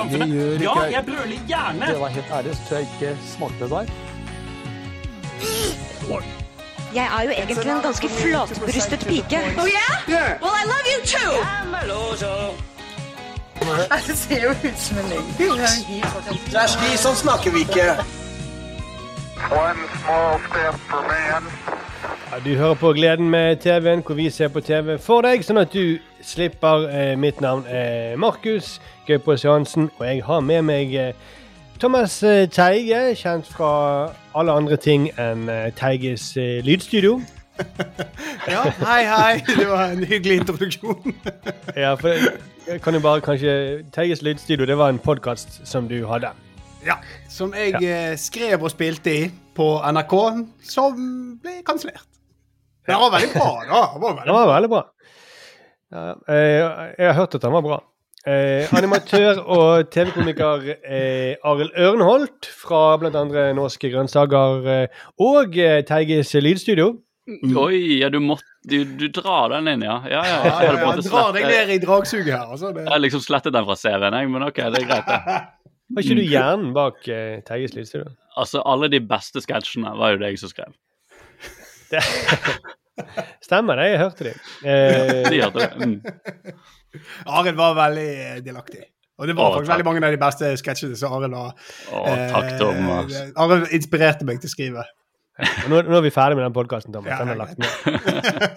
samfunnet. Det gjør Ja, ikke jeg. jeg brøler gjerne. Det var helt ærlig, så tror jeg ikke smakte det der. Jeg er jo egentlig en ganske flatbrystet pike. Oh yeah? Well, I love you too. Det ser jo ut som en Kjersti, sånn snakker vi ikke. One small step for man. Ja, du hører på Gleden med TV-en, hvor vi ser på TV for deg, sånn at du slipper. Eh, mitt navn er Markus Gaupås Johansen, og jeg har med meg eh, Thomas eh, Teige, kjent fra alle andre ting enn eh, Teiges eh, lydstudio. Ja, hei, hei. Det var en hyggelig introduksjon. Ja, for jeg kan jo bare kanskje Teiges lydstudio, det var en podkast som du hadde. Ja, Som jeg ja. skrev og spilte i på NRK, som ble kansellert. Det var veldig bra, da. Det var Den veldig var veldig bra. Ja, jeg, jeg har hørt at den var bra. Eh, animatør og TV-komiker eh, Arild Ørnholt fra bl.a. Norske grønnsaker eh, og eh, Teiges lydstudio. Oi, ja, du må, du, du drar den inn, ja. Ja, ja. Ja, ja, ja, drar deg ned i dragsuget her. Altså, det. Jeg har liksom slettet den fra CV-en, jeg, men OK, det er greit, det. Var ikke du hjernen bak eh, Teiges lydstudio? Altså, alle de beste sketsjene var jo det jeg som skrev. Det, stemmer det, jeg hørte det. Eh, De hørte det. Mm. Arild var veldig eh, delaktig. Og det var Åh, faktisk takk. veldig mange av de beste sketsjene som Arild var. Takk, Thomas. Eh, Arild inspirerte meg til å skrive. og nå, nå er vi ferdig med den podkasten, Thomas. Den er lagt ned.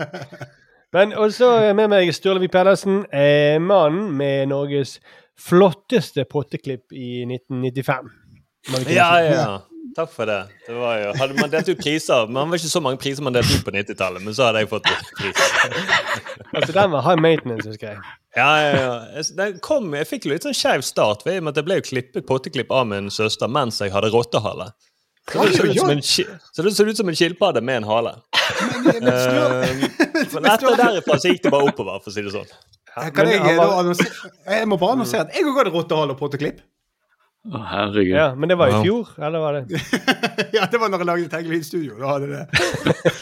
Men også med meg Sturlevi Pedersen, eh, mannen med Norges flotteste potteklipp i 1995. Må Ja, ja. Takk for det. det var jo, hadde man delt ut priser Man var ikke så mange priser man delte ut på 90-tallet, men så hadde jeg fått pris. Altså, den var high maintenance, husker jeg. Ja, ja, ja. Jeg- Den kom, jeg fikk litt sånn skeiv start, ved med at jeg ble jo klippet potteklipp av min søster mens jeg hadde rottehale. Så det så ut som en, så det så ut som en skilpadde med en hale. Eh, Men etter derifra så gikk det bare oppover, for å si det sånn. Kan men jeg, var- jeg må bare annonsere at jeg òg hadde rottehale og potteklipp. Å, herregud. Ja, Men det var i Ja. fjor, eller var det? ja, det var når jeg lagde Teggelyd Studio. Da hadde det.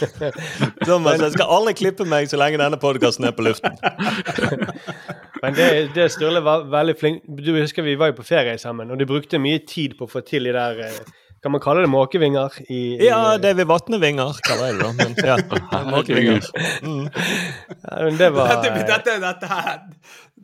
Thomas, jeg skal aldri klippe meg så lenge denne podkasten er på luften. Men det, det Sturle var veldig flink Du husker vi var jo på ferie sammen, og de brukte mye tid på å få til de der eh, Kan man kalle det måkevinger? I, i, Ja, David Vatnevinger kaller jeg det, da. Men ja, måkevinger. Mm. Ja, men det var Dette, dette, dette, her,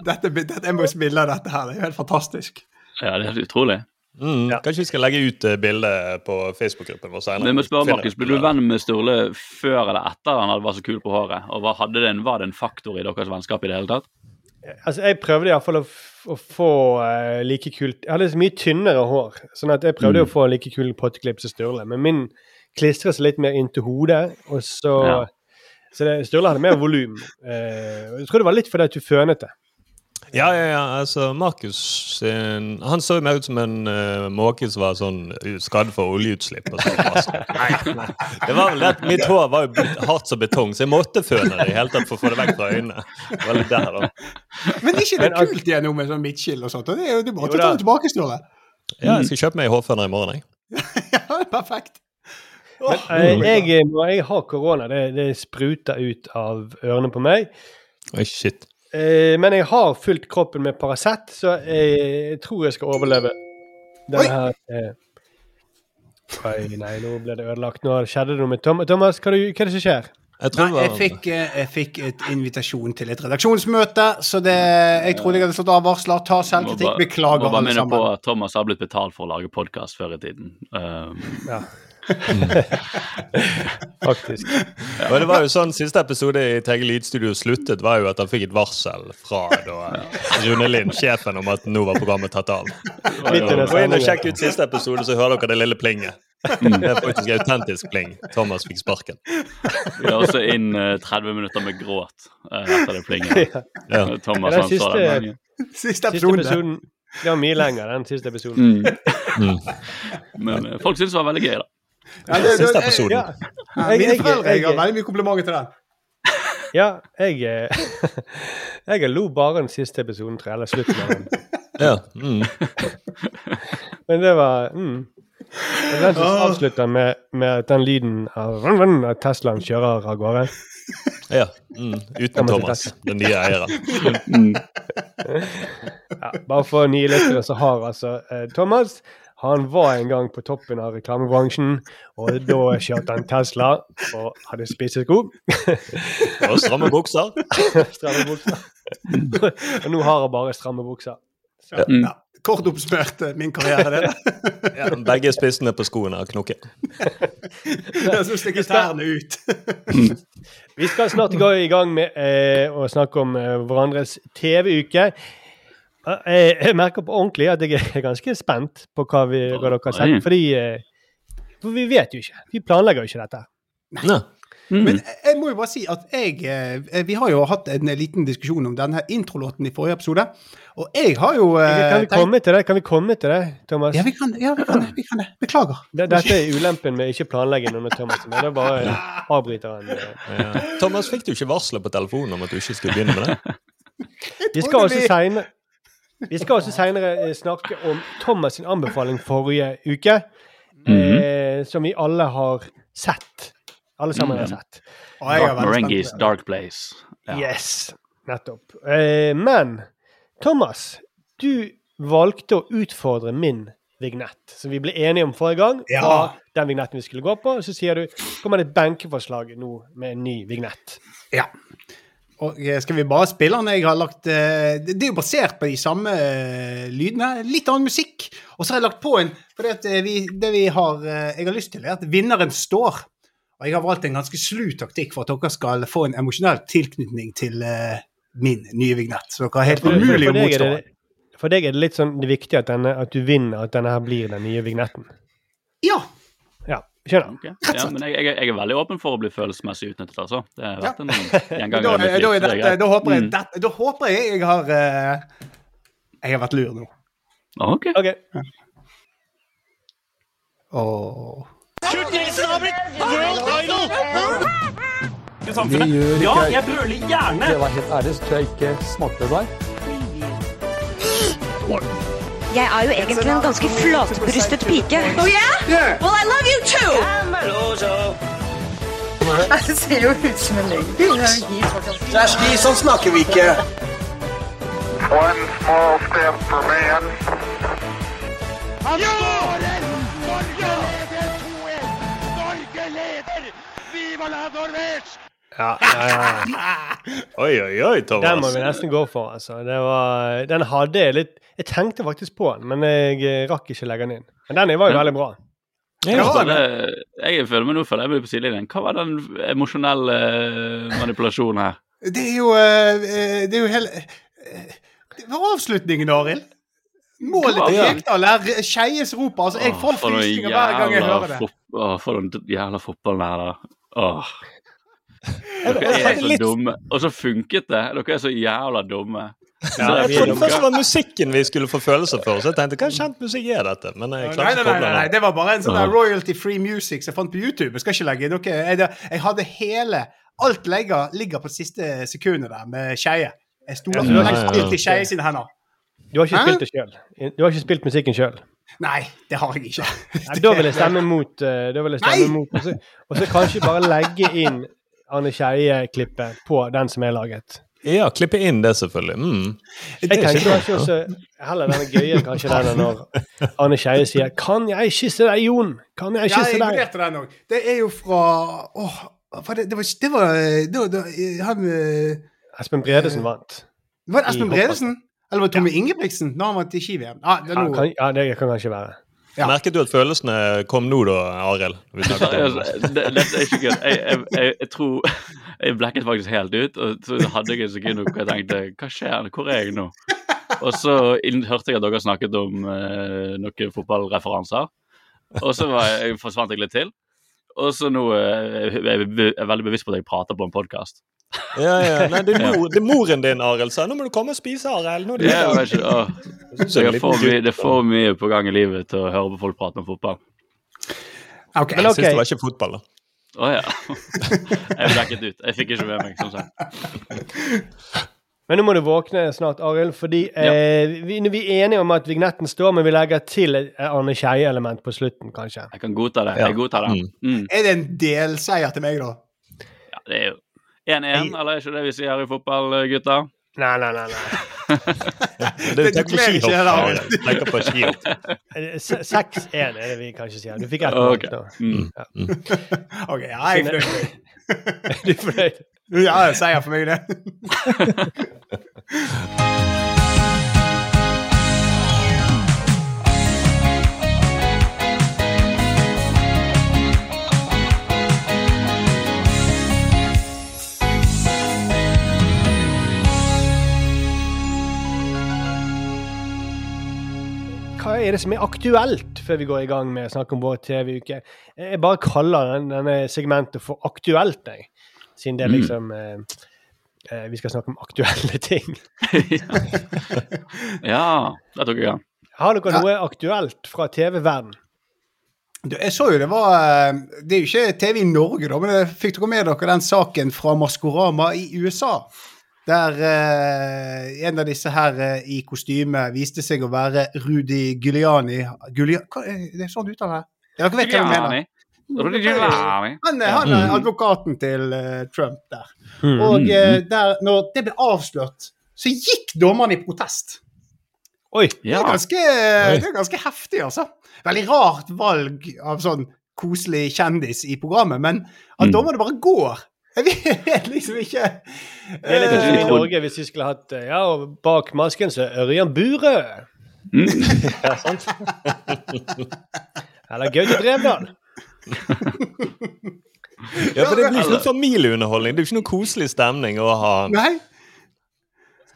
dette, dette, jeg må spille av dette her. Det er jo helt fantastisk. Ja, det er helt utrolig. Mm. Kanskje vi skal legge ut bildet bilde på Facebook-gruppen vår senere. Men må spørre, Markus, ble du venn med Sturle før eller etter han var så kul på håret? Og hva hadde det en, Var det en faktor i deres vennskap i det hele tatt? Altså, jeg prøvde iallfall å, å få uh, like kult Jeg hadde så mye tynnere hår, sånn at jeg prøvde Mm. å få like kul potteklipp som Sturle. Men min klistret seg litt mer inntil hodet, og så Ja. Så det, Sturle hadde mer volum. Uh, jeg tror det var litt fordi at du fønet det. Ja, ja, ja. Altså, Markus sin- Han så jo mer ut som en uh, måke som var sånn skadd for oljeutslipp. Og sånn. Altså, nei, nei. Det var vel det at Mitt hår var jo hardt som betong, så jeg måtte føne det i hele tatt for å få det vekk fra øynene. Det var litt der, da. Men ikke det Men, kult igjen nå med sånn midtskill og sånt? og Det er jo du måtte Jo ta det tilbake, Ståle. Ja, jeg skal kjøpe meg hårføner i morgen, jeg. Ja, det er perfekt. Men eh, jeg, når jeg har korona, det, det spruter ut av ørene på meg. Oi, shit. Eh, men jeg har fylt kroppen med Paracet, så jeg tror jeg skal overleve denne her eh. Oi, nei, nå ble det ødelagt. Nå skjedde det noe med Tom Thomas. Hva, er det- hva er det som skjer? Jeg tror Nei, jeg fikk, eh, jeg fikk et invitasjon til et redaksjonsmøte, så det, jeg trodde jeg hadde slått av varsler. Ta selvkritikk. Beklager, alle Beklager, må bare minne på sammen. at Thomas har blitt betalt for å lage podkast før i tiden. Um, Ja. Faktisk. Og det var jo sånn Siste episode i TG Lydstudio sluttet, var jo at han fikk et varsel fra da, Rune Lind, sjefen, om at nå var programmet tatt av. Gå inn og sjekk ut siste episode, så hører dere det lille plinget. Det er faktisk autentisk pling. Thomas fikk sparken. vi har også inn eh, 30 minutter med gråt eh, etter det plinget. Ja. Eh, Thomas det den han sa siste- den. Siste Siste episode. episoden Det var mye lenger, den siste episoden. Mm. Men eh, folk syntes det var veldig gøy, da. Ja, det- Siste episoden. Ja, Jeg- Mine jeg- har veldig mye komplimenter til den. ja jeg eh, Jeg lo bare den siste episoden, tror jeg. Eller slutten av den. Ja. Mm. Men det var mm. Den som avslutter med, med den lyden av at Teslaen kjører av gårde. ja. Mm. Uten Thomas, den nye eieren. Mm. Ja, bare for nye lyttere så har altså eh, Thomas han var en gang på toppen av reklamebransjen, og da kjørte han Tesla og hadde spissesko. Og stramme bukser. stramme bukser. og nå har han bare stramme bukser. Så, Mm. Ja. Kort oppsummert eh, min karriere, det. Ja, begge spissene på skoene har knokket. Så stikker tærne ut. Vi skal snart gå i gang med eh, å snakke om eh, hverandres TV-uke. Eh, jeg merker på ordentlig at jeg er ganske spent på hva, vi, hva dere har sett. Fordi eh, For vi vet jo ikke. Vi planlegger jo ikke dette. Nei. Mm. Men jeg må jo bare si at jeg eh, Vi har jo hatt en liten diskusjon om denne introlåten i forrige episode. Og jeg har jo Kan vi komme til det, Kan vi komme til det, Thomas? Ja, vi kan, ja, vi kan. Vi kan det. Beklager. Det- Dette er ulempen med ikke planlegge noe, med Thomas. Men det er bare avbryter han. eh. Ja. Thomas, fikk du ikke varselet på telefonen om at du ikke skulle begynne med det? Vi skal også senere vi skal også senere eh, snakke om Thomas' sin anbefaling forrige uke, eh, som vi alle har sett. Alle sammen har sett. Og jeg er Dark det. Dark Place. Ja. Yes, nettopp. Eh, men Thomas, du valgte å utfordre min vignett, som vi ble enige om forrige gang. Ja. Den vignetten vi skulle gå på. Så sier du kommer det et benkeforslag nå med en ny vignett. Ja. Og eh, skal vi bare spille den? Jeg har lagt eh, Det er jo basert på de samme eh, lydene. Litt annen musikk. Og så har jeg lagt på en For det, at vi, det vi har, jeg har lyst til, er at vinneren står. Og jeg har valgt en ganske slu taktikk for at dere skal få en emosjonell tilknytning til min nye vignett. Så dere er helt umulig å motstå. det, for deg er det litt sånn det viktige at, denne, at du vinner, at denne her blir den nye vignetten. Ja. Ja, da. Okay. Ja, men jeg, jeg, jeg er veldig åpen for å bli følelsesmessig utnyttet, altså. Det har vært en Da, i mitt da, dette, greit. da, håper Mm. dette, da håper jeg jeg har uh, Jeg har vært lur nå. Ok. OK. Åh. Vi gjør ikke jeg brøler gjerne! Det var helt ærlig, så tror jeg ikke smakte deg. Jeg er jo egentlig en ganske flatbrystet pike. Oh yeah? Well, I love you too! Det ser jo ut som en løgn. ski, sånn snakker vi ikke. One small step for man, Ja, ja, ja. Oi, oi, oi, Thomas. Den må vi nesten gå for, altså. Det var, den hadde jeg litt Jeg tenkte faktisk på den, men jeg eh, rakk ikke legge den inn. Men den var jo veldig bra. Jeg føler meg nå føler jeg på sidelinjen. Hva var den emosjonelle eh, manipulasjonen her? det er jo eh, Det er jo hele Det var avslutningen, Arild. Målet til. Rekdal er Skeies rop. Altså, jeg får frysninger hver gang jeg hører det. Åh, for noen jævla fotballen her, da. Åh. Dere er så dumme. Og så funket det. Dere er så jævla dumme. Ja, Jeg trodde først det var musikken vi skulle få følelser for, så jeg tenkte hva kjent musikk er dette? Men jeg Nei, nei, nei, nei, nei, det. var bare en sånn royalty free music som jeg fant på YouTube. Jeg skal ikke legge noe Jeg, hadde hele Alt legger, ligger på siste sekundet der med Skeie. Jeg stoler Ja, ja, i Skeie sine hender. Du har ikke spilt det sjøl. Du har ikke spilt musikken sjøl. Nei, det har jeg ikke. Da vil jeg stemme mot. eh, da vil jeg stemme Nei! mot og så kanskje bare legge inn Arne Skeie-klippet på den som er laget. Ja, klippe inn det, selvfølgelig. Mm. Jeg tenker kanskje også heller den gøye kanskje denne når Arne Skeie sier 'Kan jeg kysse deg, Jon? Kan jeg Ja, jeg deg?' vurderte den òg. Det er jo fra Åh, det, det var Det var, det var, det var han eh, Espen Bredesen vant. Var det Espen Bredesen? Eller var det Tommy Ingebrigtsen når han vant i ski-VM? Ah, det Ja, kan, ja, det kan kanskje være. Ja. Merket du at følelsene kom nå, da, Arild? Det. Altså, det, er ikke gøy. Jeg, jeg, jeg, jeg tror Jeg blekket faktisk helt ut. Og så hadde jeg et sekund hvor jeg tenkte Hva skjer? Hvor er jeg nå? Og så hørte jeg at dere snakket om eh, noen fotballreferanser. Og så var jeg, forsvant jeg litt til. Og så nå eh, er jeg veldig bevisst på at jeg prater på en podkast. Ja, ja. Nei, det er, mor, det er moren din, Arild, sa 'Nå må du komme og spise, Arild'. Er det Jeg middag». vet ikke, åh. Så Så er det er for mye på gang i livet til å høre på folk prate om fotball. Ok. Men Jeg ok. syns det var ikke fotball, da. Å ja. Jeg blekket ut. Jeg fikk ikke med meg, som sagt. Men nå må du våkne snart, Arild, fordi eh, vi, vi er enige om at vignetten står, men vi legger til et Arne Skeie-element på slutten, kanskje. Jeg kan godta det. Ja. Jeg godtar det. Mm. Mm. Er det en delseier til meg, da? Ja, det er jo 1-1, eller er ikke det vi sier i fotball, gutter? Nei, nei, nei. nei. Det du er kler ikke. Tenker på skihopp. Eh, 6-1 er det vi kanskje sier. Du fikk ett Ok. Okay. nå. Mm. OK, ja, jeg er fornøyd. Du er fornøyd? Ja, seier for meg, er det som er aktuelt, før vi går i gang med å snakke om vår TV-uke? Jeg bare kaller den, denne segmentet for Aktuelt, jeg. Siden det er Mm. liksom eh, eh, Vi skal snakke om aktuelle ting. ja, det tok jeg an. Har dere noe aktuelt fra TV-verden? Jeg så jo det var eh, Det er jo ikke TV i Norge, da, men fikk dere med dere den saken fra Maskorama i USA? Der eh, en av disse her eh, i kostyme viste seg å være Rudi Giuliani Giulia, hva er det er sånn uttale? Ja, dere vet hva jeg mener. Rudi Giuliani. Han, er- han er advokaten til eh, Trump der. Og Mm, eh, der, når det ble avslørt, så gikk dommeren i protest. Oi! Det er ganske, det er ganske heftig, altså. Veldig rart valg av sånn koselig kjendis i programmet, men at Mm. dommerne bare går Jeg vet liksom ikke Det er litt Eh, som i Norge hvis vi skulle hatt eh, Ja, og bak masken så er Ørjan Burøe. Ja, sant? Eller Gaute Drevdal. Ja, for det blir ikke noe familieunderholdning. Det er jo ikke noe koselig stemning å ha Nei?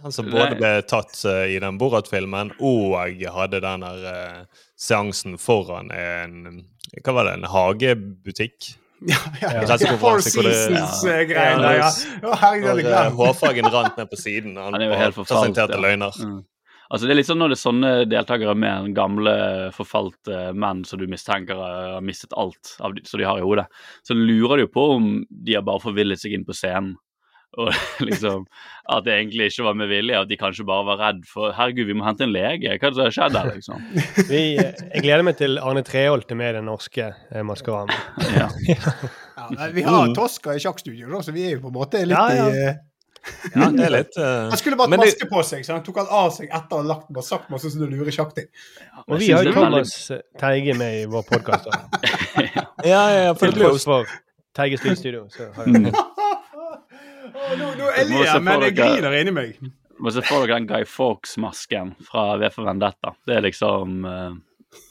han som både ble tatt eh, i den Borat-filmen og hadde den der eh, seansen foran en Hva var det, en hagebutikk? Ja, ja. Ja. Four Seasons-greiene. Ja, Ja, ja. eh, hårfargen rant ned på siden. Han, Han er jo helt forfalt, presenterte ja. løgner. Mm. Altså Det er litt sånn når det er sånne deltakere med en gamle, forfalte menn som du mistenker har mistet alt av som de har i hodet, så lurer du jo på om de har bare forvillet seg inn på scenen. Og liksom At det egentlig ikke var med vilje, at de kanskje bare var redd for Herregud, vi må hente en lege. Hva er det som har skjedd her, liksom? Vi, jeg gleder meg til Arne Treholt er med i den norske eh, Maskorama. Ja. Ja, vi har Tosca i sjakkstudio, da, så vi er jo på en måte litt Ja, ja. i eh, Ja, det er litt uh... Han skulle bare maske på seg, så han tok han av seg etter han lagt bare sagt masse sånne lure sjakkting. Og vi har jo er veldig- eh, Teige med i vår podkast. Ja, ja, ja, for det blir jo Teiges lydstudio. Så har vi Å, nå, nå jeg Du må ler, men for jeg griner inni meg. Men så får dere den Guy Fawkes-masken fra V for Vendetta. Det er liksom uh,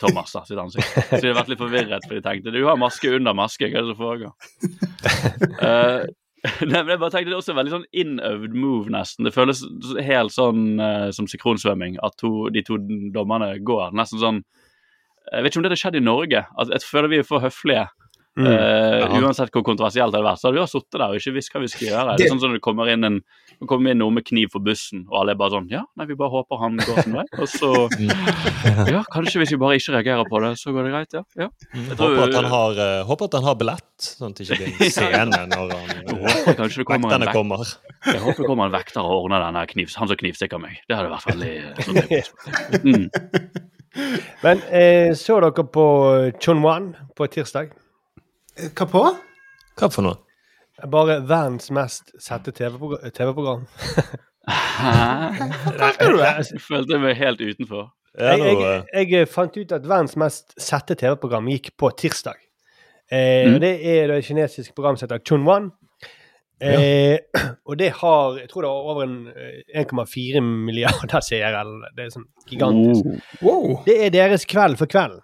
Thomas da, sitt ansikt. Så de har vært litt forvirret, for de tenkte du har maske under maske, hva er det som foregår? Uh, nei, men jeg bare tenkte Det er også en veldig sånn innøvd move, nesten. Det føles helt sånn uh, som sikronsvømming, at to, de to dommerne går. Nesten sånn Jeg vet ikke om det har skjedd i Norge. At jeg føler vi er for høflige. Mm. Uh, Uansett hvor kontroversielt det hadde vært, så hadde vi sittet der og ikke visst hva vi skal gjøre. Det er sånn som når det kommer inn en kommer inn noe med kniv for bussen, og alle er bare sånn Ja, nei, vi bare håper han går sin vei. Og så Ja, kanskje hvis vi bare ikke reagerer på det, så går det greit, ja. ja. Jeg tror- Håper at han har, uh, håper at han har billett, sånn at det ikke blir en scene når han Jeg håper kanskje det kommer vekterne vek kommer. Jeg håper det kommer en vekter og ordner denne kniv, han som knivstikker meg. Det hadde vært veldig sånn typisk. mm. Men eh, så dere på Chonwan på tirsdag? Hva på? Hva for noe? Bare verdens mest sette TV-program. TV-program. Hæ? Jeg følte meg helt utenfor. Ja, Jeg, jeg, eh, jeg fant ut at verdens mest sette TV-program gikk på tirsdag. Eh, Mm. Det er det kinesiske programmet som heter Chunwan. Eh, og det har jeg tror det var over eh, 1,4 milliarder seere. Det er sånn gigantisk. Wow. Det er deres Kveld for kvelden.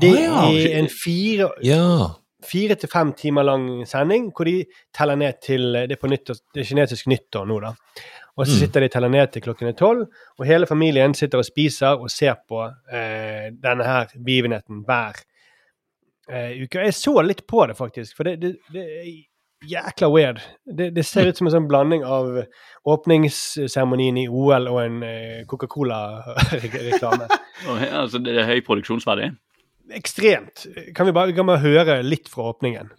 Det ah, ja. er en fire, ja. fire til fem timer lang sending hvor de teller ned til Det er på nyttår, det er kinesisk nyttår nå, da. Og så Mm. sitter de og teller ned til klokken er tolv, og hele familien sitter og spiser og ser på eh, denne her begivenheten hver eh, uke. Jeg så litt på det, faktisk, for det, det, det er jækla weird. Det, det ser ut som en sånn blanding av åpningsseremonien i OL og en eh, Coca-Cola-reklame. Altså, det er høy produksjonsverdi. Ekstremt. Kan vi bare, kan høre litt fra åpningen?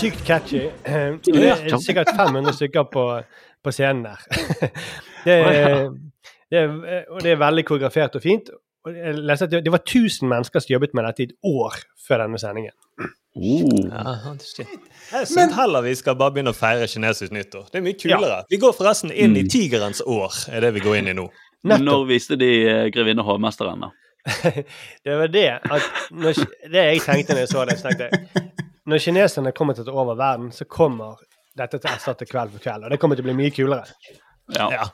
Sykt catchy. Det er sikkert 500 stykker på, på scenen der. Det er, det er, og det er veldig koreografert og fint. Og jeg leste at det, det var 1000 mennesker som jobbet med dette i et år før denne sendingen. Oh. Ja. Jeg syns heller vi skal bare begynne å feire kinesisk nyttår. Det er mye kulere. Vi går forresten inn i tigerens år, er det vi går inn i nå. Nettopp. Når viste de eh, Grevinne hovmesteren, da? Det var det at når, Det jeg tenkte når jeg så det, så tenkte jeg Når kineserne kommer til å ta over verden, så kommer dette til å erstatte Kveld for kveld. Og det kommer til å bli mye kulere. Ja. Ja.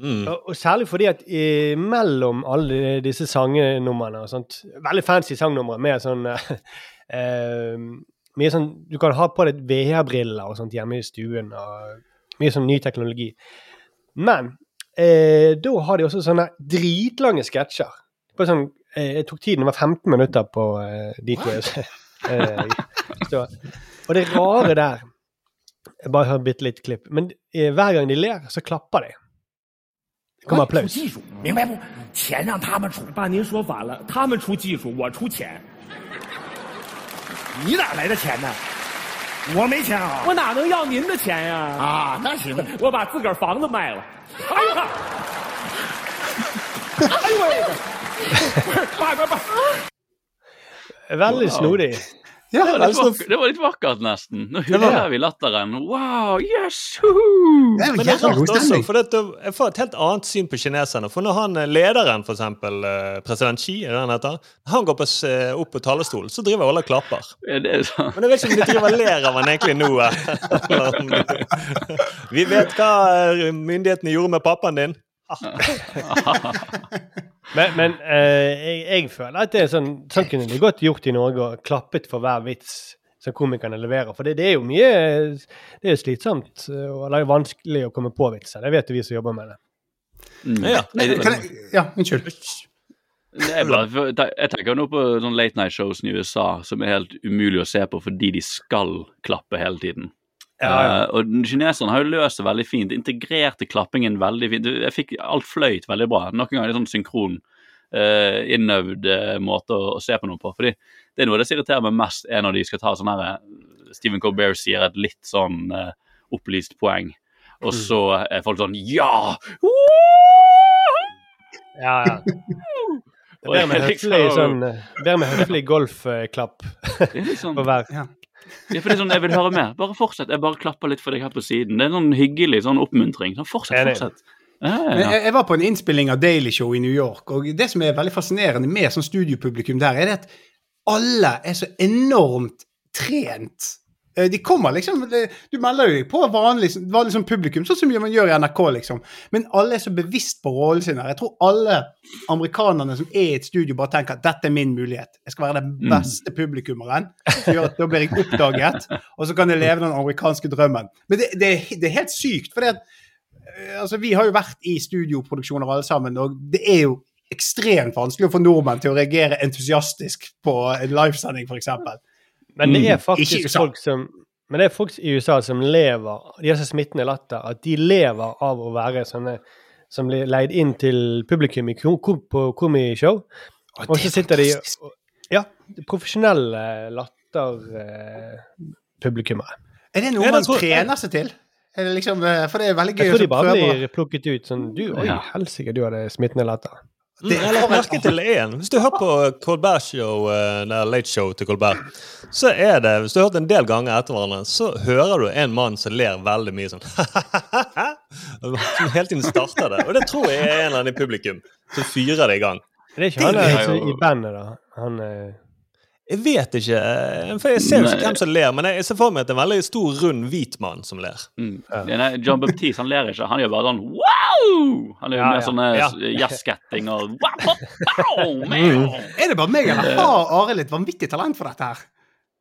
Mm. Og, og særlig fordi at i, mellom alle disse sangnumrene og sånt Veldig fancy sangnumre med sånn eh, Mye sånn Du kan ha på deg VR-briller og sånt hjemme i stuen, og mye sånn ny teknologi. Men uh, da har de også sånne dritlange sketsjer. På sånn, uh, jeg tok tiden, det var 15 minutter på de to. Eh, så, og det rare der Jeg bare hører bitte litt klipp. Men eh, hver gang de ler, så klapper de. Det kommer applaus. 技术，明白不？钱让他们出。爸，您说反了，他们出技术，我出钱。你哪来的钱呢？我没钱啊！我哪能要您的钱呀？啊，那行，我把自个儿房子卖了。哎呀！哎呦喂！不是，爸爸爸。Veldig snodig. Ja, Det var, litt altså, vakkert, det var litt vakkert, nesten. Nå hyller vi latteren. Wow, yes! det er Men det er rart også, for det, jeg får et helt annet syn på kineserne. For når han eh, lederen, for eksempel eh, president Xi, er det han heter, han går på, eh, opp på talerstolen, så driver alle og klapper. Ja, det er sånn. Men jeg vet ikke om de driver og ler av han egentlig nå. Vi vet hva myndighetene gjorde med pappaen din. Men, men eh, jeg, jeg føler at det er sånn, sånn kunne de godt gjort i Norge, og klappet for hver vits som komikerne leverer. For det, det er jo mye Det er jo slitsomt eh, og det er jo vanskelig å komme på vitser. Det vet jo vi som jobber med det. Mm. Ja. Jeg, unnskyld. Det er bare, jeg tenker nå på sånn late night shows i USA som er helt umulig å se på fordi de skal klappe hele tiden. Eh, og kineserne har jo løst det veldig fint. Integrerte klappingen veldig fint. Jeg fikk alt fløyt veldig bra. Noen ganger er sånn synkron, uh, innøvd uh, måte å, å se på noe på. Fordi det er noe det som irriterer meg mest, er når de skal ta sånn her Stephen Colbert sier et litt sånn uh, opplyst poeng, og så er folk sånn Ja! Ja, ja. Det er bedre med høflig, sånn, høflig golfklapp sånn, på hver. Ja, for det er sånn, Jeg vil høre mer. Bare fortsett. Jeg bare klapper litt for deg her på siden. Det er en sånn hyggelig sånn oppmuntring. Sånn, fortsett, fortsett. Ja, ja, Men jeg, jeg var på en innspilling av Daily Show i New York, og det som er veldig fascinerende med sånn studiopublikum der, er det at alle er så enormt trent. Eh, De kommer liksom Du melder deg på vanlig, vanlig sånn publikum, sånn som man gjør i NRK, liksom. Men alle er så bevisst på rollen sin. her. Jeg tror alle amerikanerne som er i et studio, bare tenker at dette er min mulighet. Jeg skal være den Mm. beste publikummeren. som gjør at Da blir jeg oppdaget, og så kan jeg leve den amerikanske drømmen. Men det, det, det er helt sykt. for Eh, altså, Vi har jo vært i studioproduksjoner alle sammen, og det er jo ekstremt vanskelig å få nordmenn til å reagere entusiastisk på en livesending, f.eks. Men det Mm. er faktisk USA. folk som men det er folk i USA som lever De har så smittende latter at de lever av å være sånne som blir leid inn til publikum i på komishow. Og så sitter de Ja, profesjonelle latterpublikummere. Er det noe Ja, man trener seg til? Er det liksom, eh, for det er veldig gøy Jeg tror de bare prøver. blir plukket ut sånn Du, oi, Ja. helsike, du hadde smittende latter. Mm, jeg har lagt merke til én. Hvis du hører på Colbert Show, der det er Late Show til Colbert, så er det Hvis du har hørt en del ganger etter hverandre, så hører du en mann som ler veldig mye sånn Som hele tiden starter det. Og det tror jeg er en eller annen i publikum som fyrer det i gang. Det er ikke han Det er altså, i bandet, da. Han eh, Jeg vet ikke, eh, for jeg ser jo ikke hvem som ler, men jeg ser for meg at det er en veldig stor, rund, hvit mann som ler. Mm. Nei, John Baptiste han ler ikke. Han gjør bare sånn wow! Han gjør Ja, mer ja. sånne Ja. jazzsketting og wow, wow, wow. Er det bare meg, eller har Are et vanvittig talent for dette her?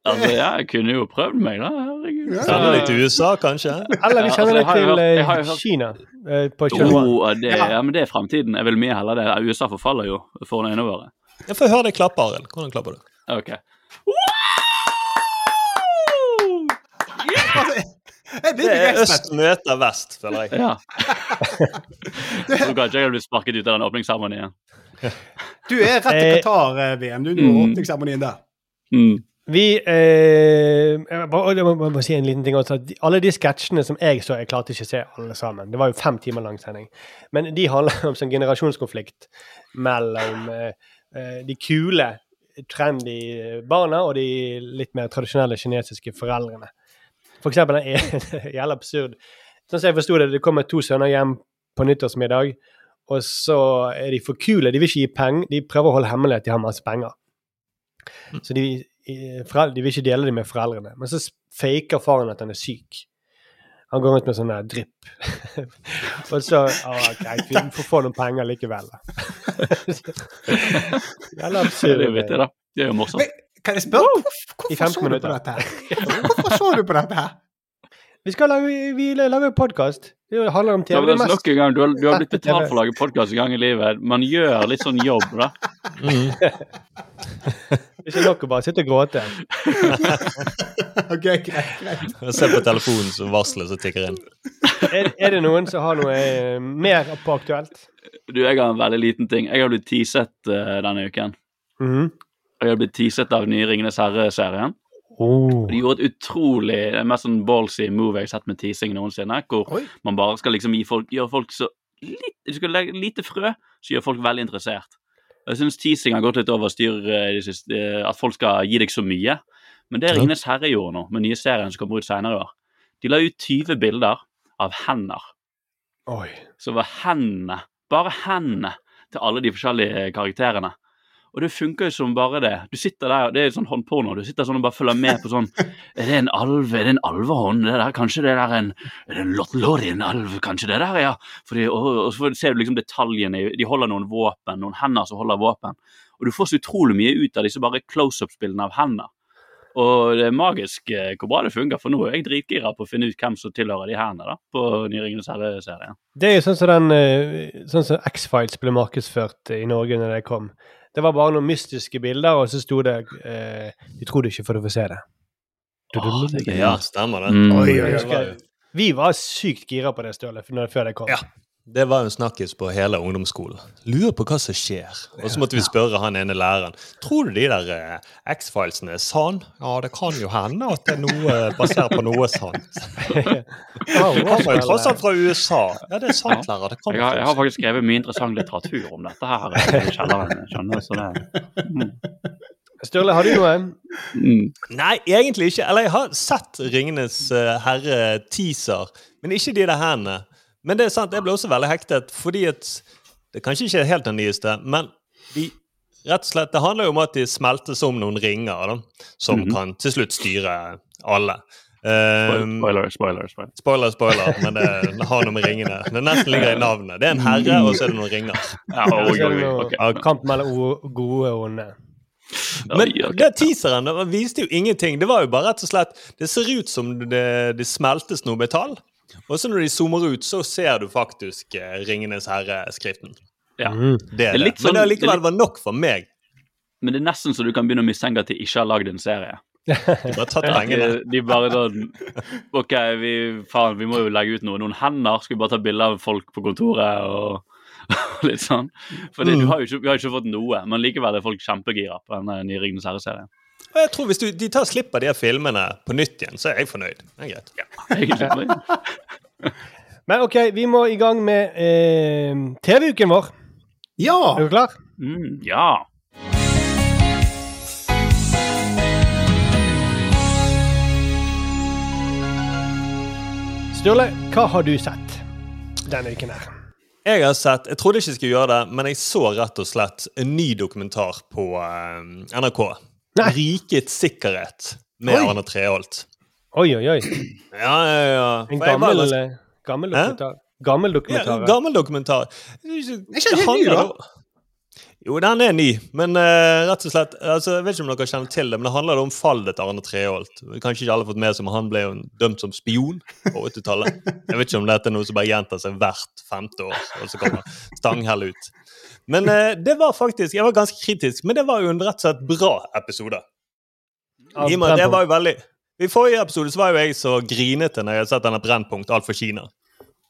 Altså, jeg kunne jo prøvd meg, da. Herregud. Sender deg til USA, kanskje? Eller vi Ja, sender altså, jeg har til jeg eh, har Kina eh, på Oh, det, ja, men det er fremtiden. Jeg vil mye heller det. USA forfaller jo foran øynene våre. Jeg får høre deg klappe, Arild. Hvordan klapper du? Ok. Altså, Det er øst møter vest, føler jeg. Ja. Tror kanskje jeg sparket ut av den åpningsseremonien. Du er rett til Eh, Qatar-VM, du, nå, Mm. åpningsseremonien der. Mm. Vi eh, jeg bare, jeg må, jeg må si en liten ting også. Alle de sketsjene som jeg så, jeg klarte ikke å se alle sammen. Det var jo fem timer lang sending. Men de handler om sånn generasjonskonflikt mellom eh, eh, de kule, trendy barna og de litt mer tradisjonelle kinesiske foreldrene. For eksempel den er jævla absurd. Sånn som jeg forsto det, det kommer to sønner hjem på nyttårsmiddag, og så er de for kule. De vil ikke gi penger. De prøver å holde hemmelig at de har masse penger. Så de, de vil ikke dele det med foreldrene. Men så faker faren at han er syk. Han går rundt med sånn der drypp. og så ok, greit, vi får få noen penger likevel, da. Jævla absurd. Det er vittig, da. Det er jo morsomt. Men, kan jeg spørre, hvorfor, hvorfor så du på dette her? Hvorfor så du på dette her? Vi skal lage, vi lager podkast. Det handler om TV. Det mest gang, du har, du har blitt betalt for å lage podkast en gang i livet. Man gjør litt sånn jobb, da. Det er ikke nok å bare sitte og gråte. Ok, greit, greit. Se på telefonen som varsler som tikker inn. Er, er det noen som har noe eh, mer på aktuelt? Du, jeg har en veldig liten ting. Jeg har blitt teaset uh, denne uken. Mhm. Jeg har blitt teaset av nye Ringenes herre-serien. Oh. De gjorde et utrolig det mest sånn ballsy move jeg har sett med teasing noensinne. Hvor Oi. man bare skal liksom gi folk, gjøre folk så litt, Du skal legge lite frø, så gjør folk veldig interessert. Jeg syns teasing har gått litt over styr eh, siste, eh, at folk skal gi deg så mye. Men det Ringenes herre gjorde nå, med nye serien som kommer ut senere i år De la ut 20 bilder av hender. Oi. Så var hendene, bare hendene, til alle de forskjellige karakterene. Og det funker jo som bare det. Du sitter der, Det er sånn håndporno. Du sitter sånn og bare følger med på sånn Er det en alv? Er det en alvehånd? Det der, kanskje det der er en Er det en Lothlorien-alv? Kanskje det der, ja. Fordi, og, og så ser du liksom detaljene. De holder noen våpen, noen hender som holder våpen. Og du får så utrolig mye ut av disse bare close-up-spillene av hender. Og det er magisk eh, hvor bra det funker, for nå er jeg dritgira på å finne ut hvem som tilhører de hendene da, på Nye Ringenes herre-serien. Det er jo sånn som den eh, Sånn som X-Files ble markedsført i Norge når det kom. Det var bare noen mystiske bilder, og så sto det eh, De trodde ikke før du får se det. Åh, det er gøy. Ja, stemmer det. Mm. Oi, oi, Det oi. Vi var sykt gira på det stølet før før det kom. Ja. Det var jo en snakkis på hele ungdomsskolen. Lurer på hva som skjer. Og så måtte vi spørre han ene læreren. Tror du de der eh, X-filesene er sann? Ja, det kan jo hende at det er noe eh, basert på noe sant. Ja, Det kommer jo tross alt fra USA. Ja, det er sant, lærer. Det Jeg har, jeg har faktisk skrevet mye interessant litteratur om dette her i kjelleren. skjønner så det mm. Sturle, har du noe? Mm. Nei, egentlig ikke. Eller jeg har sett Ringenes eh, herre-teaser, men ikke de der hendene. Men det er sant, jeg ble også veldig hektet, fordi at Det er kanskje ikke helt den nyeste, men de Rett og slett, Det handler jo om at de smeltes om noen ringer, da, som Mhm. kan til slutt styre alle. Um, Spoiler, spoiler, spoiler. spoiler, spoiler, men det, det har noe med ringene Det nesten ligger i navnet. Det er en herre, og så er det noen ringer. Ja, oh, oi, er oi, det oi, noe ok. Kamp mellom gode og onde. Men det teaseren det viste jo ingenting. Det var jo bare rett og slett Det ser ut som det, det smeltes noe metall. Og så når de zoomer ut, så ser du faktisk eh, Ringenes herre-skriften. Ja. Det er er det. Sånn, Men sånn- det allikevel var nok for meg. Men det er nesten så du kan begynne å mistenke at de ikke har lagd en serie. De bare tatt At pengene. de, de bare sånn OK, vi, faen, vi må jo legge ut noe. Noen hender. Skal vi bare ta bilder av folk på kontoret og, litt sånn? For mm. du har jo ikke, vi har jo ikke fått noe, men likevel er folk kjempegira på den eh, nye Ringenes herre-serien. Og jeg tror Hvis du, de tar slipp av de her filmene på nytt igjen, så er jeg fornøyd. Det er greit. Men OK, vi må i gang med eh, TV-uken vår. Ja! Er du klar? Mm, ja. Sturle, hva har du sett denne uken her? Jeg har sett, jeg trodde ikke jeg skulle gjøre det, men jeg så rett og slett en ny dokumentar på eh, NRK. Nei. Rikets sikkerhet med Oi. Arne Treholt. Oi, oi, oi. Ja, ja, ja. En gammel, eh, gammel dokumentar. Gammel Ja, dokumentar. gammel dokumentar. Det er det ny, handler Jo, den er ny, men uh, rett og slett altså, Jeg vet ikke om dere kjenner til det, men det handler om fallet til Arne Treholt. Kanskje ikke alle har fått med seg, men han ble jo dømt som spion på 80-tallet. Jeg vet ikke om dette er noe som bare gjentar seg hvert femte år, og så kommer Stanghell ut. Men uh, det var faktisk Jeg var ganske kritisk, men det var jo en rett og slett bra episode. I og med at det var jo veldig I forrige episode så var jo jeg så grinete når jeg hadde sett denne Brennpunkt alt for Kina.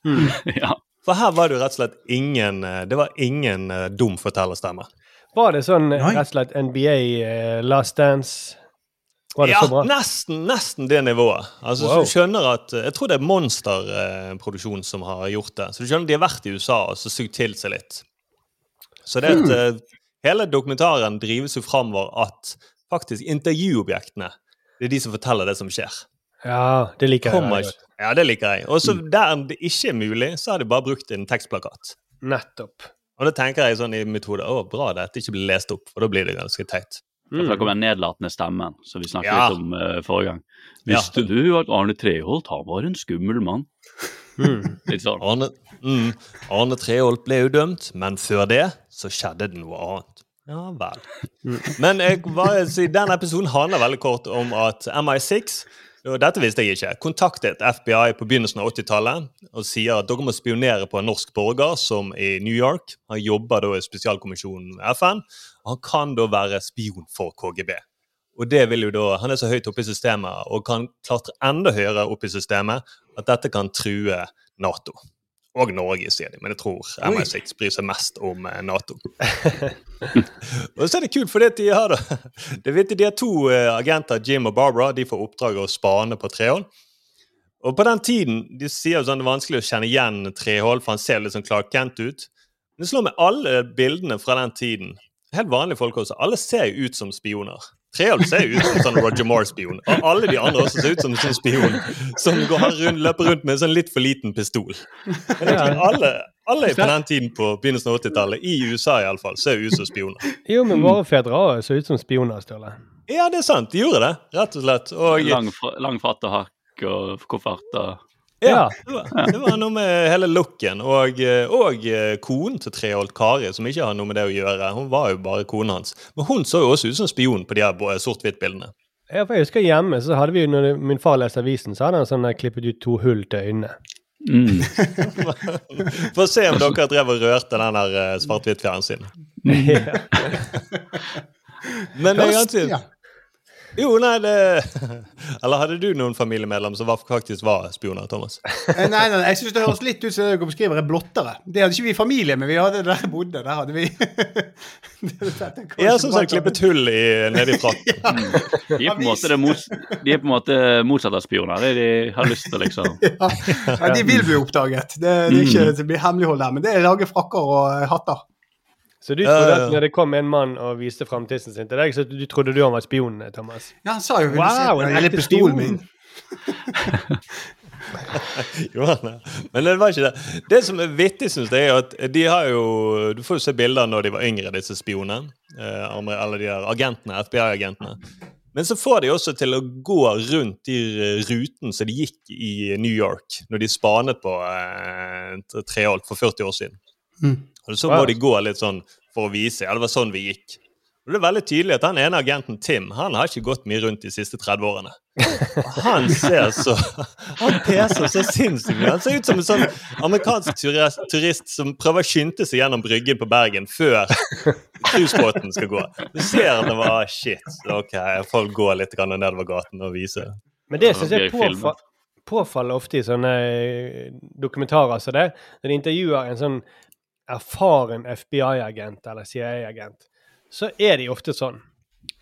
ja. For her var det jo rett og slett ingen eh, Det var ingen eh, dum fortellerstemme. Var det sånn eh, Nei. rett og slett NBA uh, Last Dance? Var det ja, så bra? nesten, nesten det nivået. Altså, så du skjønner at, Jeg tror det er Monster-produksjon som har gjort det. Så du skjønner De har vært i USA og så sugd til seg litt. Så det at eh, hele dokumentaren drives jo framover at faktisk intervjuobjektene det er de som forteller det som skjer. Ja, det liker jeg Kommer godt. Ja, det liker jeg. Og så der det ikke er mulig, så har de bare brukt en tekstplakat. Nettopp. Og da tenker jeg sånn i mitt hode å, bra det dette ikke blir lest opp, for da blir det ganske teit. For da kommer den nedlatende stemmen, som vi snakket Ja. litt om uh, forrige gang. Ja. Visste du at Arne Treholt han var en skummel mann? Mm. Litt sånn. Arne, mm, Arne Treholt ble jo dømt, men før det så skjedde det noe annet. Ja vel. Men jeg bare den episoden handler veldig kort om at MI6 og dette visste jeg ikke. Kontaktet FBI på begynnelsen av 80-tallet og sier at dere må spionere på en norsk borger som i New York. Han jobber da i spesialkommisjonen FN. og Han kan da være spion for KGB. Og det vil jo da, Han er så høyt oppe i systemet og kan klatre enda høyere opp i systemet at dette kan true Nato. Og Norge, sier de, men jeg tror MI6 bryr seg mest om eh, Nato. og så er det kult, for det de har da det vet, de har to eh, agenter, Jim og Barbara. De får oppdrag å spane på trehold. Og på den tiden de sier sånn det er vanskelig å kjenne igjen trehold, for han ser litt sånn Clark Kent ut. Men det slår med alle bildene fra den tiden. Helt vanlige folk også. Alle ser jo ut som spioner. Treholt ser jo ut som sånn Roger Moore-spion. Og alle de andre også ser ut som en sånn spion som går rundt, løper rundt med en sånn litt for liten pistol. Men alle, alle på den tiden på begynnelsen av 80-tallet, i USA iallfall, ser ut som spioner. Jo, men våre fedre òg så ut som spioner, Sturle. Ja, det er sant. De gjorde det, rett og slett. Og Lang, lang fatt og hakk og koffert og Ja, det var, det var noe med hele looken. Og, eh, og eh, konen til Treholt, Kari, som ikke har noe med det å gjøre. Hun var jo bare konen hans. Men hun så jo også ut som spion på de her sort-hvitt-bildene. Ja, for jeg husker hjemme så hadde vi jo, når min far leste avisen, så hadde han sånn der klippet ut to hull til øynene. mm. Få se om dere drev og rørte den der eh, svart-hvitt-fjernsynet. Men kan si Ja. Jo, nei, det Eller hadde du noen familiemedlem som faktisk var spioner, Thomas? Eh, Nei, nei, jeg syns det høres litt ut som det dere beskriver er blottere. Det hadde ikke vi i familie, men vi hadde der jeg bodde. Der hadde vi Ja, sånn som klippet hull i, nedi frakken. De er på en måte, det mot, de er på en måte motsatt av spioner. Det er de har lyst til, liksom. ja. ja, De vil bli oppdaget. Det, det er ikke det blir hemmelighold der, men det er lage frakker og hatter. Så du trodde at når det kom en mann og viste framtissen sin til deg, så du trodde du han var spionen, Thomas? Ja, han sa jo Wow, en ekte pistolen spion. min. Men det var ikke det. Det som er vittig, syns jeg, er at de har jo Du får jo se bilder når de var yngre, disse spionene. Alle amer- de her agentene, FBI-agentene. Men så får de også til å gå rundt de eh, ruten som de gikk i New York når de spanet på eh, Treholt for 40 år siden. Mm. Og så Wow. må de gå litt sånn for å vise ja, det var sånn vi gikk. Og det er veldig tydelig at den ene agenten, Tim, han har ikke gått mye rundt de siste 30 årene. Han ser så Han peser så sinnssykt mye. Han ser ut som en sånn amerikansk turist, turist som prøver å skynde seg gjennom bryggen på Bergen før cruisebåten skal gå. Du ser at det var shit. Ok, folk går litt grann nedover gaten og viser. Men det syns jeg påfa påfaller ofte i sånne eh, dokumentarer som det. Når de intervjuer en sånn erfaren FBI-agent eller CIA-agent, så er de ofte sånn.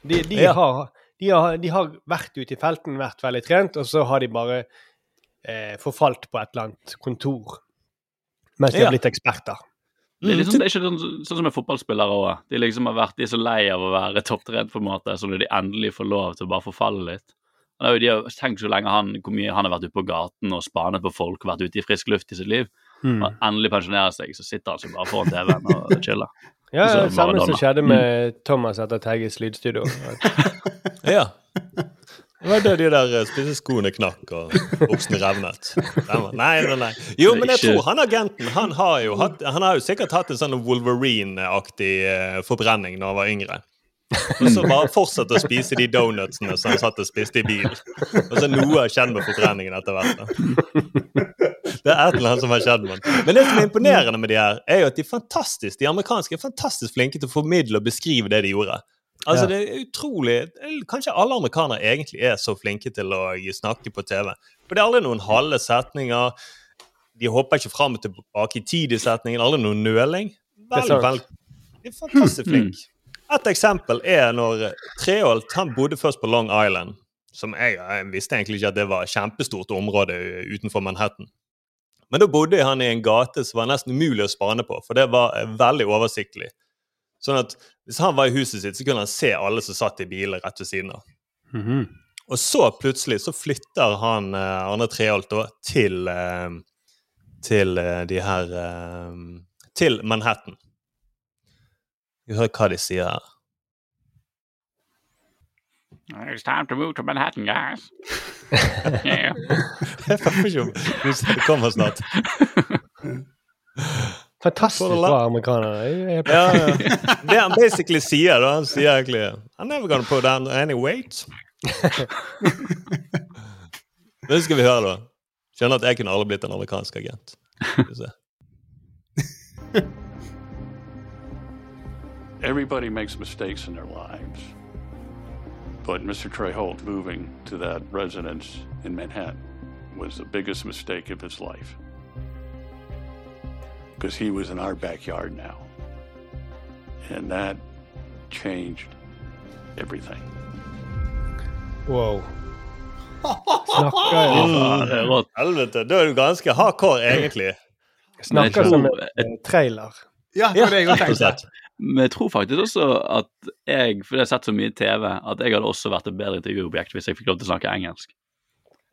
De, de, Ja. har, de, har, de har vært ute i felten, vært veldig trent, og så har de bare eh, forfalt på et eller annet kontor. Mens de Ja. har blitt eksperter. Det er, Mm, liksom, det er ikke sånn, sånn som med fotballspillere òg. De liksom har vært de er så lei av å være topptrent, på en måte, så når de endelig får lov til å bare forfalle litt Han har jo- De har tenkt så lenge han, hvor mye han har vært ute på gaten og spanet på folk, vært ute i frisk luft i sitt liv. Mm. Og endelig pensjonerer seg, så sitter han seg bare foran TV-en og chiller. Ja, Så det samme som skjedde med Thomas etter Tegges lydstudio. Ja. Det var da de der spiseskoene knakk og buksene revnet. Nei, nei, nei. Jo, men jeg tror han agenten han har jo, hatt, han har jo sikkert hatt en sånn Wolverine-aktig eh, forbrenning når han var yngre. Og så bare fortsatte å spise de donutsene som han satt og spiste i bilen. Og så noe har skjedd med forbrenningen etter hvert. da. Det er et eller annet som har skjedd med den. Men det som er imponerende med de her, er jo at de er fantastisk, de amerikanske er fantastisk flinke til å formidle og beskrive det de gjorde. Altså, det er utrolig Kanskje alle amerikanere egentlig er så flinke til å snakke på TV. For det er aldri noen halve setninger. De hopper ikke fram og tilbake i tid i setningen. Aldri noen nøling. Vel, vel, de er fantastisk flinke. Et eksempel er når Treholt han bodde først på Long Island. Som jeg, jeg visste egentlig ikke at det var et kjempestort område utenfor Manhattan. Men da bodde han i en gate som var nesten umulig å spane på, for det var eh, veldig oversiktlig. Sånn at hvis han var i huset sitt, så kunne han se alle som satt i biler rett ved siden av. Mhm. Og så plutselig så flytter han eh, Arne Treholt da til eh, Til eh, de her eh, Til Manhattan. Vi hører hva de sier her. It's time to move to Manhattan, guys. yeah. Jeg får ikke om Det kommer snart. Fantastisk For the bra amerikanere. Jeg er Ja, ja. Det han basically sier, da Han sier egentlig I'm never gonna put down any weight. Det skal vi høre, da. Skjønner at jeg kunne aldri blitt en amerikansk agent. Skal vi se. Everybody makes mistakes in their lives. But Mr. Trey Holt moving to that residence in Manhattan was the biggest mistake of his life. Because he was in our backyard now. And that changed everything. Wow. Snakker jo Ja, det er rått. Helvete, da er du ganske hardcore, egentlig. Snakker som en trailer. Ja, det var det jeg også rett og tenkte. Men jeg tror faktisk også at jeg, for jeg har sett så mye TV, at jeg hadde også vært et bedre intervjuobjekt hvis jeg fikk lov til å snakke engelsk.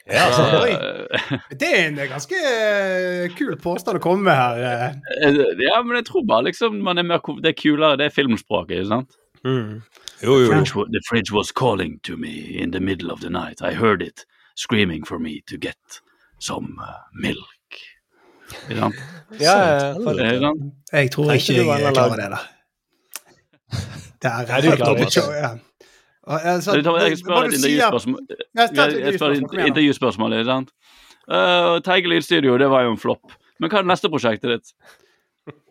Ja, Så, Oi. eh, Det er en ganske eh, kul påstand å komme med her. eh. ja, men jeg tror bare liksom man er mer, det er kulere, det er filmspråket, ikke sant? Mm. Jo, jo. Fridge, the fridge was calling to me in the middle of the night. I heard it screaming for me to get some uh, milk. Ikke sant? Ja, ja, Det er? Jeg tror ikke du var jeg klarer lag- det, da. Det er du helt oppe ja. Og, altså, Jeg tar- jeg spør et intervjuspørsmål. Ja? Uh, Tiger Lyd Studio, det var jo en flopp. Men hva er det neste prosjektet ditt?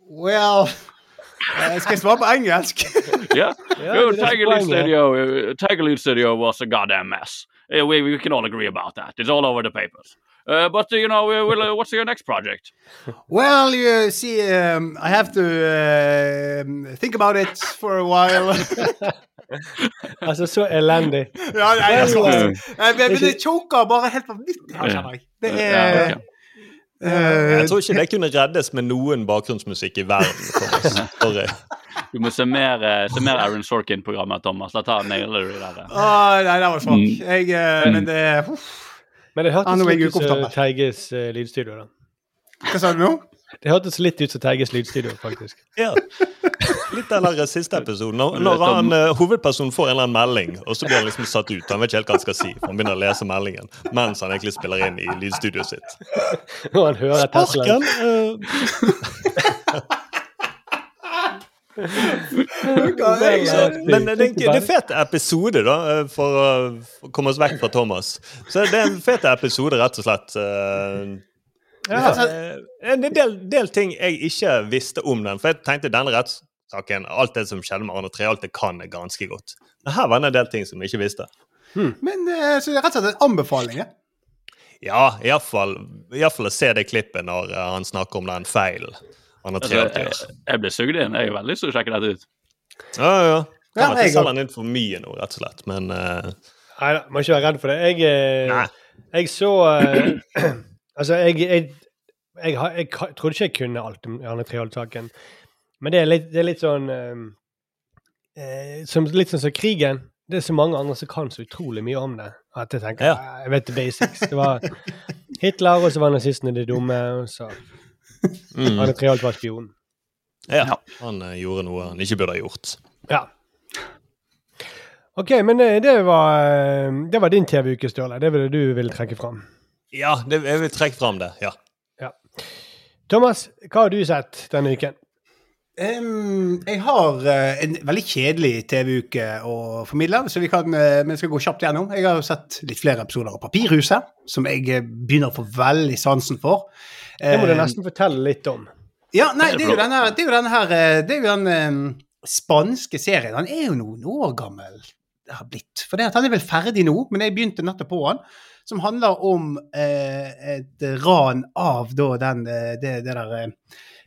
Well uh, Skal jeg svare på engelsk? Ja, Ja, jo, det er Tiger Lyd. Studio, was a goddamn mess. Uh, we, we can all agree about that. It's all over the papers. Uh, but, uh, you know, well, uh, what's your next project? Well, you see, um, I have to uh, think about it for a while. Altså, så elendig. ja, nei, jeg skal Ja. Nei, men, men det choker bare helt vanvittig her, kjenner jeg. Det er Ja, ok. eh, Jeg tror ikke det kunne reddes med noen bakgrunnsmusikk i verden. Thomas. Sorry. Du må se mer, eh, se mer Aaron Sorkin-programmet, Thomas. Da tar nailer du de der. Oh, nei, det var svak. Mm. Jeg, eh, men det uff. Men det hørtes litt ut som. Teiges uh, lydstudio, da. Hva sa du nå? Det hørtes litt ut som Teiges lydstudio, faktisk. Ja. Litt den siste episoden. Når, når han, uh, hovedpersonen får en eller annen melding, og så blir han liksom satt ut. Han vet ikke helt hva han skal si. Han begynner å lese meldingen mens han egentlig spiller inn i lydstudioet sitt. Når han hører Tesla. Sparken! så, men det, det er en fet episode, da, eh, for å komme oss vekk fra Thomas. Så det er en fet episode, rett og slett. eh, Ja. Eh, En del, del ting jeg ikke visste om den. For jeg tenkte denne rettssaken, alt det som skjedde med Arne Treholt, det kan jeg ganske godt. Men her var det en del ting som jeg ikke visste. Men eh, så det er rett og slett en anbefaling. ja. Ja, iallfall å se det klippet når eh, han snakker om den feilen Arne har Treholt år. gjør. jeg ble sugd inn. Jeg har veldig lyst til å sjekke dette ut. Ja, ja. Ja, Kan ja, ikke jeg den inn for mye nå, rett og slett. Men uh... Nei da, må ikke være redd for det. Jeg, eh, Nei. jeg så uh, Altså, jeg, jeg, jeg, har- jeg, trodde ikke jeg kunne alt om Arne Treholt-saken. Men det er litt, det er litt sånn eh, eh, som, Litt sånn som krigen. Det er så mange andre som kan så utrolig mye om det. At jeg tenker Ja. "Nei, Jeg vet the basics. Det var Hitler, og så var nazistene de dumme, og så mm, Han er trealt var spion. ja, han uh, gjorde noe han ikke burde ha gjort. Ja. OK, men det, det var, eh, det var din TV-uke, Sturle. Det var det du ville trekke fram. Ja, det, jeg vil trekke fram det. ja. Thomas, hva har du sett denne uken? Um, jeg har uh, en veldig kjedelig TV-uke å formidle, så vi kan, uh, skal gå kjapt gjennom. Jeg har sett litt flere episoder av Papirhuset, som jeg eh, begynner å få veldig sansen for. Det må du Eh, nesten fortelle litt om. Ja, nei, det er jo denne, det er jo denne her eh, Det er jo den um, spanske serien. Han er jo noen år gammel, det har blitt. For det at han er vel ferdig nå, men jeg begynte nettopp på han. Som handler om eh, et ran av da den, det, det der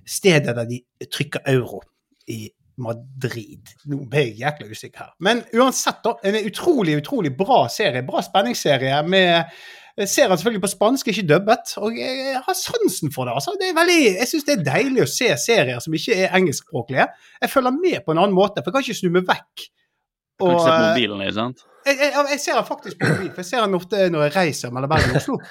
stedet der de trykker euro i Madrid. Nå ble jeg jækla usikker her. Men uansett, da. En utrolig, utrolig bra serie. Bra spenningsserie med jeg ser han selvfølgelig på spansk, ikke dubbet, og jeg har sansen for det. altså. Det er veldig, jeg syns det er deilig å se serier som ikke er engelskspråklige. Jeg følger med på en annen måte, for jeg kan ikke snu meg vekk. Kan ikke se på eh, mobilen, ikke sant? jeg, jeg, jeg ser han faktisk på mobil, for jeg ser han ofte når jeg reiser mellom Bergen og Oslo.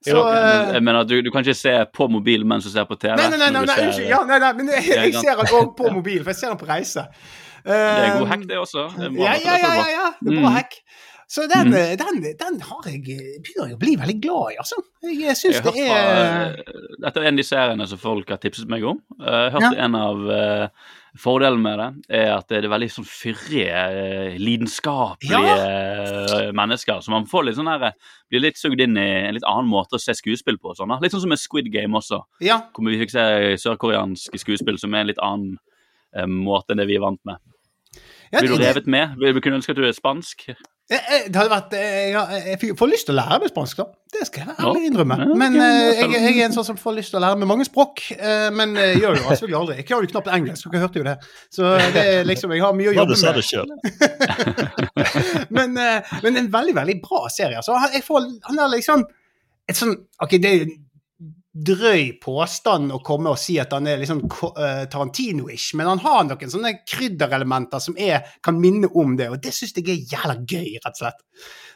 Så, Jo, eh, men, jeg mener, du, du kan ikke se på mobilen mens du ser på TV. Nei, nei, nei, nei, nei, ser- Ja, nei, nei, men jeg, jeg ser han òg på mobil, for jeg ser han på reise. Det er Eh, god hack, det også. Det er bra Ja, ja, ja, ja. Det er bra Mm. Så den, Mm. eh, den, den har jeg, begynner jeg å bli veldig glad i, altså. Jeg, jeg syns det er fra, eh, Dette er en av de seriene som folk har tipset meg om. Eh, Jeg har hørt Ja. en av uh, fordelene med det er at det er veldig sånn fyrige, eh, lidenskapelige ja. mennesker. Så man får litt sånn her, blir litt sugd inn i en litt annen måte å se skuespill på. Sånn, litt sånn som med Squid Game også. Ja. Hvor vi fikk se sørkoreanske skuespill som er en litt annen uh, måte enn det vi er vant med. Ja, Blir du revet med? Vil du kunne ønske at du er spansk? Jeg, jeg, det hadde vært, jeg, jeg, jeg får lyst til å lære meg spansk, da. Det skal jeg ærlig innrømme. Men eh, jeg, jeg er en sånn som får lyst til å lære meg mange språk. eh, Men jeg gjør jo selvfølgelig aldri. Jeg klarer jo knapt engelsk, dere hørte jo det. Så det er liksom, jeg har mye å jobbe du sa med. det sjøl. men, eh, men en veldig, veldig bra serie. Altså, han, jeg får, han er liksom et sånn Ok, det er drøy påstand å komme og si at han er liksom ko- eh, Tarantino-ish, men han har noen sånne krydderelementer som er, kan minne om det, og det syns jeg er jævla gøy, rett og slett.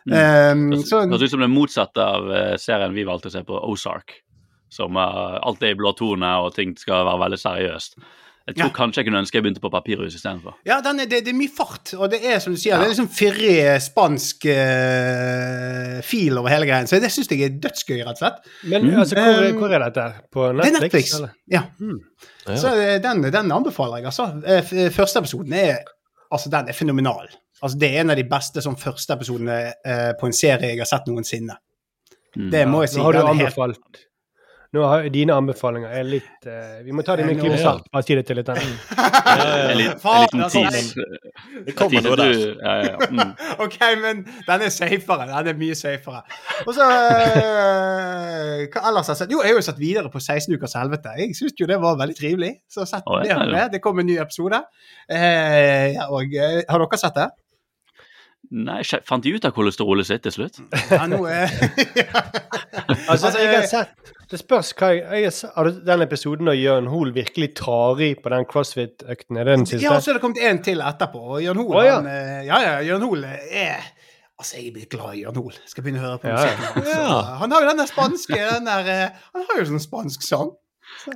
Um, Det høres ut som det motsatte av eh, serien vi valgte å se på, Ozark. Som er alt er i blå tone, og ting skal være veldig seriøst. Jeg tror Ja. kanskje jeg kunne ønske jeg begynte på Papirhus istedenfor. ja, den er, det, det er mye fart, og det er som du sier, det er liksom fyrig spansk uh, fil over hele greien, så det syns jeg er dødsgøy, rett og slett. Men Mm. altså, hvor, Um, hvor er dette? På Netflix? Det er Netflix? Netflix. eller? Ja. Ja. Så eh, den, den anbefaler jeg, altså. Eh, Første episoden er altså den er fenomenal. Altså Det er en av de beste sånn første episodene uh, på en serie jeg har sett noensinne. Mm. Det må jeg si. Nå har du er helt- anbefalt. Nå har dine anbefalinger er litt uh, Vi må ta det med en klype salt. Bare si det til litt En, li- en liten altså, tease. Det kommer noe der. Ja, ja, ja. Mm. OK, men den er safere. Den er mye safere. Og så uh, Hva ellers har jeg sett? Jo, jeg har jo sett videre på 16 ukers helvete. Jeg syns jo det var veldig trivelig. Så sett mer ja. det. Det kom en ny episode. Uh, ja, og, har dere sett det? Nei, fant de ut av kolesterolet sitt til slutt? Ja, nå er Altså, Altså, jeg har eh, sett Det spørs hva jeg, jeg har den episoden når Jørn Hoel virkelig tar i på den crossfit-økten? Er det den siste? Ja, så er det kommet en til etterpå. Og Jørn Hoel, oh, ja. han, eh, ja, ja, Jørn Hoel er Altså, jeg blir glad i Jørn Hoel. Skal begynne å høre på Ja, musikken. hans. ja. Han har jo den der spanske den der, eh, Han har jo sånn spansk sang.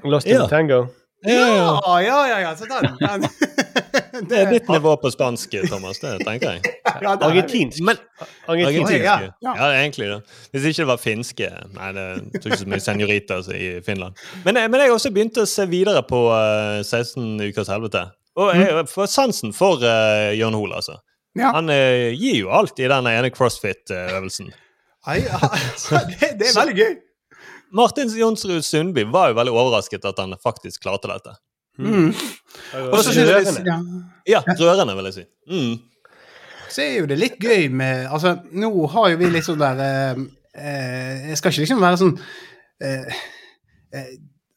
Lost in Ja. the Tango? Ja, ja. Ja, ja, ja. ja. Så den, den Det er ditt nivå på spansk, Thomas. Det tenker jeg. ja, det Argentinsk. Men Argentinsk. Argentinsk. Ja, Ja, ja. ja, egentlig det. Hvis ikke det var finske Nei, det er ikke så mye senoritas i Finland. Men, men jeg har også begynt å se videre på uh, 16 ukers helvete. Og jeg får sansen for uh, Jørn Hoel, altså. Ja. Han uh, gir jo alt i den ene crossfit-øvelsen. Ja. det, det er veldig gøy. Martin Jonsrud Sundby var jo veldig overrasket at han faktisk klarte dette. Mm. Og Og så synes jeg, rørende. ja. Ja, rørende, vil jeg si. Mm. så er jo det litt gøy med Altså, nå har jo vi litt sånn der eh, eh, Jeg skal ikke liksom være sånn eh, eh,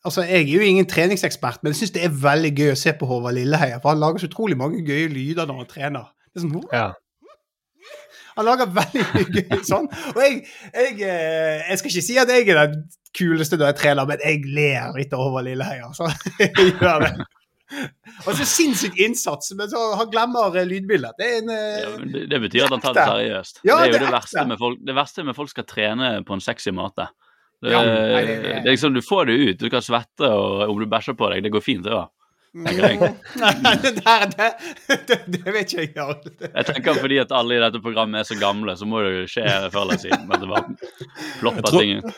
Altså, Jeg er jo ingen treningsekspert, men jeg syns det er veldig gøy å se på Håvard Lilleheie. For han lager så utrolig mange gøye lyder når han trener. Det er sånn, Ja. Han lager veldig mye sånn. Og jeg, jeg, eh, jeg skal ikke si at jeg er den kuleste når jeg trener, men jeg ler litt over Lilleheia. Altså. Jeg gjør det. Og så sinnssyk innsats, men så han glemmer eh, lydbildet. Det en eh, Ja, det, det betyr at han tar det seriøst. Ja, det er jo det er verste med folk Det verste med folk skal trene på en sexy måte. Det, Ja, nei, det- det liksom, Du får det ut. Du kan svette, og om du bæsjer på deg, det går fint, det òg. Tenker jeg. Nei, det der, det, det, det vet ikke jeg. Jarl. Jeg tenker fordi at alle i dette programmet er så gamle, så må det jo skje før eller siden. Men det bare plopper ting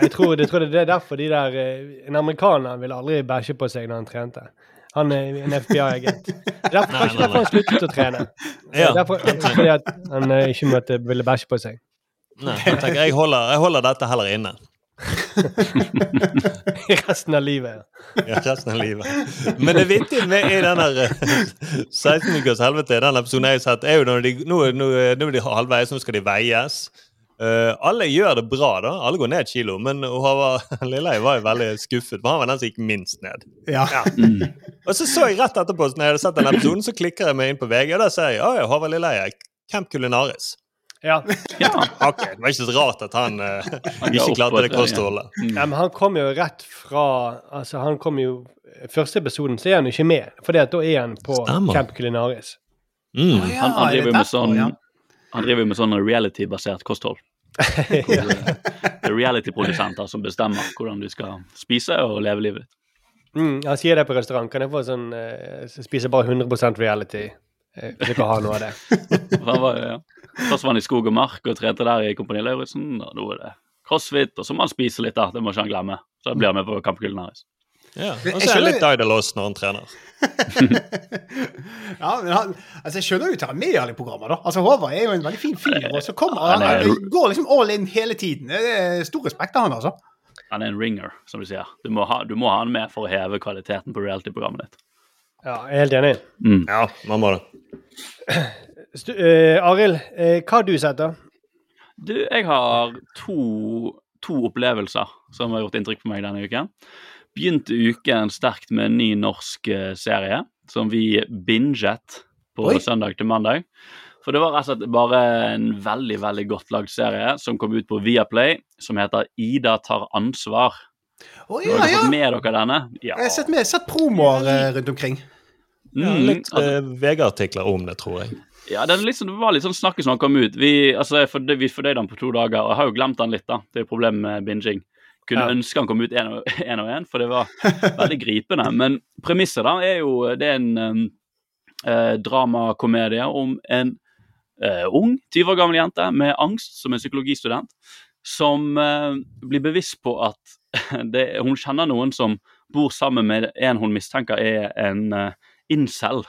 jeg, tror, jeg tror det er derfor de der eh, En amerikaner ville aldri bæsje på seg når han trente. Han er en FBI-agent. Derfor har derfor han sluttet å trene. Ja. Derfor, fordi at han eh, ikke måtte, ville bæsje på seg. Nei, jeg tenker jeg holder, jeg holder dette heller inne. Resten av livet. Ja, resten av livet. Men det vittige med i den eh, 16 ukers helvete, den episoden jeg har sett, er jo når de, nå, nå, nå er de halvveis, nå skal de veies. Uh, alle gjør det bra, da. Alle går ned et kilo. Men Lilleheie var jo veldig skuffet, for han var den som gikk minst ned. Ja. Og så så jeg rett etterpå, når jeg hadde sett den episoden, så klikker jeg meg inn på VG, og da ser jeg Håvard Lilleheie, Camp Culinaris. Ja. Ok, Det var ikke så rart at han uh, ikke klarte det kostholdet. ja, men han kom jo rett fra Altså, han kom jo Første episoden så er han jo ikke med, for da er han på Stemmer. Camp Culinaris. Mm. Ja, Han, han er driver jo med sånn han driver jo med sånn reality-basert kosthold. Det er reality-produsenter som bestemmer hvordan du skal spise og leve livet ditt. Mm, han sier det på restaurant. Kan jeg få sånn uh, Spise bare 100% reality? Hvis Hvis dere har noe av det. Hva var, ja. Først var han i skog og mark og trente der i Kompani Lauritzen. Og nå er det crossfit, og så må han spise litt, da. Det må ikke han glemme. Så blir han med på Kamp Culinaris. Ja. Og så er det litt Daidalos når han trener. Ja, men han, altså Jeg skjønner jo til han med i alle programmer. da. Altså Håvard er jo en veldig fin fyr. Og så kommer han, Han er- han går liksom all in hele tiden. Det er stor respekt av han, altså. Han er en ringer, som du sier. Du må ha, du må ha han med for å heve kvaliteten på reality-programmet ditt. Ja, jeg er helt enig. Mm. Ja, man må det. Eh, Arild, uh, hva har du sett, da? Du, jeg har to, to opplevelser som har gjort inntrykk på meg denne uken. Begynte uken sterkt med en ny norsk eh, serie som vi binget på Oi. søndag til mandag. For det var rett og slett bare en veldig veldig godt lagd serie som kom ut på Viaplay, som heter Ida tar ansvar. Å Har ja, dere ja. fått med dere denne? Ja. Jeg har sett, med, sett promoer rundt omkring. Ja, Mm, litt altså, eh, VG-artikler om det, tror jeg. Ja, det, litt sånn, det var litt sånn snakkes når han kom ut. Vi, altså, fordøy, vi fordøyde han på to dager, og jeg har jo glemt han litt. da. Det er jo problemet med binging. Kunne Ja. ønske han kom ut én og én, for det var veldig gripende. Men premisset da er jo Det er en um, eh, dramakomedie om en eh, ung, 20 år gammel jente med angst, som er psykologistudent, som eh, blir bevisst på at det, hun kjenner noen som bor sammen med en hun mistenker er en uh, incel.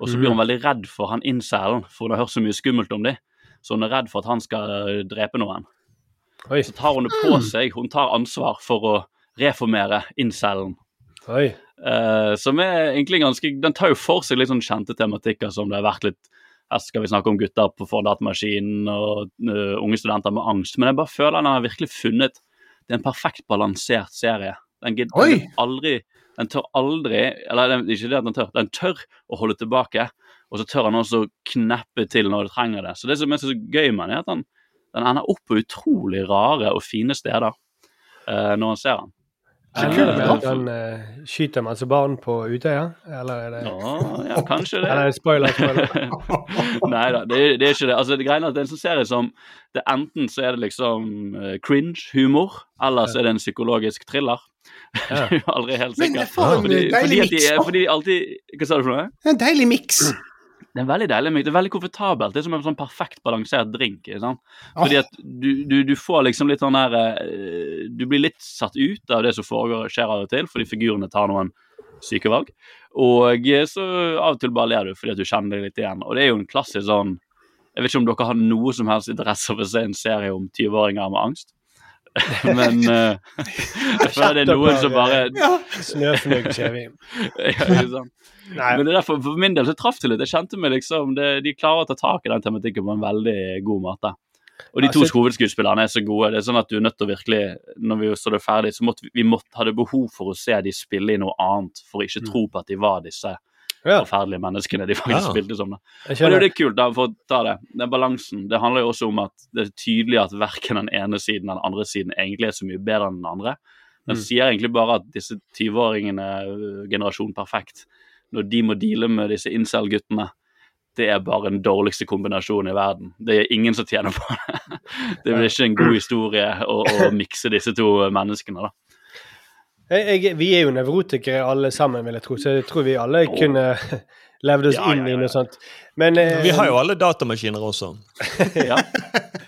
Og så blir hun veldig redd for han incelen, for hun har hørt så mye skummelt om dem. Så hun er redd for at han skal eh, drepe noen. Oi. Så tar hun det på seg. Hun tar ansvar for å reformere incelen. Oi. Uh, som er egentlig ganske Den tar jo for seg litt sånn kjente tematikker som det har vært litt Her skal vi snakke om gutter på for datamaskinen og uh, unge studenter med angst. Men jeg bare føler den har virkelig funnet Det er en perfekt balansert serie. Den, gidder aldri, den tør aldri Eller den, ikke det at den tør, den tør å holde tilbake. Og så tør han også kneppe til når det trenger det. Så det som er så gøy med han er at den, den ender opp på utrolig rare og fine steder uh, når han ser den. Er det kult, at han eh, skyter masse barn på Utøya? Eller er det Ja, ja, kanskje det. Eller spoiler, spoiler. Nei da, det, er- det er ikke det. Altså, det greiene er at det er en sånn serie som det Enten så er det liksom uh, cringe-humor, eller så er det en psykologisk thriller. Ja. Aldri helt Men sikker. for en fordi, fordi, de, fordi alltid Hva sa du for noe? En deilig miks. Det er veldig deilig mix. Det er veldig komfortabelt. Det er som en sånn perfekt balansert drink. sant? Fordi at du, du, du får liksom litt sånn der eh, Du blir litt satt ut av det som foregår, skjer av og til, fordi figurene tar noen syke valg. Og eh, så av og til bare ler du fordi at du kjenner deg litt igjen. Og det er jo en klassisk sånn Jeg vet ikke om dere har noe som helst interesse av å se en serie om 20-åringer med angst. Men uh, jeg føler det er noen som bare Snøfnugg, ja, ikke sant? Men det er derfor, for min del så traff det litt. Jeg kjente meg liksom det, De klarer å ta tak i den tematikken på en veldig god måte. Og de to Altså- hovedskuespillerne er så gode. Det er sånn at du er nødt til å virkelig Når vi så det ferdig, så måtte vi, vi måtte, hadde behov for å se de spille i noe annet, for å ikke tro på at de var disse Ja, forferdelige menneskene de faktisk Ja. spilte som. da. Og det er jo kult, da, for å ta det. Den balansen. Det handler jo også om at det er tydelig at verken den ene siden eller den andre siden egentlig er så mye bedre enn den andre. Den Mm. sier egentlig bare at disse 20-åringene, øh, generasjon perfekt, når de må deale med disse incel-guttene, det er bare den dårligste kombinasjonen i verden. Det er ingen som tjener på det. Det blir ikke en god historie å, å mikse disse to menneskene, da. Jeg, jeg, vi er jo nevrotikere alle sammen, vil jeg tro, så jeg tror vi alle kunne levd oss Ja, inn ja, ja, i noe sånt. Men eh, Vi har jo alle datamaskiner også. Ja.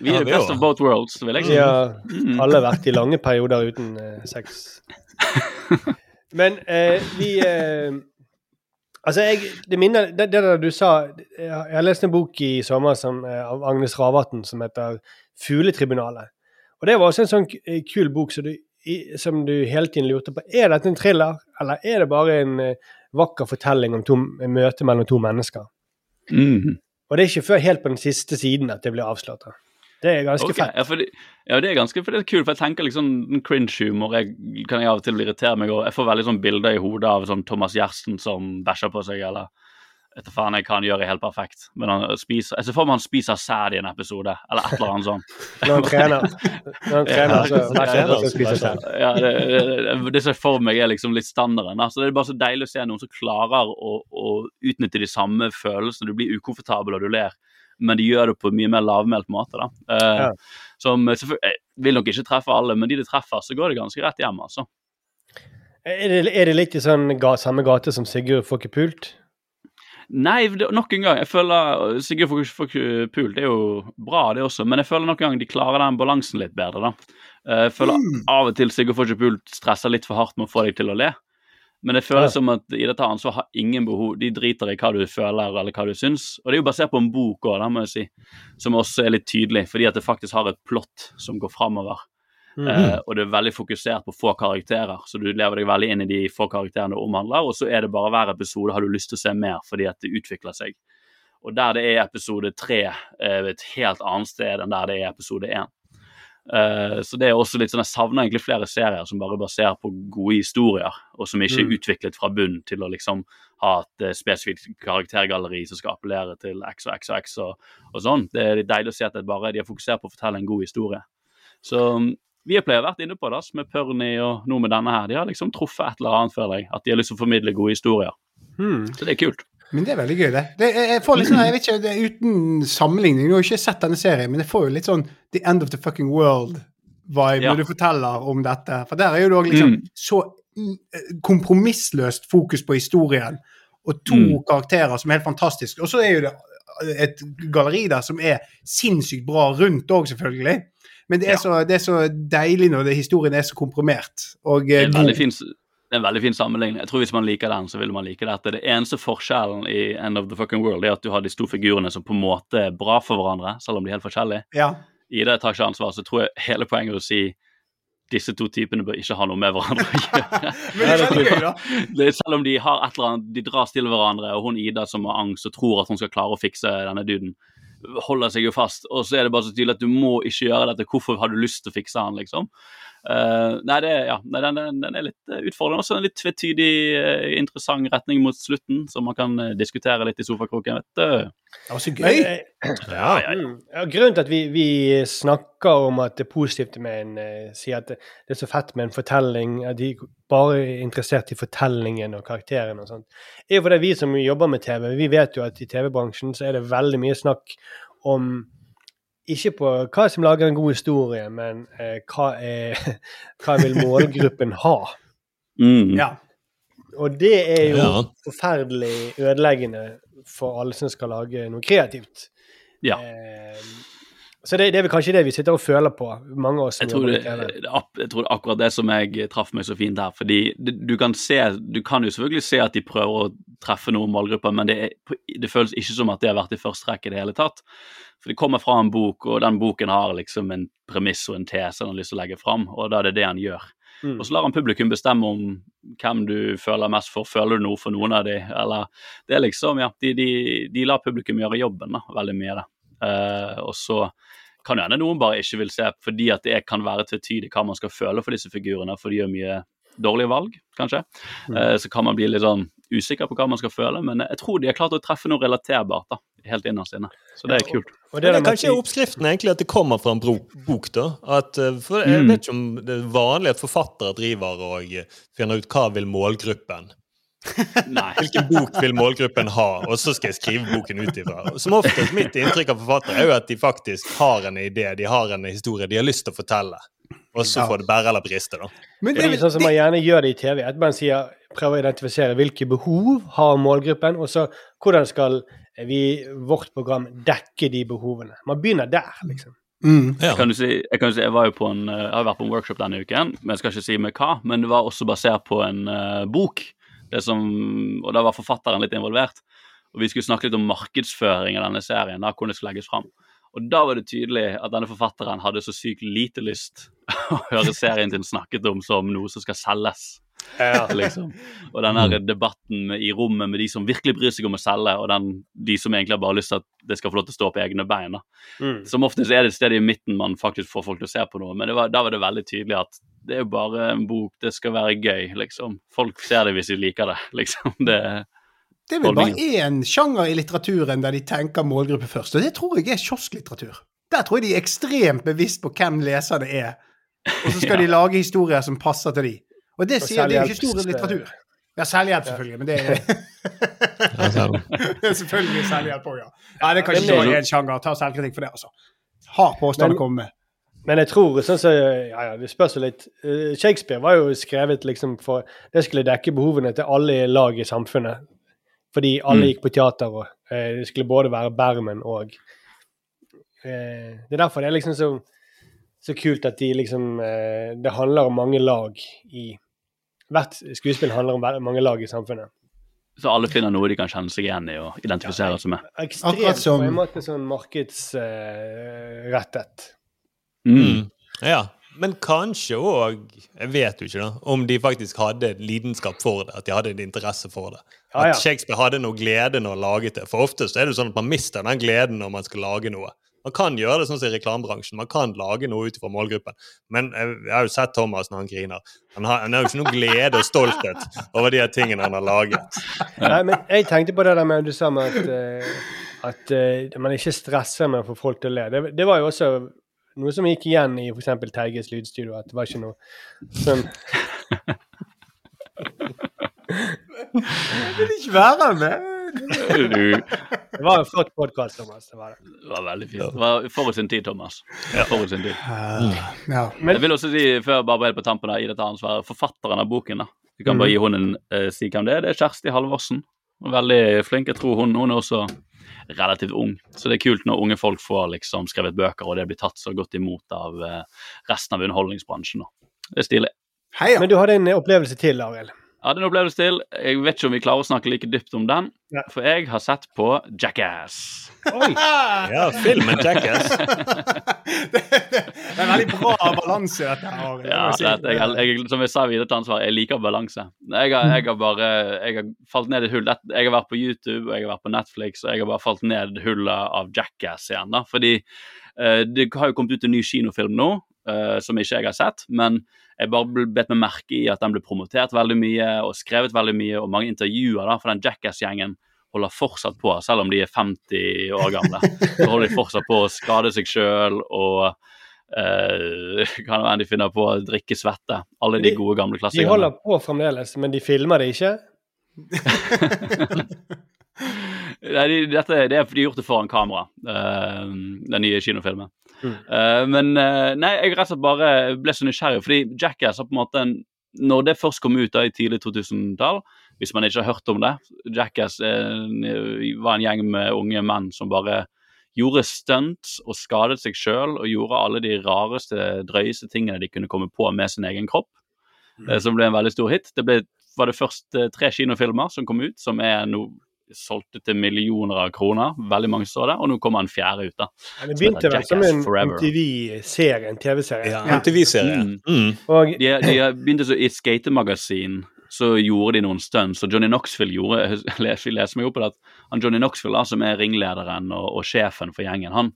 Vi er the best of both worlds, vil jeg si. vi har alle vært i lange perioder uten eh, sex. Men eh, vi eh, Altså, jeg, det minner det, det der du sa Jeg har lest en bok i sommer som, eh, av Agnes Ravatn som heter 'Fugletribunalet'. Og det var også en sånn eh, kul bok så du, i, som du hele tiden lurte på. Er dette en thriller, eller er det bare en eh, vakker fortelling om to, møte mellom to mennesker? Mm. Og det er ikke før helt på den siste siden at det blir avslørt. Det er ganske okay. fett. Ja, fordi, ja, det er ganske for det er kult, for jeg tenker liksom cringe-humor kan jeg av og til irritere meg over. Jeg får veldig sånn bilder i hodet av sånn Thomas Gjertsen som bæsjer på seg, eller vet faen jeg hva han gjør er helt perfekt. Men han spiser, jeg ser for meg han spiser sæd i en episode, eller et eller annet sånt. Når han trener. Når han trener, så Ja, så spiser han. Ja, det, det, det jeg for meg, er liksom litt standarden. Altså, Det er bare så deilig å se noen som klarer å, å utnytte de samme følelsene. Du blir ukomfortabel og du ler, men de gjør det på en mye mer lavmælt måte. da. Eh, Ja. Som selvfølgelig, Jeg vil nok ikke treffe alle, men de det treffer, så går det ganske rett hjem. altså. Er det, er det litt i sånn ga, samme gate som Sigurd får ikke pult? Nei, nok en gang. Jeg føler Sigurd for, for Pul det er jo bra, det også, men jeg føler nok en gang de klarer den balansen litt bedre. da. Eh, Jeg føler av og til Sigurd for pult stresser litt for hardt med å få deg til å le. Men det føles Ja. som at i dette ansvaret har ingen behov De driter i hva du føler eller hva du syns. Og det er jo basert på en bok òg, må jeg si, som også er litt tydelig, fordi at det faktisk har et plott som går framover. Mhm. uh, og det er veldig fokusert på få karakterer, så du lever deg veldig inn i de få karakterene det omhandler. Og så er det bare hver episode har du lyst til å se mer fordi at det utvikler seg. Og der det er episode tre uh, et helt annet sted enn der det er episode én. Uh, så det er også litt sånn, Jeg savner egentlig flere serier som bare baserer på gode historier, og som ikke er Mm. utviklet fra bunn til å liksom ha et uh, spesifikt karaktergalleri som skal appellere til X og X og X og, og sånn. Det er deilig å se at det bare de har fokusert på å fortelle en god historie. Så vi har vært inne på det, med Perny og noe med denne her. De har liksom truffet et eller annet, føler jeg. At de har lyst til å formidle gode historier. Hmm. Så det er kult. Men det er veldig gøy, det. det jeg, får litt sånn, jeg vet ikke, det Uten sammenligning, jeg har jo ikke sett denne serien, men jeg får jo litt sånn The End of the Fucking World-vibe Ja. når du forteller om dette. For der er jo det også liksom Mm. så mm, kompromissløst fokus på historien, og to Mm. karakterer som er helt fantastiske. Og så er jo det et galleri der som er sinnssykt bra rundt òg, selvfølgelig. Men det er, så, det er så deilig når det, historien er så komprimert. Og Det eh, er en god. fin, det er en veldig fin sammenligning. Jeg tror Hvis man liker den, så vil man like dette. Det eneste forskjellen i End of the Fucking World er at du har de to figurene som på en måte er bra for hverandre, selv om de er helt forskjellige. Ja. I det tar ikke ansvar, så tror jeg hele poenget er å si disse to typene bør ikke ha noe med hverandre å gjøre. Det er, selv om de har et eller annet, de dras til hverandre, og hun Ida som har angst og tror at hun skal klare å fikse denne duden, holder seg jo fast. Og så er det bare så tydelig at du må ikke gjøre dette. Hvorfor har du lyst til å fikse han, liksom? Uh, nei, det, ja, nei den, den, den er litt eh, utfordrende. Også en litt tvetydig, eh, interessant retning mot slutten, som man kan diskutere litt i sofakroken. vet du. Det var så gøy. Ja, ja, ja. Mm. Ja, grunnen til at vi, vi snakker om at det er positivt med en uh, Sier at det, det er så fett med en fortelling, at de bare er interessert i fortellingen og karakteren og sånt, er jo fordi vi som jobber med TV, vi vet jo at i TV-bransjen så er det veldig mye snakk om ikke på hva som lager en god historie, men eh, hva, er, hva vil målgruppen ha? Mm. Ja. Og det er jo Ja. forferdelig ødeleggende for alle som skal lage noe kreativt. Ja. Eh, så det, det er vel kanskje det vi sitter og føler på, mange av oss Jeg tror, det, jeg tror det akkurat det som jeg traff meg så fint her. fordi det, du kan se, du kan jo selvfølgelig se at de prøver å treffe noen målgrupper, men det, er, det føles ikke som at det har vært i første rekke i det hele tatt. For det kommer fra en bok, og den boken har liksom en premiss og en tese han har lyst til å legge fram, og da er det det han gjør. Mm. Og så lar han publikum bestemme om hvem du føler mest for. Føler du noe for noen av de, eller Det er liksom, ja, de, de, de lar publikum gjøre jobben, da, veldig mye av det. Uh, og så kan jo hende noen bare ikke vil se fordi at det kan være tvetydig hva man skal føle for disse figurene, for de gjør mye dårlige valg, kanskje. Eh, så kan man bli litt sånn usikker på hva man skal føle, men jeg tror de har klart å treffe noe relaterbart da, helt innerst inne. Så det er kult. Og Det er det kanskje at oppskriften egentlig at det kommer fra en bok, da. At, eh, for jeg Mm. vet ikke om det er vanlig at forfattere driver og eh, finner ut hva vil målgruppen. Nei. Hvilken bok vil målgruppen ha, og så skal jeg skrive boken ut ifra. Som oftest mitt inntrykk av forfattere er jo at de faktisk har en idé, de har en historie de har lyst til å fortelle. Og så får det bære eller briste, da. Men Fordi, sånn som man gjerne gjør det i TV, at man sier, prøver å identifisere hvilke behov har målgruppen, og så hvordan skal vi, vårt program, dekker de behovene. Man begynner der, liksom. mm. Ja. Kan du si, jeg kan jo si, jeg var jo på en, eh, jeg har vært på en workshop denne uken, men jeg skal ikke si med hva. Men det var også basert på en uh, bok, det som, og da var forfatteren litt involvert. Og vi skulle snakke litt om markedsføring av denne serien, da hvordan det skulle legges fram. Og da var det tydelig at denne forfatteren hadde så sykt lite lyst å høre serien sin snakket om som noe som skal selges. Ja. liksom. Og den her debatten i rommet med de som virkelig bryr seg om å selge, og den, de som egentlig bare har lyst til at det skal få lov til å stå på egne bein. Mm. Som oftest er det et sted i midten man faktisk får folk til å se på noe, men det var, da var det veldig tydelig at det er jo bare en bok, det skal være gøy, liksom. Folk ser det hvis de liker det, liksom. Det, Det er vel bare én sjanger i litteraturen der de tenker målgruppe først, og det tror jeg er kiosklitteratur. Der tror jeg de er ekstremt bevisst på hvem leserne er, og så skal de lage historier som passer til de. Og det Og sier det er jo ikke stor litteratur. Ja, selvhjelp selvfølgelig, men det er, det selvfølgelig selvhjelp òg, ja. ja. Det kan ikke Men- være én sjanger. Ta selvkritikk for det, altså. Hard påstand å komme med. Men jeg tror sånn så, ja, ja, Det spørs jo litt. Eh, Shakespeare var jo skrevet liksom for Det skulle dekke behovene til alle lag i samfunnet. Fordi alle Mm. gikk på teater, og eh, det skulle både være Bermen og eh, Det er derfor det er liksom så, så kult at de liksom eh, Det handler om mange lag i Hvert skuespill handler om mange lag i samfunnet. så alle finner noe de kan kjenne seg igjen i og identifisere seg med. Ekstremt som- på en måte sånn markedsrettet. Mm. Ja. Men kanskje òg Jeg vet jo ikke da, om de faktisk hadde lidenskap for det. At de hadde en interesse for det. At ja. Shakespeare hadde noe glede når han laget det. For oftest er det sånn at man mister den gleden når man skal lage noe. Man kan gjøre det sånn som i reklamebransjen. Man kan lage noe ut fra målgruppen. Men jeg, jeg har jo sett Thomas når han griner. Han har, han har jo ikke noe glede og stolthet over de her tingene han har laget. Nei, men jeg tenkte på det der med du sa med at, eh, at eh, man ikke stresser med å få folk til å le. Det, det var jo også noe som gikk igjen i f.eks. Teiges lydstudio. At det var ikke noe sånn Jeg vil ikke være med. Du, Det var en flott podkast, Thomas. Det var det. det var veldig fint. Det var forut sin tid, Thomas. Forut sin tid. Ja. Men- jeg vil også si, før bare helt på tampen i dette ansvaret, forfatteren av boken, da. Du kan bare gi hun en uh, si hvem det er. Det er Kjersti Halvorsen. Veldig flink. Jeg tror hun, hun er også relativt ung. Så det er kult når unge folk får liksom skrevet bøker, og det blir tatt så godt imot av eh, resten av underholdningsbransjen. Da. Det er stilig. Heia. Men du hadde en opplevelse til, Arild. Hadde en opplevelse til. Jeg vet ikke om vi klarer å snakke like dypt om den, Ja. for jeg har sett på Jackass. Oi! Ja, filmen Jackass. det er en veldig bra balanse dette. her. Ja, jeg si. det, jeg, jeg, som jeg sa videre til ansvar, jeg liker balanse. Jeg har, jeg har bare jeg har falt ned i et hull. Jeg har vært på YouTube og jeg har vært på Netflix, og jeg har bare falt ned i hullet av Jackass igjen. da, Fordi uh, det har jo kommet ut en ny kinofilm nå, uh, som ikke jeg har sett. Men jeg bare bet meg merke i at den ble promotert veldig mye og skrevet veldig mye, og mange intervjuer da, for den Jackass-gjengen holder fortsatt på, selv om de er 50 år gamle. Så holder de fortsatt på å skade seg sjøl og uh, kan hende de finner på å drikke svette. Alle de De- gode gamle De holder på fremdeles, men de filmer det ikke. Nei, de, dette, det er fordi de har gjort det foran kamera, uh, den nye kinofilmen. Mm. Uh, men uh, nei, jeg rett og slett bare ble så nysgjerrig, fordi Jackass har på en måte en Når det først kom ut da i tidlig 2000-tall, hvis man ikke har hørt om det Jackass var en gjeng med unge menn som bare gjorde stunts og skadet seg sjøl og gjorde alle de rareste, drøyeste tingene de kunne komme på med sin egen kropp, eh, som ble en veldig stor hit. Det ble, var det først tre kinofilmer som kom ut, som er no, solgte til millioner av kroner. Veldig mange så det, og nå kommer en fjerde ut. da. Ja, Det begynte vel som en. MTV-serie, en TV-serie. Ja, MTV-serie. Mm. Mm. Og De, de begynte så I et skatemagasin så gjorde de noen stunts, og Johnny Knoxville gjorde jeg leser, leser meg opp på det, at han Johnny Knoxville, da, som er ringlederen og, og sjefen for gjengen, han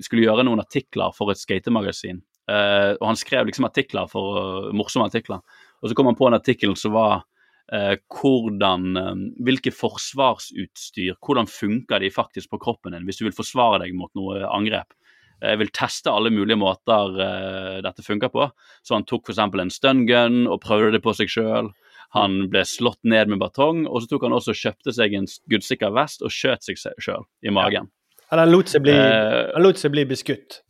skulle gjøre noen artikler for et skatemagasin. Uh, og han skrev liksom artikler for uh, morsomme artikler. Og så kom han på en artikkel som var eh, hvordan eh, Hvilke forsvarsutstyr Hvordan funker de faktisk på kroppen din hvis du vil forsvare deg mot noe angrep? Jeg vil teste alle mulige måter eh, dette funker på. Så han tok f.eks. en stun gun og prøvde det på seg sjøl. Han ble slått ned med batong, og så tok han også og kjøpte seg en skuddsikker vest og skjøt seg sjøl i magen. Ja. han lot seg bli, Eh, han lot seg bli beskutt.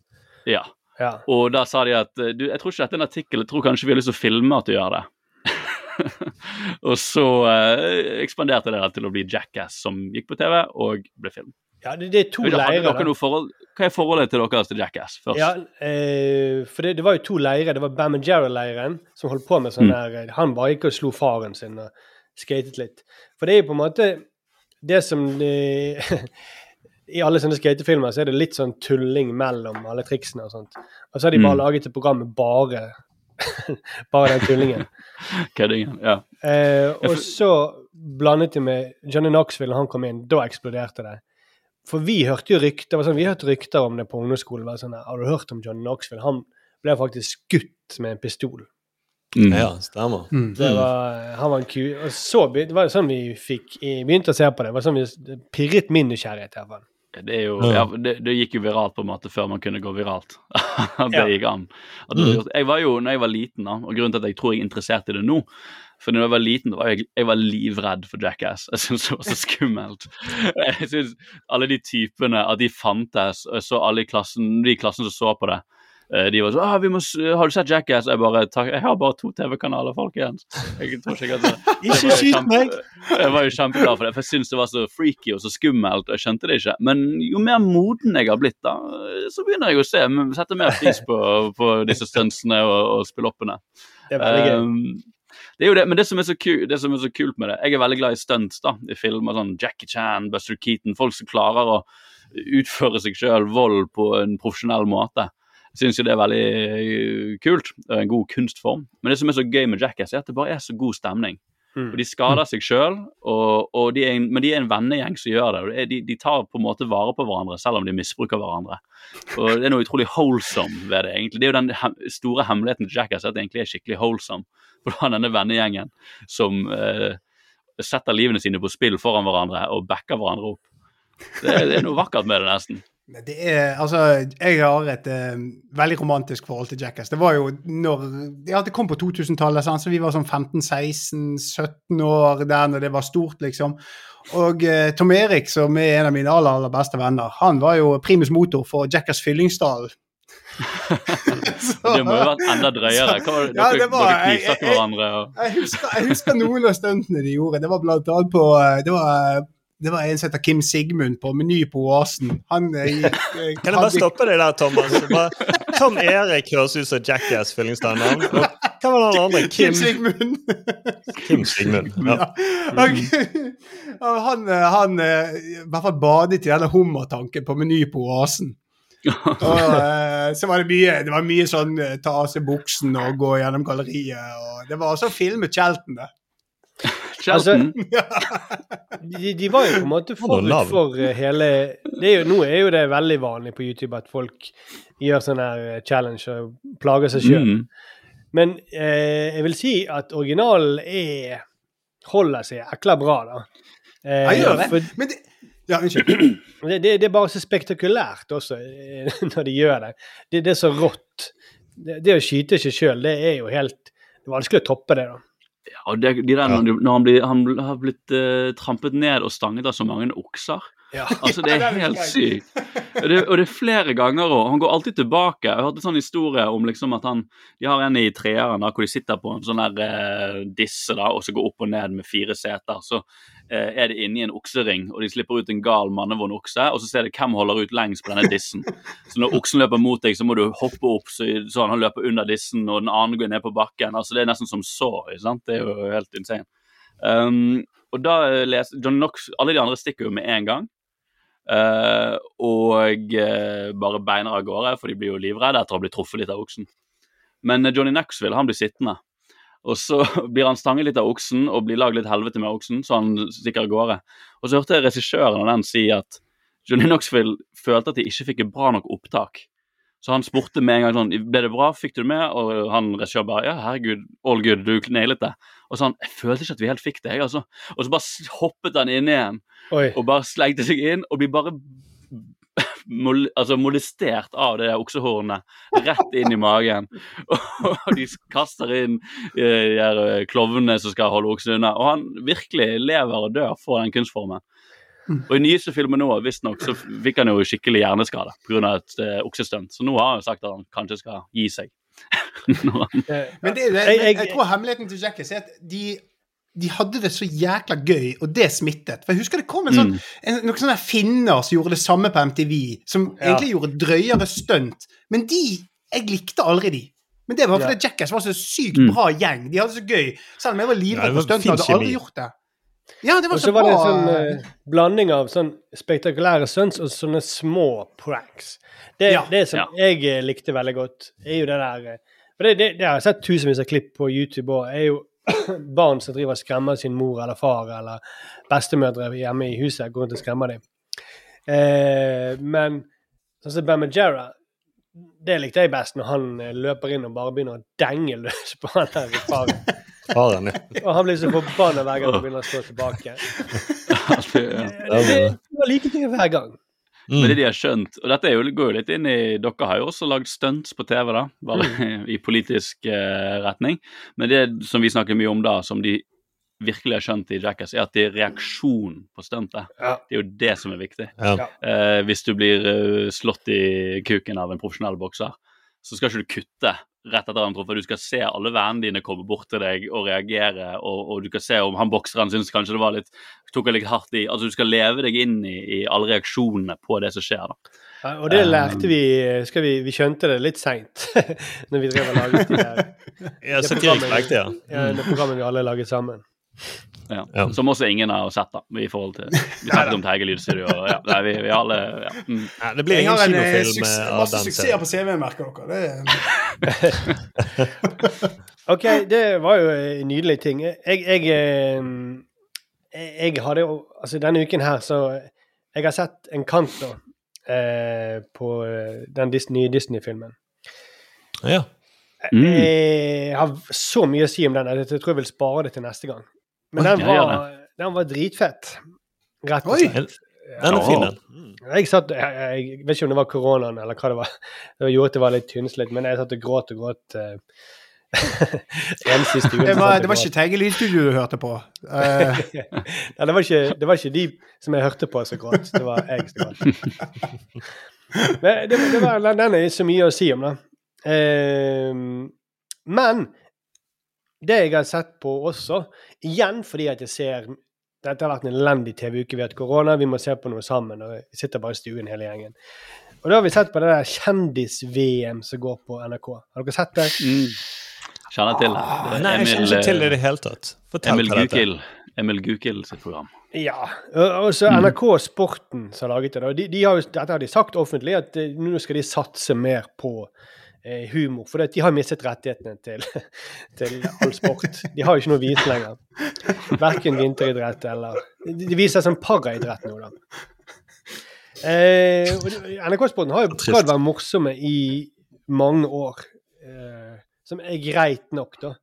Ja. Ja. Og da sa de at eh, du, jeg tror ikke dette er en artikkel, jeg tror kanskje vi har lyst til å filme at du gjør det. og så eh, ekspanderte det til å bli Jackass, som gikk på TV og ble film. Ja, det, det er to leirer. forhold, hva er forholdet til deres til Jackass først? Ja, eh, for det, det var jo to leirer. Det var Bam Jerry-leiren, som holdt på med sånn Mm. der eh, Han bare gikk og slo faren sin og skatet litt. For det er jo på en måte det som de, I alle sånne skatefilmer så er det litt sånn tulling mellom alle triksene og sånt. Og så har de bare Mm. laget et program med bare Bare den tullingen. Køddingen. Ja. Eh, og så blandet de med Johnny Knoxville når han kom inn. Da eksploderte det. For vi hørte jo rykter sånn, vi hørte rykter om det på ungdomsskolen. Var sånn, Har du hørt om Johnny Knoxville? Han ble faktisk skutt med en pistol. Mm. Ja, stemmer. Det var, han var en ku... Og så det var sånn vi fikk begynte å se på det. Det var sånn vi pirret min nysgjerrighet. i hvert fall. Det, er jo, Ja. det, det gikk jo viralt på en måte før man kunne gå viralt. Det Ja. gikk an. Det, jeg var jo, når jeg var liten, da, og grunnen til at jeg tror jeg er interessert i det nå For når jeg var liten, da var jeg, jeg var livredd for Jackass. Jeg syntes det var så skummelt. Jeg synes Alle de typene, at de fantes. og Jeg så alle i klassen, de i klassen som så på det. Eh, De var sånn ah, vi må, 'Har du sett Jackass?' Jeg bare «Takk, Jeg har bare to TV-kanaler, folkens. Jeg tror ikke jeg kan Ikke skyt meg! jeg var jo kjempeglad for det, for jeg syntes det var så freaky og så skummelt. og Jeg skjønte det ikke. Men jo mer moden jeg har blitt, da, så begynner jeg å se, sette mer pris på, på disse stuntsene og, og spilloppene. Det er veldig gøy. Um, det er jo det, men det som, er så ku, det som er så kult med det Jeg er veldig glad i stunts da, i filmer. sånn Jackie Chan, Buster Keaton. Folk som klarer å utføre seg sjøl vold på en profesjonell måte. Syns jo det er veldig eh, kult. og En god kunstform. Men det som er så gøy med Jackass, er at det bare er så god stemning. Mm. Og De skader seg sjøl, men de er en vennegjeng som gjør det. og De, de tar på en måte vare på hverandre, selv om de misbruker hverandre. Og Det er noe utrolig wholesome ved det. egentlig. Det er jo den hem store hemmeligheten til Jackass, at det egentlig er skikkelig wholesome. For du har denne vennegjengen som eh, setter livene sine på spill foran hverandre og backer hverandre opp. Det, det er noe vakkert med det, nesten. Det er, altså, Jeg har et uh, veldig romantisk forhold til Jackass. Det var jo når ja, det kom på 2000-tallet, sant, så vi var sånn 15-16-17 år der når det var stort, liksom. Og uh, Tom Erik, som er en av mine aller, aller beste venner, han var jo primus motor for Jackass Fyllingsdalen. Det må jo ha vært enda drøyere. Hva var det? Ja, Dere, det var- dere knivstakk hverandre. Og... Jeg husker, jeg husker noen av stuntene de gjorde. Det var blant annet på eh, Det var, det var en som heter Kim Sigmund på Meny på Oasen. Han eh, gikk eh, Kan jeg bare stoppe deg der, Thomas? Bare, Tom Erik høres ut som Jackass fyllingsstandard. Hva var den andre? Kim Kim, Sigmund. Kim Sigmund. Ja. ja. og han, eh, han i hvert fall badet i denne hummertanken på Meny på Oasen. Og så var det mye det var mye sånn ta av seg buksen og gå gjennom galleriet. og Det var også filmet kjeltene. Shelton? De, de var jo på en måte forut for eh, hele det er jo, Nå er jo det veldig vanlig på YouTube at folk gjør sånn her eh, challenge og plager seg sjøl. Mm. Men eh, jeg vil si at originalen er holder seg jækla bra, da. Eh, Jeg gjør det. for- Men det, ja, unnskyld. det, det, det er bare så spektakulært også eh, når de gjør det. Det, det er så rått. Det, det å skyte seg sjøl, det er jo helt det er vanskelig å toppe det, da. Ja, det, de der, når, når han, blir, han har blitt uh, trampet ned og stanget av så mange okser. Ja. Altså, Det er helt sykt. Og det, og det er flere ganger òg. Han går alltid tilbake. Jeg hørte en sånn historie om liksom at han De har en i treeren da, hvor de sitter på en sånn der eh, disse da, og så går opp og ned med fire seter. Så er de inne i en oksering, og de slipper ut en gal mannevond okse. Og så ser de hvem holder ut lengst på denne dissen. Så når oksen løper mot deg, så må du hoppe opp så, sånn han løper under dissen, og den andre går ned på bakken. altså Det er nesten som så. sant? Det er jo helt insane. Um, og da eh, leser John Knox Alle de andre stikker jo med en gang. Uh, og uh, bare beiner av gårde, for de blir jo livredde etter å ha blitt truffet litt av oksen. Men eh, Johnny Knoxville han blir sittende. Og så blir han stanget litt av oksen og blir lagd litt helvete med oksen, så han stikker av gårde. Og så hørte jeg regissøren av den si at Johnny Knoxville følte at de ikke fikk et bra nok opptak. Så han spurte med en gang sånn Ble det bra? Fikk du det med? Og han regissøren bare Ja, herregud, all good, du nailet det. Og så han Jeg følte ikke at vi helt fikk det, jeg, altså. Og så bare hoppet han inn igjen Oi. og bare slengte seg inn og blir bare mol altså molestert av det oksehornet rett inn i magen. Og de kaster inn eh, de der eh, klovnene som skal holde oksen unna. Og han virkelig lever og dør for den kunstformen. Og i nyeste filmen nå, visstnok, så fikk han jo skikkelig hjerneskade pga. et uh, oksestunt. Så nå har han jo sagt at han kanskje skal gi seg. Men det Men jeg- jeg tror hemmeligheten til Jackass er at de, de hadde det så jækla gøy, og det smittet. For jeg husker det kom en sånn, Mm. en, noen sånne finner som gjorde det samme på MTV, som Ja. egentlig gjorde drøyere stunt. Men de Jeg likte aldri de. Men det var fordi Ja. Jackass var så sykt Mm. bra gjeng. De hadde det så gøy. Selv om jeg var livredd for stunt, hadde aldri gjort det. Ja, det var Og så så var det en sånn uh, blanding av sånn spektakulære stunts og sånne små pranks. Det, Ja, det som ja. jeg eh, likte veldig godt, er jo det der eh, For det, det, det har jeg sett tusenvis av klipp på YouTube òg. er jo barn som driver og skremmer sin mor eller far eller bestemødre hjemme i huset. Går rundt og skremmer dem. Eh, men sånn som Bamajera Majera, det likte jeg best når han eh, løper inn og bare begynner å denge løs på han der faren. Faren, ja. Og han blir så forbanna hver gang han begynner å stå tilbake. det, Det, det var like ting hver gang. Men det de har skjønt, og dette er jo, går jo litt inn i Dere har jo også lagd stunts på TV, da, bare i politisk eh, retning. Men det som vi snakker mye om da, som de virkelig har skjønt i Jackass, er at det er reaksjon på stuntet. Ja. Det er jo det som er viktig. Ja. Eh, hvis du blir uh, slått i kuken av en profesjonell bokser, så skal ikke du kutte rett etter han truffer. Du skal se alle vennene dine komme bort til deg og reagere, og, og du skal se om han bokseren syns kanskje det var litt tok litt hardt i. Altså Du skal leve deg inn i, i alle reaksjonene på det som skjer. da. Ja, og det lærte vi skal vi, vi skjønte det litt seint når vi drev og laget de der Ja, det satirisk programmet- ja. ja, det programmet vi alle laget sammen. Ja. Ja. Som også ingen har sett, da, i forhold til Vi snakket om Teige lydstudio. og Ja, nei, vi, vi alle ja. mm. Ja, det blir ingen har eh, kinofilm av masse den suksesser serien. på CV-en, merker dere. Det, OK, det var jo en nydelig ting. Jeg, jeg, jeg hadde jo Altså, denne uken her, så Jeg har sett en kant eh, på eh, den nye Disney-filmen. Ja. Mm. Jeg har så mye å si om den jeg tror jeg vil spare det til neste gang. Men den var, den var dritfett. Rett og slett. Den er fin, den. Jeg, satt, jeg, jeg vet ikke om det var koronaen eller hva det var. Det gjorde at det var litt tynnslitt, men jeg satt og gråt og gråt. Uh, siste det, var, det var ikke Teige lydstudio du hørte på. Uh. Nei, det var, ikke, det var ikke de som jeg hørte på som gråt. Det var jeg som gråt. Men det, det var, den er så mye å si om, da. Uh, men det jeg har sett på også, igjen fordi at jeg ser dette har vært en elendig TV-uke. Vi har hatt korona, vi må se på noe sammen. og Vi sitter bare i stuen hele gjengen. Og da har vi sett på det der kjendis-VM som går på NRK. Har dere sett det? Mm. Kjenner til det. det. er Nei, jeg kjenner ikke til det i det hele tatt. Fortell Emil er. Emil Gukild sitt program. Ja. Og så NRK Sporten som har laget det. Og de, de har jo, dette har de sagt offentlig, at eh, nå skal de satse mer på eh, humor. For de har mistet rettighetene til, til all sport. De har jo ikke noe å vise lenger. Verken vinteridrett eller De, viser viser som paraidrett nå, da. Eh, NRK Sporten har jo prøvd å være morsomme i mange år. Eh, som er greit nok, da.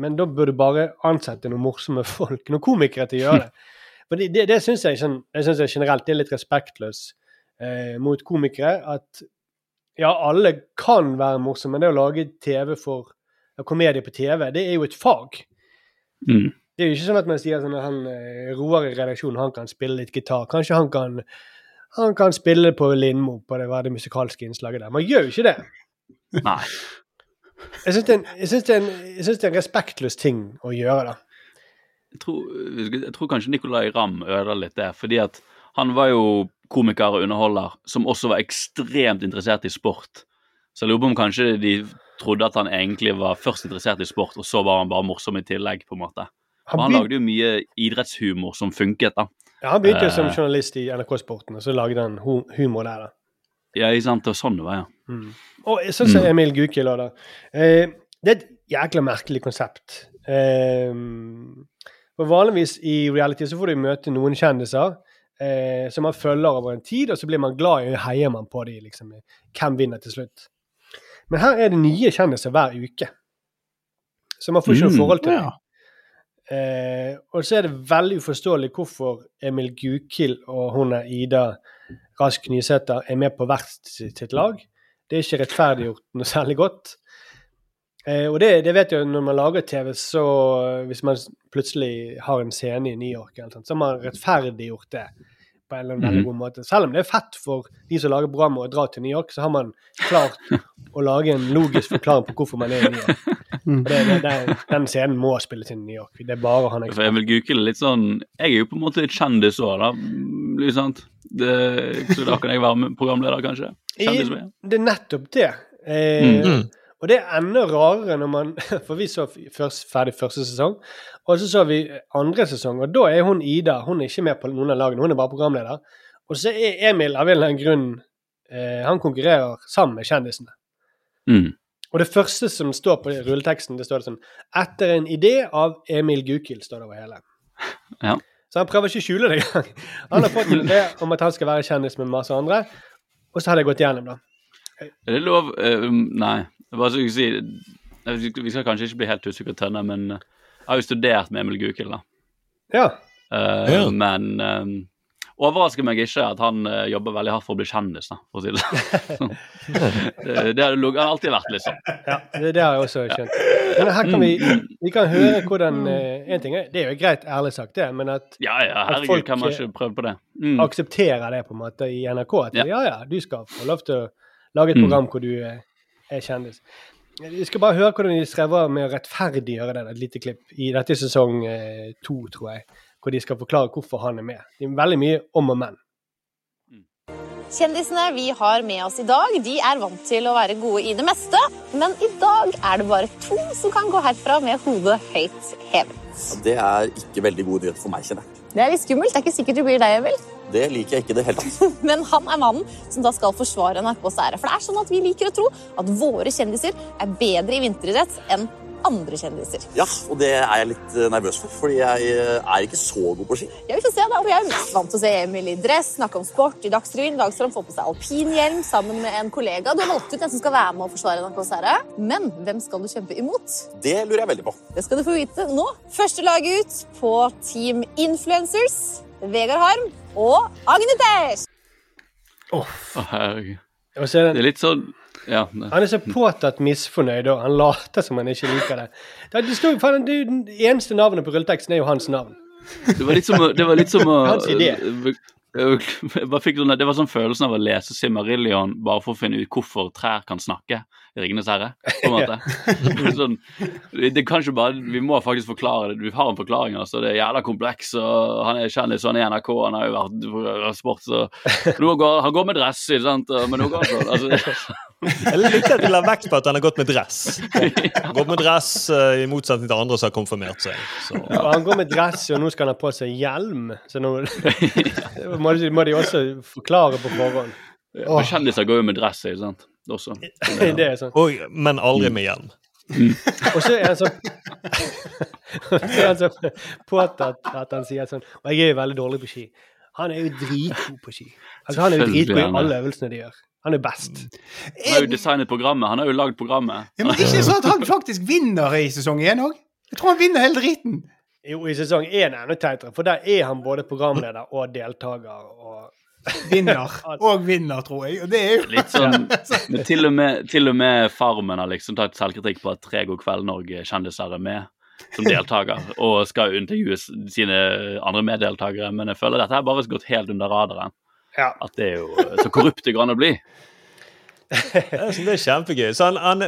Men da burde du bare ansette noen morsomme folk, noen komikere til å gjøre det. For det, det, det syns jeg, sånn, jeg generelt det er litt respektløst eh, mot komikere. At ja, alle kan være morsomme, men det å lage TV for komedie på TV, det er jo et fag. Mm. Det er jo ikke sånn at man sier sånn at han eh, Roar i redaksjonen han kan spille litt gitar. Kanskje han kan, han kan spille på Lindmo på det, det musikalske innslaget der. Man gjør jo ikke det. Nei. Jeg syns det, det, det er en respektløs ting å gjøre, da. Jeg tror, jeg tror kanskje Nicolay Ramm ødela litt det, fordi at han var jo komiker og underholder som også var ekstremt interessert i sport. Så jeg lurer på om kanskje de trodde at han egentlig var først interessert i sport, og så var han bare morsom i tillegg, på en måte. Han han lagde jo mye idrettshumor som funket, da. Ja, han begynte jo som Eh. journalist i NRK Sporten, og så lagde han humor der, da. Ja, ikke sant? Det var sånn det var, ja. Mm. Og sånn som Emil Gukild òg, da. Eh, det er et jækla merkelig konsept. Eh, for vanligvis i reality så får du møte noen kjendiser eh, som man følger over en tid, og så blir man glad i og heier man på dem. Liksom. Hvem vinner til slutt? Men her er det nye kjendiser hver uke. Så man får ikke noe Mm, forhold til det. ja. Eh, og så er det veldig uforståelig hvorfor Emil Gukild og hun er Ida Rask Nysæter er med på hvert sitt lag. Det er ikke rettferdiggjort noe særlig godt. Eh, og det, det vet jeg jo når man lager TV, så hvis man plutselig har en scene i New York, eller sånt, så har man rettferdiggjort det på en eller annen veldig Mhm. god måte. Selv om det er fett for de som lager programmet å dra til New York, så har man klart å lage en logisk forklaring på hvorfor man er i New York. Og det, det, det, den scenen må spilles inn i New York. Det er bare han For Jeg vil google litt sånn Jeg er jo på en måte litt kjendis òg, da. blir Litt sant? Det, så da kan jeg være med programleder, kanskje? Kjendis med. I- Det er nettopp det. Eh, Mm. Og det er enda rarere når man For vi så først, ferdig første sesong, og så så vi andre sesong, og da er hun Ida hun er ikke med på noen av lagene, hun er bare programleder. Og så er Emil av en eller annen grunn eh, Han konkurrerer sammen med kjendisene. Mm. Og det første som står på rulleteksten, det står det sånn 'Etter en idé av Emil Gukild', står det over hele. Ja. Så han prøver ikke å skjule det engang. Han har fått en idé om at han skal være kjendis med masse andre, og så har det gått gjennom, da. Er det lov uh, Nei. Bare så jeg si Vi skal kanskje ikke bli helt usikre tønner, men eh, jeg har jo studert med Emil Gukild, da. Ja. Uh, Ja. Men um, overrasker meg ikke at han uh, jobber veldig hardt for å bli kjendis, da, for å si det sånn. det, det har det han har alltid vært, liksom. Ja, det, det har jeg også skjønt. Men her kan vi, vi kan høre hvordan uh, En ting er, det er jo greit, ærlig sagt, det, men at, Ja, ja, at folk kan man ikke prøve på det? Mm. aksepterer det på en måte i NRK. At ja. Ja. ja, du skal få lov til å lage et Mm. program hvor du er kjendis. Vi skal bare høre hvordan de strever med å rettferdiggjøre det, et lite klipp, i dette sesong eh, to, tror jeg. Hvor de skal forklare hvorfor han er med. Det er veldig mye om og men. Kjendisene vi har med oss i dag, de er vant til å være gode i det meste. Men i dag er det bare to som kan gå herfra med hodet høyt hevet. Det er ikke veldig god nyhet for meg, kjenner jeg. Det er litt skummelt. Det er ikke sikkert det blir deg, Emil. Det liker jeg ikke i det hele tatt. Men han er mannen som da skal forsvare NRKs ære. For det er sånn at vi liker å tro at våre kjendiser er bedre i vinteridrett enn andre kjendiser. Ja, og det er jeg litt eh, nervøs for, fordi jeg eh, er ikke så god på ski. Ja, vi får se da, for Jeg er mest vant til å se Emil i dress, snakke om sport i Dagsrevyen. I dag skal han få på seg alpinhjelm sammen med en kollega. Du har valgt ut en som skal være med og forsvare NRKs ære. Men hvem skal du kjempe imot? Det lurer jeg veldig på. Det skal du få vite nå. Første laget ut på Team Influencers. Vegard Harm og Agnetes. Oh, herregud. Så er Det det, er litt sånn Ja. han er så påtatt misfornøyd, og han later som han ikke liker det. Det, det, står, faen, det, eneste navnet på rulleteksten er jo hans navn. Det var litt som å, det var litt som å Jeg bare fikk sånn, det var sånn følelsen av å lese Simmerillion bare for å finne ut hvorfor trær kan snakke Ringenes herre. på en måte. sånn, det kan ikke bare, Vi må faktisk forklare det. Vi har en forklaring. altså, Det er jævla kompleks. og Han er kjendis, sånn han er i NRK, han har jo vært på sport, så nå går, Han går med dress, ikke sant? men nå går han sånn. altså, Jeg liker at de la vekt på at han har gått med dress. Gått med dress eh, i motsetning til andre som har konfirmert seg. Så. Og han går med dress, og nå skal han ha på seg hjelm. Så nå må, de- må de også forklare på forhånd. Og Kjendiser går jo med dress, ikke sant? Også. Det er sånn. Og, men aldri med hjelm. Og så er han sånn Så er han så påtatt at han sier sånn Og jeg er jo veldig dårlig på ski. Han er jo dritgod på ski. Altså, han er jo dritgod i det. alle øvelsene de gjør. Han er best. Han har jo designet programmet. Han har jo lagd programmet. Ja, men ikke sånn at han faktisk vinner i sesong én òg? Jeg tror han vinner hele driten. Jo, i sesong én er han enda teitere, for der er han både programleder og deltaker. og Vinner. Og vinner, tror jeg. Og det er jo Litt sånn, men til og, med, til og med Farmen har liksom tatt selvkritikk på at Tre God kveld Norge-kjendiser er med som deltaker, og skal intervjue sine andre meddeltakere. Men jeg føler dette har bare gått helt under radaren. Ja. At det er jo så korrupt det går an å bli. Det er kjempegøy. Så han, han,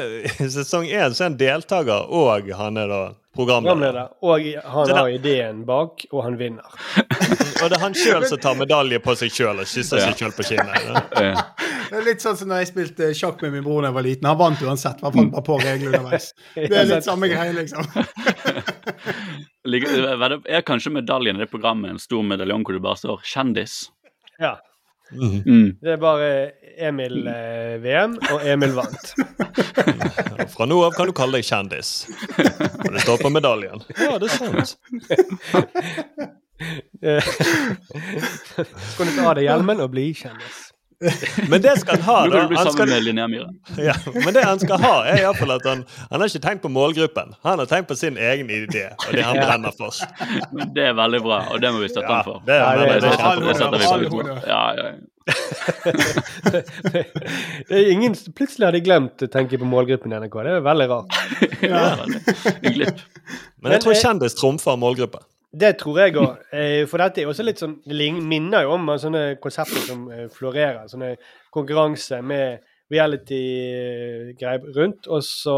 sesong én så er han deltaker, og han er da programleder. Og han har ideen bak, og han vinner. Og det er han sjøl som tar medalje på seg sjøl og kysser Ja. seg sjøl på kinnet. Det er litt sånn som når jeg spilte sjakk med min bror da jeg var liten. Han vant uansett. Han fant bare på reglene underveis. Det er litt samme greie, liksom. Er kanskje medaljen i det programmet en stor medaljong hvor du bare står 'kjendis'? Ja. Mm. Det er bare Emil eh, VM, og Emil vant. Fra nå av kan du kalle deg kjendis. Og det står på medaljen. Ja, det er sant. Eh, Så kan du ta av deg hjelmen og bli kjendis. Men det skal han ha, da. Han skal, ja, men det han skal ha, er iallfall at han, han har ikke tenkt på målgruppen. Han har tenkt på sin egen idé og det han brenner for. Det er veldig bra, og det må vi støtte Ja, han for. det er- Ja, det- det, det- setter- det setter vi pris på. Ja, ja. Det er ingen, plutselig har de glemt å tenke på målgruppen i NRK. Det er veldig rart. ja. veldig- En glipp. Men jeg tror eh, kjendis trumfer målgruppe. Det tror jeg òg. For dette er også litt sånn Det minner jo om eh, sånne konsepter som eh, florerer. Sånne konkurranse med reality-greier rundt, og så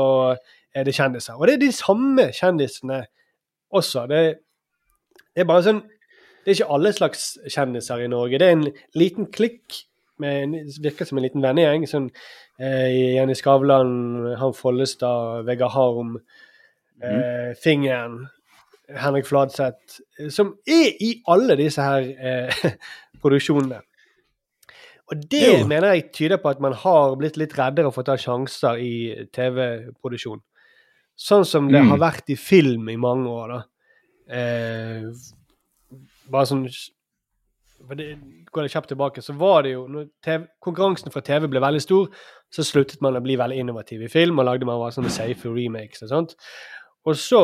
er det kjendiser. Og det er de samme kjendisene også. Det, det er bare sånn Det er ikke alle slags kjendiser i Norge. Det er en liten klikk med virker som en liten vennegjeng. Sånn eh, Jenny Skavlan, han Follestad, Vegard Harm, eh, Fingeren, Henrik Fladseth, som er i alle disse her eh, produksjonene. Og det Jo. mener jeg tyder på at man har blitt litt reddere for å ta sjanser i TV-produksjon. Sånn som det Mm. har vært i film i mange år, da. Eh, bare sånn det, Går det kjapt tilbake, så var det jo når TV, Konkurransen fra TV ble veldig stor, så sluttet man å bli veldig innovativ i film, og lagde man bare sånne safe remakes og sånt. Og så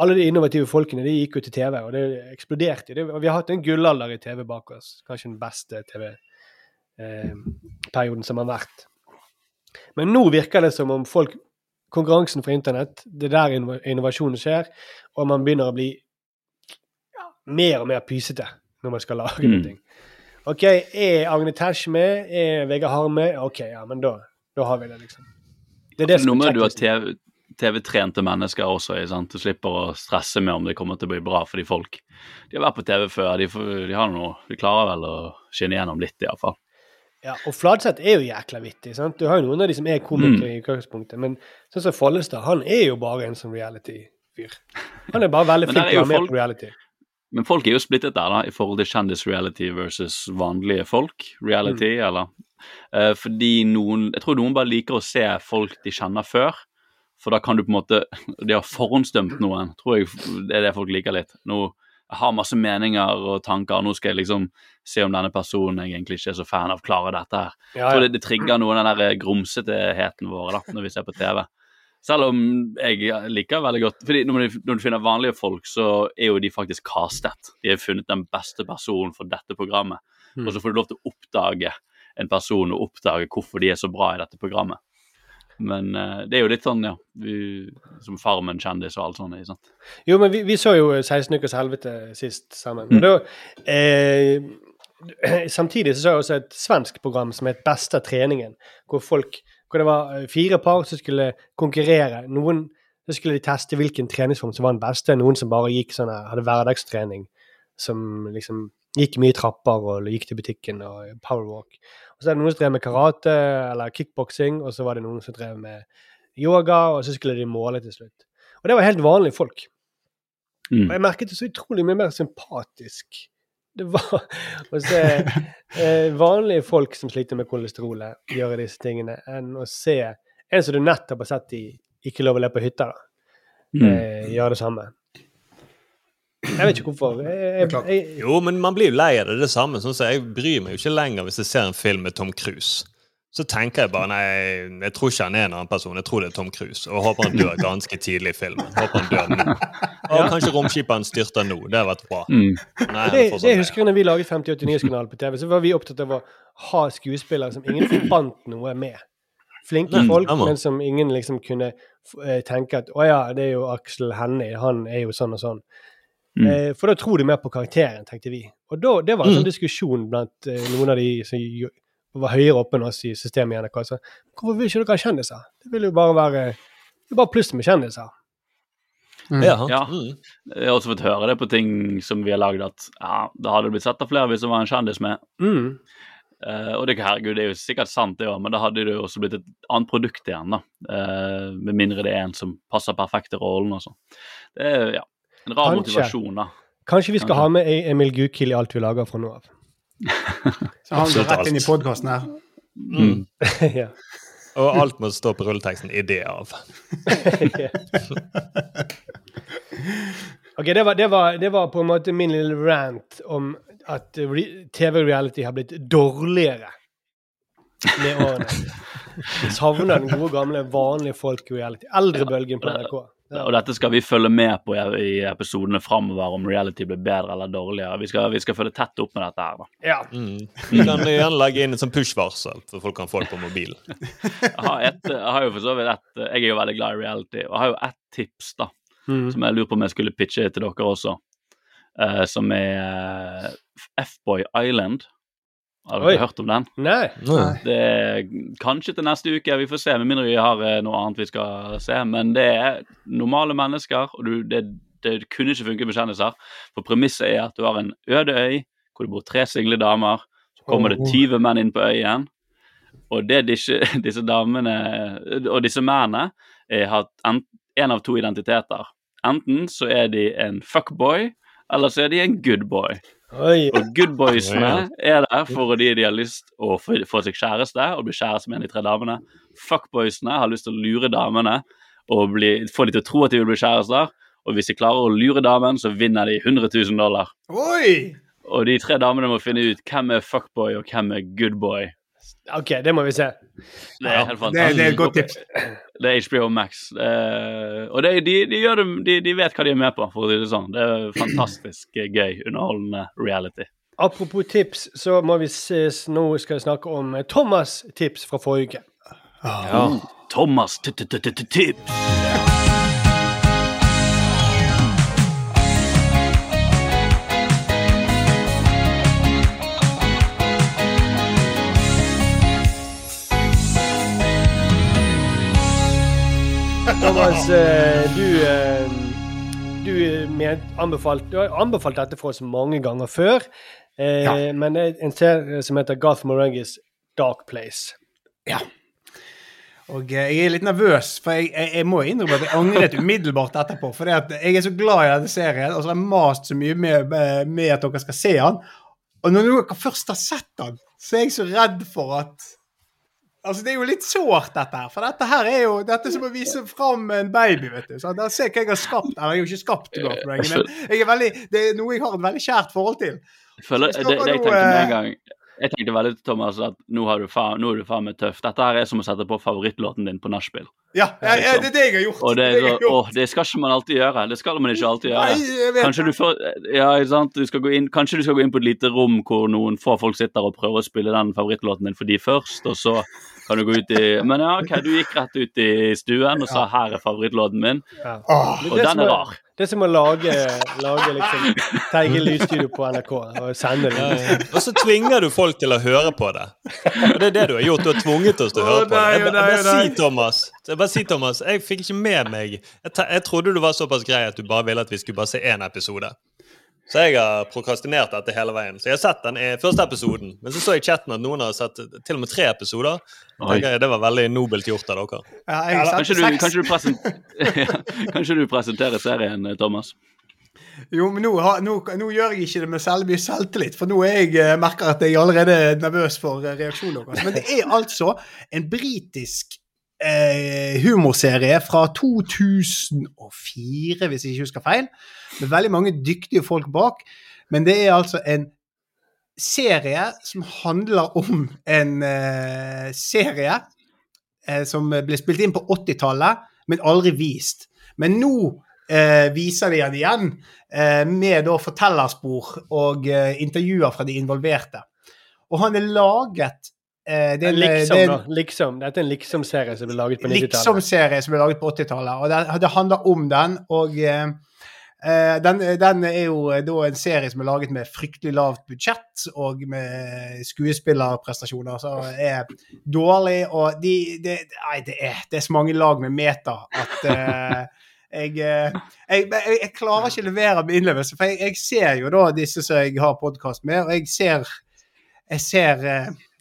Alle de innovative folkene de gikk jo til TV, og det eksploderte. Det, og vi har hatt en gullalder i TV bak oss. Kanskje den beste TV-perioden som har vært. Men nå virker det som om folk Konkurransen fra internett, det er der innovasjonen skjer, og man begynner å bli ja, mer og mer pysete når man skal lage Mm. noe. OK, er Agne Tesh med? Er Vegard Harm med? OK, ja, men da, da har vi det, liksom. Det er det Nå som må er du ha. TV TV-trente mennesker også, sant? du slipper å stresse med om det kommer til å bli bra, fordi folk de har vært på TV før, de, får, de, har noe, de klarer vel å skinne gjennom litt, iallfall. Ja, og Fladseth er jo jækla vittig. sant? Du har jo noen av de som er komikere Mm. i utgangspunktet, men sånn som Follestad, han er jo bare en sånn reality-fyr. Han er bare veldig flink til å være med folk- på reality. Men folk er jo splittet der, da, i forhold til kjendis-reality versus vanlige folk-reality, Mm. eller Eh, Fordi noen Jeg tror noen bare liker å se folk de kjenner før. For da kan du på en måte De har forhåndsdømt noen, tror jeg det er det folk liker litt. Nå jeg har masse meninger og tanker, nå skal jeg liksom se om denne personen jeg egentlig ikke er så fan av, klarer dette her. Ja, ja. tror det, det trigger noe av den der grumseteheten vår da, når vi ser på TV. Selv om jeg liker veldig godt fordi når du, når du finner vanlige folk, så er jo de faktisk castet. De har funnet den beste personen for dette programmet. Mm. Og så får du lov til å oppdage en person og oppdage hvorfor de er så bra i dette programmet. Men uh, det er jo litt sånn, ja vi, Som Farmen kjendis og alt sånt. ikke sant? Jo, men vi, vi så jo 16 ukers helvete sist sammen. Mm. Da, eh, samtidig så så jeg også et svensk program som het «Beste treningen, hvor folk hvor det var eh, fire par som skulle konkurrere. Noen så skulle de teste hvilken treningsform som var den beste. Noen som bare gikk sånn, hadde hverdagstrening, som liksom gikk mye trapper og gikk til butikken og powerwalk. Og så er det noen som drev med karate eller kickboksing, og så var det noen som drev med yoga, og så skulle de måle til slutt. Og det var helt vanlige folk. Mm. Og jeg merket det så utrolig mye mer sympatisk. Det var å se eh, vanlige folk som sliter med kolesterolet, gjøre disse tingene, enn å se en som du nettopp har sett i Ikke lov å le på hytta, da, Mm. eh, gjøre det samme. Jeg vet ikke hvorfor. Jeg, jeg, jeg, Jo, men man blir jo lei av det. Det samme. Sånn som Jeg bryr meg jo ikke lenger hvis jeg ser en film med Tom Cruise. Så tenker jeg bare nei, jeg tror ikke han er en annen person. Jeg tror det er Tom Cruise. Og håper han dør ganske tidlig i filmen. Håper han dør nå. Og kanskje romskipet han styrter nå. Det har vært bra. Mm. Nei, det, det sånn- husker jeg når vi laget 58 Nyhetskanalen på TV, så var vi opptatt av å ha skuespillere som ingen forbandt noe med. Flinke Mm, folk, men som ingen liksom kunne eh, tenke at å ja, det er jo Aksel Hennie, han er jo sånn og sånn. Mm. Eh, for da tror de mer på karakteren, tenkte vi. Og da, det var en sånn Mm. diskusjon blant eh, noen av de som var høyere oppe enn oss i systemet i NRK. Så, hvorfor vil ikke dere ha kjendiser? Det vil jo bare være det er bare pluss med kjendiser. Ja. Ja. Mm. Jeg har også fått høre det på ting som vi har lagd, at ja, da hadde det blitt sett av flere hvis det var en kjendis med. Mm. Uh, og det, herregud, det er jo sikkert sant, det òg, men da hadde det jo også blitt et annet produkt igjen. da. Uh, med mindre det er en som passer perfekt til rollen og sånn. Det er ja, en rar Kanskje. motivasjon, da. Kanskje vi skal Kanskje. ha med E- Emil Gukild i alt vi lager fra nå av. Så han går rett inn i podkasten her. Mm. ja. Og alt må stå på rulleteksten 'idé av'. Ok, det var, det, var, det var på en måte min lille rant om at TV-reality har blitt dårligere med årene. Savner den gode, gamle, vanlige folk-reality. Eldrebølgen på NRK. Og dette skal vi følge med på i, i episodene framover, om reality blir bedre eller dårligere. Vi skal, vi skal følge tett opp med dette her, da. Ja. Mm. Vi kan gjerne legge inn et sånt push-varsel, så folk kan få det på mobilen. Jeg har, et, jeg har jo for så vidt et Jeg er jo veldig glad i reality, og jeg har jo ett tips, da. Mm. som jeg lurer på om jeg skulle pitche til dere også. uh, som er eh, F-Boy Island. Har dere hørt om den? Nei. Det er kanskje til neste uke, vi får se, med mindre vi har eh, noe annet vi skal se. Men det er normale mennesker, og du, det, det kunne ikke funke med kjendiser. For premisset er at du har en øde øy hvor det bor tre single damer. Så kommer det Oh. 20 menn inn på øyen. Og det disse, disse damene og disse mennene er, har én av to identiteter. Enten så er de en fuckboy, eller så er de en good boy. Oi. Og good boysene er der fordi de har lyst å få, få seg kjæreste og bli kjæreste med en av de tre damene. Fuckboysene har lyst til å lure damene og bli, få de til å tro at de vil bli kjærester. Og hvis de klarer å lure damen, så vinner de 100 000 dollar. Oi! Og de tre damene må finne ut hvem er fuckboy og hvem er goodboy. OK, det må vi se. Det er helt Det, fantastisk. det er et godt tips. Det er HBO Max. Er, og det, de, de, gjør det, de, de vet hva de er med på, for å si det sånn. Det er fantastisk gøy, underholdende reality. Apropos tips, så må vi ses, nå skal vi snakke om Thomas' tips fra forrige uke. Ja. Thomas tips. Thomas, eh, du, eh, du, ment, anbefalt, du har anbefalt dette for oss mange ganger før. Eh, Ja. Men en serie som heter Garth Morengis Dark Place. Ja. Og eh, jeg er litt nervøs, for jeg, jeg, jeg må innrømme at jeg angret umiddelbart etterpå. For jeg er så glad i denne serien, og så har jeg mast så mye med, med, med at dere skal se den. Og når dere først har sett den, så er jeg så redd for at Altså, Det er jo litt sårt, dette her. For dette her er jo dette er som å vise fram en baby. vet du. Så da ser hva jeg har skapt. Eller jeg har jo ikke skapt det, men jeg er veldig, det er noe jeg har et veldig kjært forhold til. Jeg føler, det, det jeg tenker med eh, en gang Jeg tenkte veldig Thomas at nå, har du faen, nå er du faen meg tøff. Dette her er som å sette på favorittlåten din på nachspiel. Ja, ja, jeg, det er det jeg har gjort. Og det, så, jeg gjort. Å, det skal ikke man alltid gjøre. Det skal man ikke alltid gjøre. Nei, Kanskje du, får, ja, sant? Du inn, kanskje du skal gå inn på et lite rom hvor noen få folk sitter og prøver å spille den favorittlåten din for de først, og så kan du gå ut i Men ja, OK, du gikk rett ut i stuen og sa 'her er favorittlåten min', Ja. Og den er rar. Det er som å lage, lage liksom, Teige lysstudio på NRK og sende det. Ja, ja. Og så tvinger du folk til å høre på det. Og det er det du har gjort. Du har tvunget oss til å høre på det. nei, Jeg, jeg, bare si, Thomas, jeg bare si, Thomas, jeg fikk ikke med meg jeg, jeg trodde du var såpass grei at du bare ville at vi skulle bare se én episode. Så jeg har prokrastinert dette hele veien. Så jeg har sett den i første episoden. Men så så jeg i chatten at noen har sett til og med tre episoder. Jeg, Det var veldig nobelt gjort av dere. Ja, jeg har Kanskje sett du, kanskje, du kanskje du presenterer serien, Thomas? Jo, men nå, nå, nå gjør jeg ikke det med særlig mye selvtillit, for nå er jeg, eh, merker jeg at jeg er allerede er nervøs for eh, reaksjonen deres. Men det er altså en britisk eh, humorserie fra 2004, hvis jeg ikke husker feil, med veldig mange dyktige folk bak. Men det er altså en serie som handler om en eh, serie eh, som ble spilt inn på 80-tallet, men aldri vist. Men nå eh, viser de den igjen, eh, med da fortellerspor og eh, intervjuer fra de involverte. Og han er laget eh, det er en- Liksom, det er en-. Liksom. Dette er en liksom-serie som ble laget på 90-tallet. Liksom-serie som ble laget på 80-tallet. Og det, det handler om den. Og eh, eh, den, den er jo eh, da en serie som er laget med fryktelig lavt budsjett og med skuespillerprestasjoner som er dårlig. Og de, de, nei, det, er, det er så mange lag med meta at eh, jeg, eh, jeg, jeg, jeg klarer ikke å levere med innlevelse. For jeg, ser jo da disse som jeg har podkast med, og jeg ser Jeg ser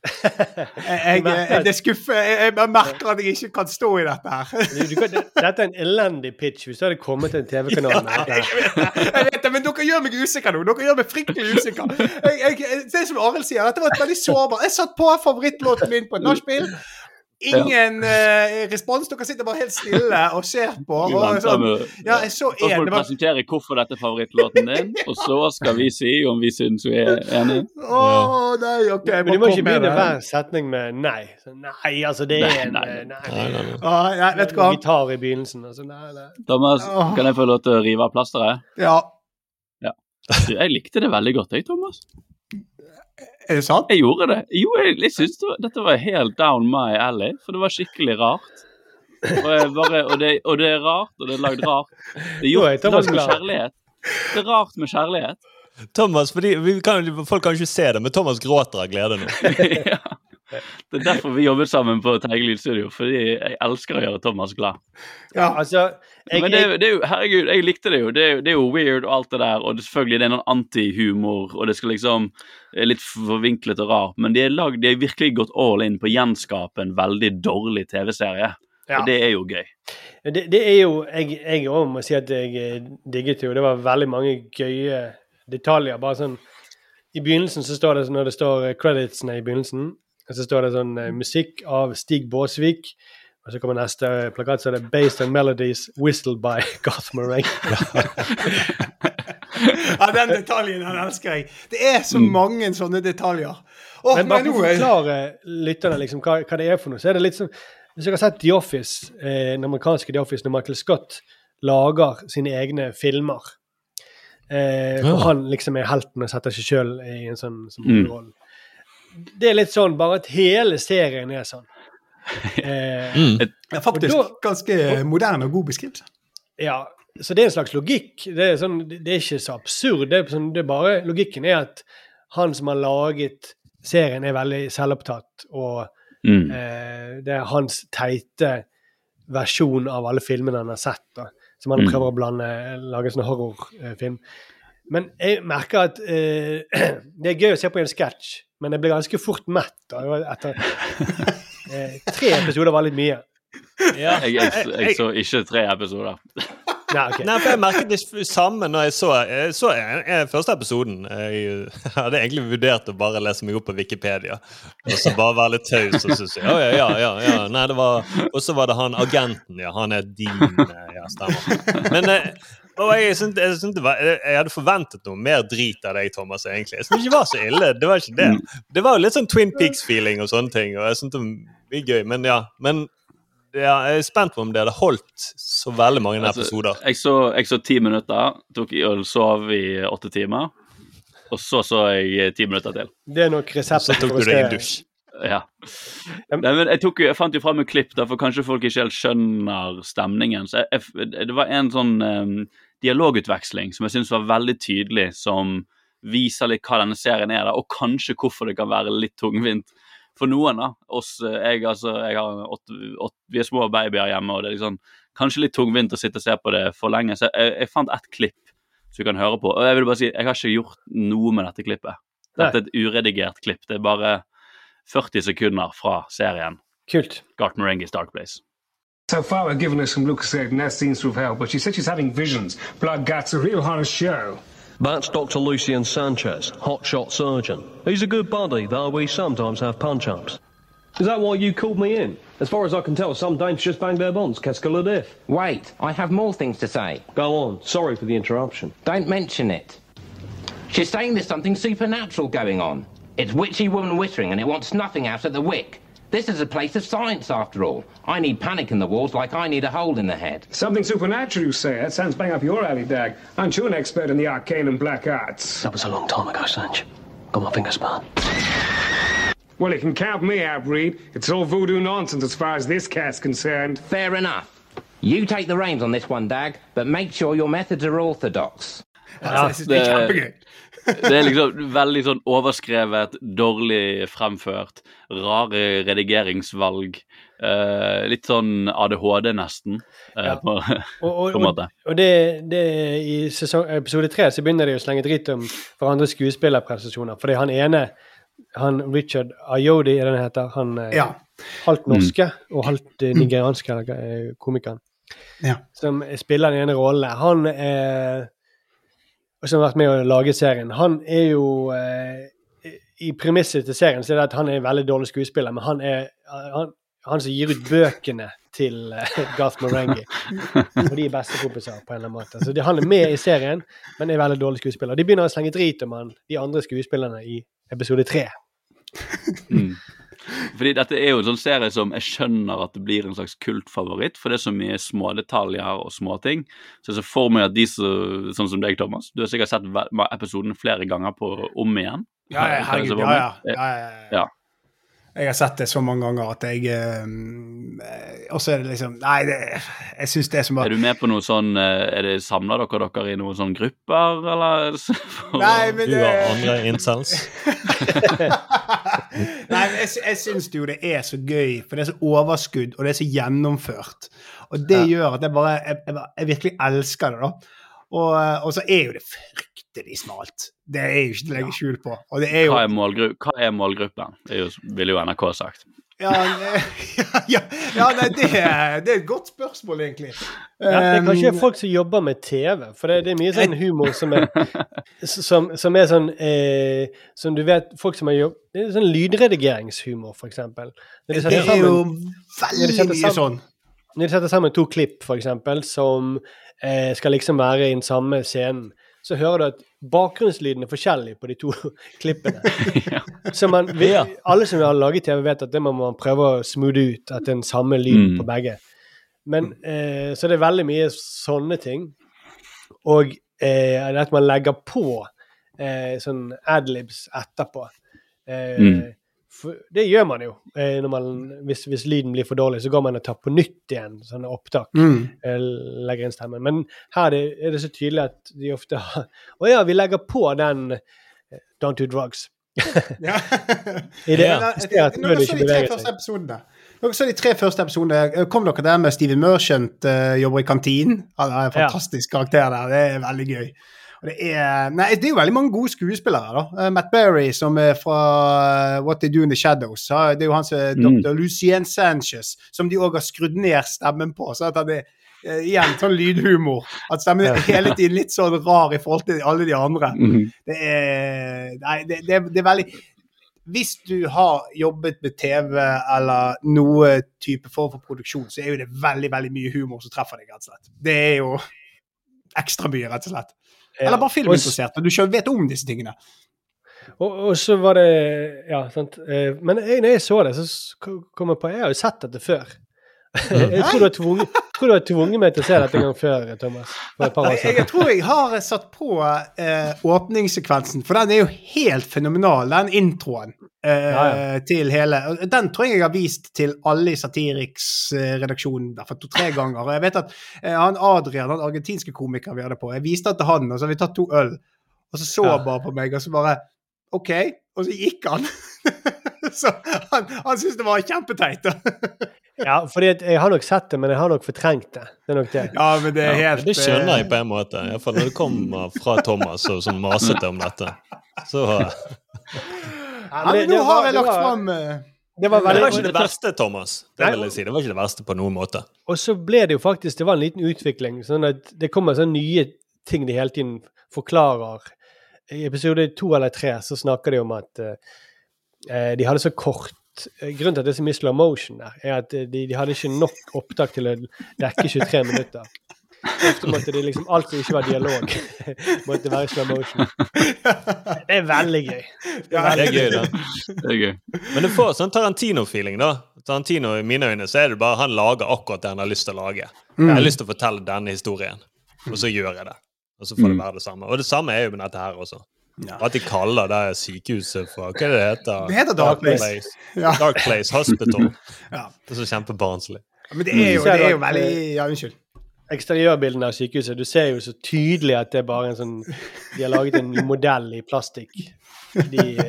jeg, jeg, det skuffer jeg, jeg merker at jeg ikke kan stå i dette her. Dette er en elendig pitch hvis du hadde kommet til en TV-kanal med dette. Jeg vet det, men dere gjør meg usikker nå. Dere gjør meg fryktelig usikker. Det er som Arild sier, dette var et veldig sårbart Jeg satt på favorittlåten min på et nachspiel. Ingen eh, respons. Dere sitter bare helt stille og ser på. Og sånn, ja, så Så får du var, presentere hvorfor dette er favorittlåten din, og så skal vi si om vi syns vi er enige. Oh, nei, OK. Men du må ikke begynne hver setning med nei. Så, nei, altså det er en Nei, Nei, nei. nei, Nei, nei, nei. Ah, nei, vet du hva? Gitar i begynnelsen. Altså, nei, nei. Thomas, kan jeg få lov til å rive av plasteret? Ja, ja. Jeg likte det veldig godt, jeg, Thomas. Er det sant? Jeg gjorde det. Jo, jeg, jeg synes det var, dette var helt down my alley, for det var skikkelig rart. Og, bare, og, det, og det er rart, og det er lagd rart. Det er gjort Thomas med kjærlighet. Det er rart med kjærlighet. Thomas, fordi vi kan, Folk kan ikke se det, men Thomas gråter av glede nå. ja. Det er derfor vi jobbet sammen på Teige lydstudio, fordi jeg elsker å gjøre Thomas glad. Ja. Altså, jeg, Men det, det er jo, herregud, jeg likte det jo. Det det er jo weird og alt det der, og det, selvfølgelig det er noen antihumor, og det skal liksom er litt forvinklet og rart, men de er, lag, de er virkelig gått all in på å gjenskape en veldig dårlig TV-serie. Ja. Og det er jo gøy. det, det er jo Jeg òg må si at jeg eh, digget det jo. Det var veldig mange gøye detaljer. Bare sånn I begynnelsen så står det når det står eh, creditsene i begynnelsen, og så står det sånn eh, musikk av Stig Båsvik. Og så kommer neste plakat, så er det 'Based on Melodies Whistled by Garth Marenghi'. Ja, den detaljen den elsker jeg. Det er så mange sånne detaljer. Oh, Men bare for å forklare lytterne liksom, hva, hva det er for noe, så er det litt som Hvis dere har sett The Office, eh, den amerikanske The Office, når Michael Scott lager sine egne filmer eh, Ja. Og han liksom er helten og setter seg sjøl i en sånn sånn Mm. rolle. Det er litt sånn, bare at hele serien er sånn. Eh, Mm. Ja, faktisk da, ganske moderne og god beskrivelse. Ja, så det er en slags logikk. Det er, sånn, det er ikke så absurd. Det er, sånn, det er bare, logikken er at han som har laget serien, er veldig selvopptatt. Og Mm. eh, det er hans teite versjon av alle filmene han har sett. Da, som han Mm. prøver å blande, lage en sånn horrorfilm. Men jeg merker at eh, det er gøy å se på en sketsj, men jeg ble ganske fort mett. Da, etter eh, Tre episoder var litt mye. Ja. Jeg, jeg, jeg så ikke tre episoder. Nei, okay. Nei, for jeg merket det samme når jeg så, jeg så jeg, en, første episoden. Jeg hadde egentlig vurdert å bare lese meg opp på Wikipedia. Og så bare være litt taus og så si ja, ja, ja, ja, ja. Nei, det var Og så var det han agenten, ja. Han er din eh, Ja, stemmer. Men eh, og jeg, synes, jeg, synes det var, jeg hadde forventet noe mer drit av deg, Thomas. egentlig. Jeg syntes ikke det var så ille. Det var ikke det. Det var jo litt sånn Twin Peaks-feeling og sånne ting. Og jeg synes det var gøy. Men ja. Men ja, jeg er spent på om det hadde holdt så veldig mange Altså, episoder. Jeg så, jeg så ti minutter, tok i og sov i åtte timer. Og så så jeg ti minutter til. Det er nok resepten Så tok du deg en dusj. Ja. Nei, men jeg, tok, jeg fant jo fram en klipp, da, for kanskje folk ikke helt skjønner stemningen. Så jeg, jeg, det var en sånn um, dialogutveksling som jeg syns var veldig tydelig, som viser litt hva denne serien er, da, og kanskje hvorfor det kan være litt tungvint for noen. da. Oss, jeg, altså, jeg har åtte, åtte, vi er små babyer hjemme, og det er liksom, kanskje litt tungvint å sitte og se på det for lenge. Så jeg, jeg fant ett klipp som vi kan høre på. Og jeg vil bare si, jeg har ikke gjort noe med dette klippet. Dette er et uredigert klipp. Det er bare 40 sekunder fra serien. Kult. Garth Marenghi's Dark Place. So far, we've given us some Lucas Nest scenes through hell, but she said she's having visions. Blood Gat's a real horror show. That's Dr. Lucian Sanchez, hotshot surgeon. He's a good buddy, though we sometimes have punch-ups. Is that why you called me in? As far as I can tell, some dames just bang their bonds. Qu'est-ce que le diff? Wait, I have more things to say. Go on. Sorry for the interruption. Don't mention it. She's saying there's something supernatural going on. It's witchy woman whittering and it wants nothing out of the wick. This is a place of science, after all. I need panic in the walls like I need a hole in the head. Something supernatural, you say? That sounds bang up your alley, Dag. Aren't you an expert in the arcane and black arts? That was a long time ago, Sanch. Got my fingers burned. Well, you can count me out, Reed. It's all voodoo nonsense as far as this cat's concerned. Fair enough. You take the reins on this one, Dag, but make sure your methods are orthodox. Ja, jeg synes det er er liksom veldig sånn overskrevet, dårlig fremført, rare redigeringsvalg. Uh, litt sånn ADHD, nesten, uh, Ja. på, Og, og, på en måte. og, det, det I sesong, episode tre så begynner de å slenge dritt om hverandres skuespillerprestasjoner. Fordi han ene, han Richard Ayodi, er det han heter, han er Ja. halvt norske og halvt nigeranske nigerianske eh, komikeren, Ja. som spiller den ene rollen, han eh, og som har vært med å lage serien, han er jo eh, I premisset til serien så er det at han er en veldig dårlig skuespiller, men han er han, han som gir ut bøkene til eh, Garth Marenghi. Og de er bestekompiser på en eller annen måte. Så det, han er med i serien, men er veldig dårlig skuespiller. De begynner å slenge drit om han, de andre skuespillerne i episode tre. Mm. Fordi dette er jo en sånn serie som jeg skjønner at det blir en slags kultfavoritt, for det er så mye smådetaljer og småting. Så jeg ser for meg at de som, sånn som deg, Thomas, du har sikkert sett episoden flere ganger på om igjen. Ja, ja, jeg herregud. Ja, ja. ja, ja, ja. ja. Jeg har sett det så mange ganger at jeg eh, Og så er det liksom Nei, det, jeg syns det er som Er du med på noe sånn eh, Er det samla dere dere i noen sånne grupper, eller? For- Nei, men Du har andre incels. Nei, jeg, jeg syns jo det er så gøy, for det er så overskudd, og det er så gjennomført. Og det gjør at jeg bare jeg, jeg, jeg virkelig elsker det, da. Og, eh, og så er jo det fryktelig smalt. Det er jo ikke til å legge skjul på. Og det er jo Hva er, hva er målgruppen? Det er jo, ville jo NRK sagt. Ja, ja, ja, ja nei, det, det er et godt spørsmål, egentlig. Ja, det er kanskje Um, folk som jobber med TV, for det, det er mye sånn humor som er, som, som er sånn eh, Som du vet, folk som har jobb... Det er sånn lydredigeringshumor, for eksempel. De Det er jo veldig mye sammen- sånn. Når de setter sammen to klipp, for eksempel, som eh, skal liksom være i den samme scenen, så hører du at bakgrunnslyden er forskjellig på de to klippene. Så man, vi, alle som har laget TV, vet at det må man prøve å smoothe ut, at det er den samme lyden Mm. på begge. Men, eh, så det er veldig mye sånne ting. Og eh, at man legger på eh, sånn adlibs etterpå. Eh, Mm. For det gjør man jo. Eh, man, hvis, hvis lyden blir for dårlig, så går man og tar på nytt igjen sånne opptak. Mm. eh, Legger inn stemmen. Men her er det, det så tydelig at de ofte har Å ja, vi legger på den eh, Don't do drugs. Ja. I det, ja. stedet det så de tre første episodene Dere så de tre første episodene, kom dere der med Steven Merchant uh, jobber i kantinen? Han er en fantastisk karakter der. Det er veldig gøy. Det, er, nei, det er jo veldig mange gode skuespillere. da. Eh, Matt Berry, som er fra eh, What They Do In The Shadows. Det er jo han som er Mm. dr. Lucien Sanchez, som de òg har skrudd ned stemmen på. så at han er eh, Igjen sånn lydhumor. At stemmen er hele tiden litt sånn rar i forhold til alle de andre. Mm. Det er Nei, det, det, det er veldig Hvis du har jobbet med TV eller noe type form for produksjon, så er jo det veldig veldig mye humor som treffer deg, rett og slett. Det er jo ekstra mye, rett og slett. Eller bare filminteressert, og du selv vet om disse tingene. Og, og så var det Ja, sant. Eh, Men jeg, når jeg så det, så kom jeg på Jeg har jo sett dette før. Jeg tror du har tvunget, tror du har tvunget meg til å se dette en gang før, Thomas. Jeg, tror jeg har satt på eh, åpningssekvensen, for den er jo helt fenomenal, den introen eh, Ja, ja. til hele Den tror jeg jeg har vist til alle i Satiriks-redaksjonen i to-tre ganger. Og jeg vet at eh, han Adrian, den argentinske komikeren vi hadde på, jeg viste den til han, og så har vi tatt to øl, og så så han bare på meg, og så bare OK, og så gikk han. så han, han syntes det var kjempeteit. Ja, fordi jeg har nok sett det, men jeg har nok fortrengt det. Det er nok det. ja, men det er Ja, helt det skjønner jeg eh, på en måte. Iallfall når det kommer fra Thomas og som masete om dette. Så ja, men men det- Nå det har jeg lagt fram eh, Det var Men det var ikke det verste, Thomas. Det vil jeg si. Det var ikke det verste på noen måte. Og så ble det jo faktisk Det var en liten utvikling. sånn at Det kommer sånne nye ting de hele tiden forklarer. I episode to eller tre så snakker de om at uh, de hadde så kort eh, Grunnen til at det er så mye slow motion der, er at eh, de, de hadde ikke nok opptak til å dekke 23 minutter. Ofte måtte de liksom Alt som ikke var dialog, måtte være slow motion. Det er veldig gøy. Det Det er gøy, da. Det er gøy. Men du får sånn Tarantino-feeling, da. Tarantino, I mine øyne så er det bare han lager akkurat det han har lyst til å lage. Mm. Jeg har lyst til å fortelle denne historien, og så gjør jeg det. Og så får det Mm. være det samme. Og det samme er jo med dette her også. Og At de kaller det sykehuset for Hva er det det heter? Det heter Dark Place. Ja. Dark Place Hospital. Ja. Det er så kjempebarnslig. Men det er jo, det er jo veldig eh, Ja, unnskyld. Eksteriørbildene av sykehuset, du ser jo så tydelig at det er bare en sånn De har laget en modell i plastikk. De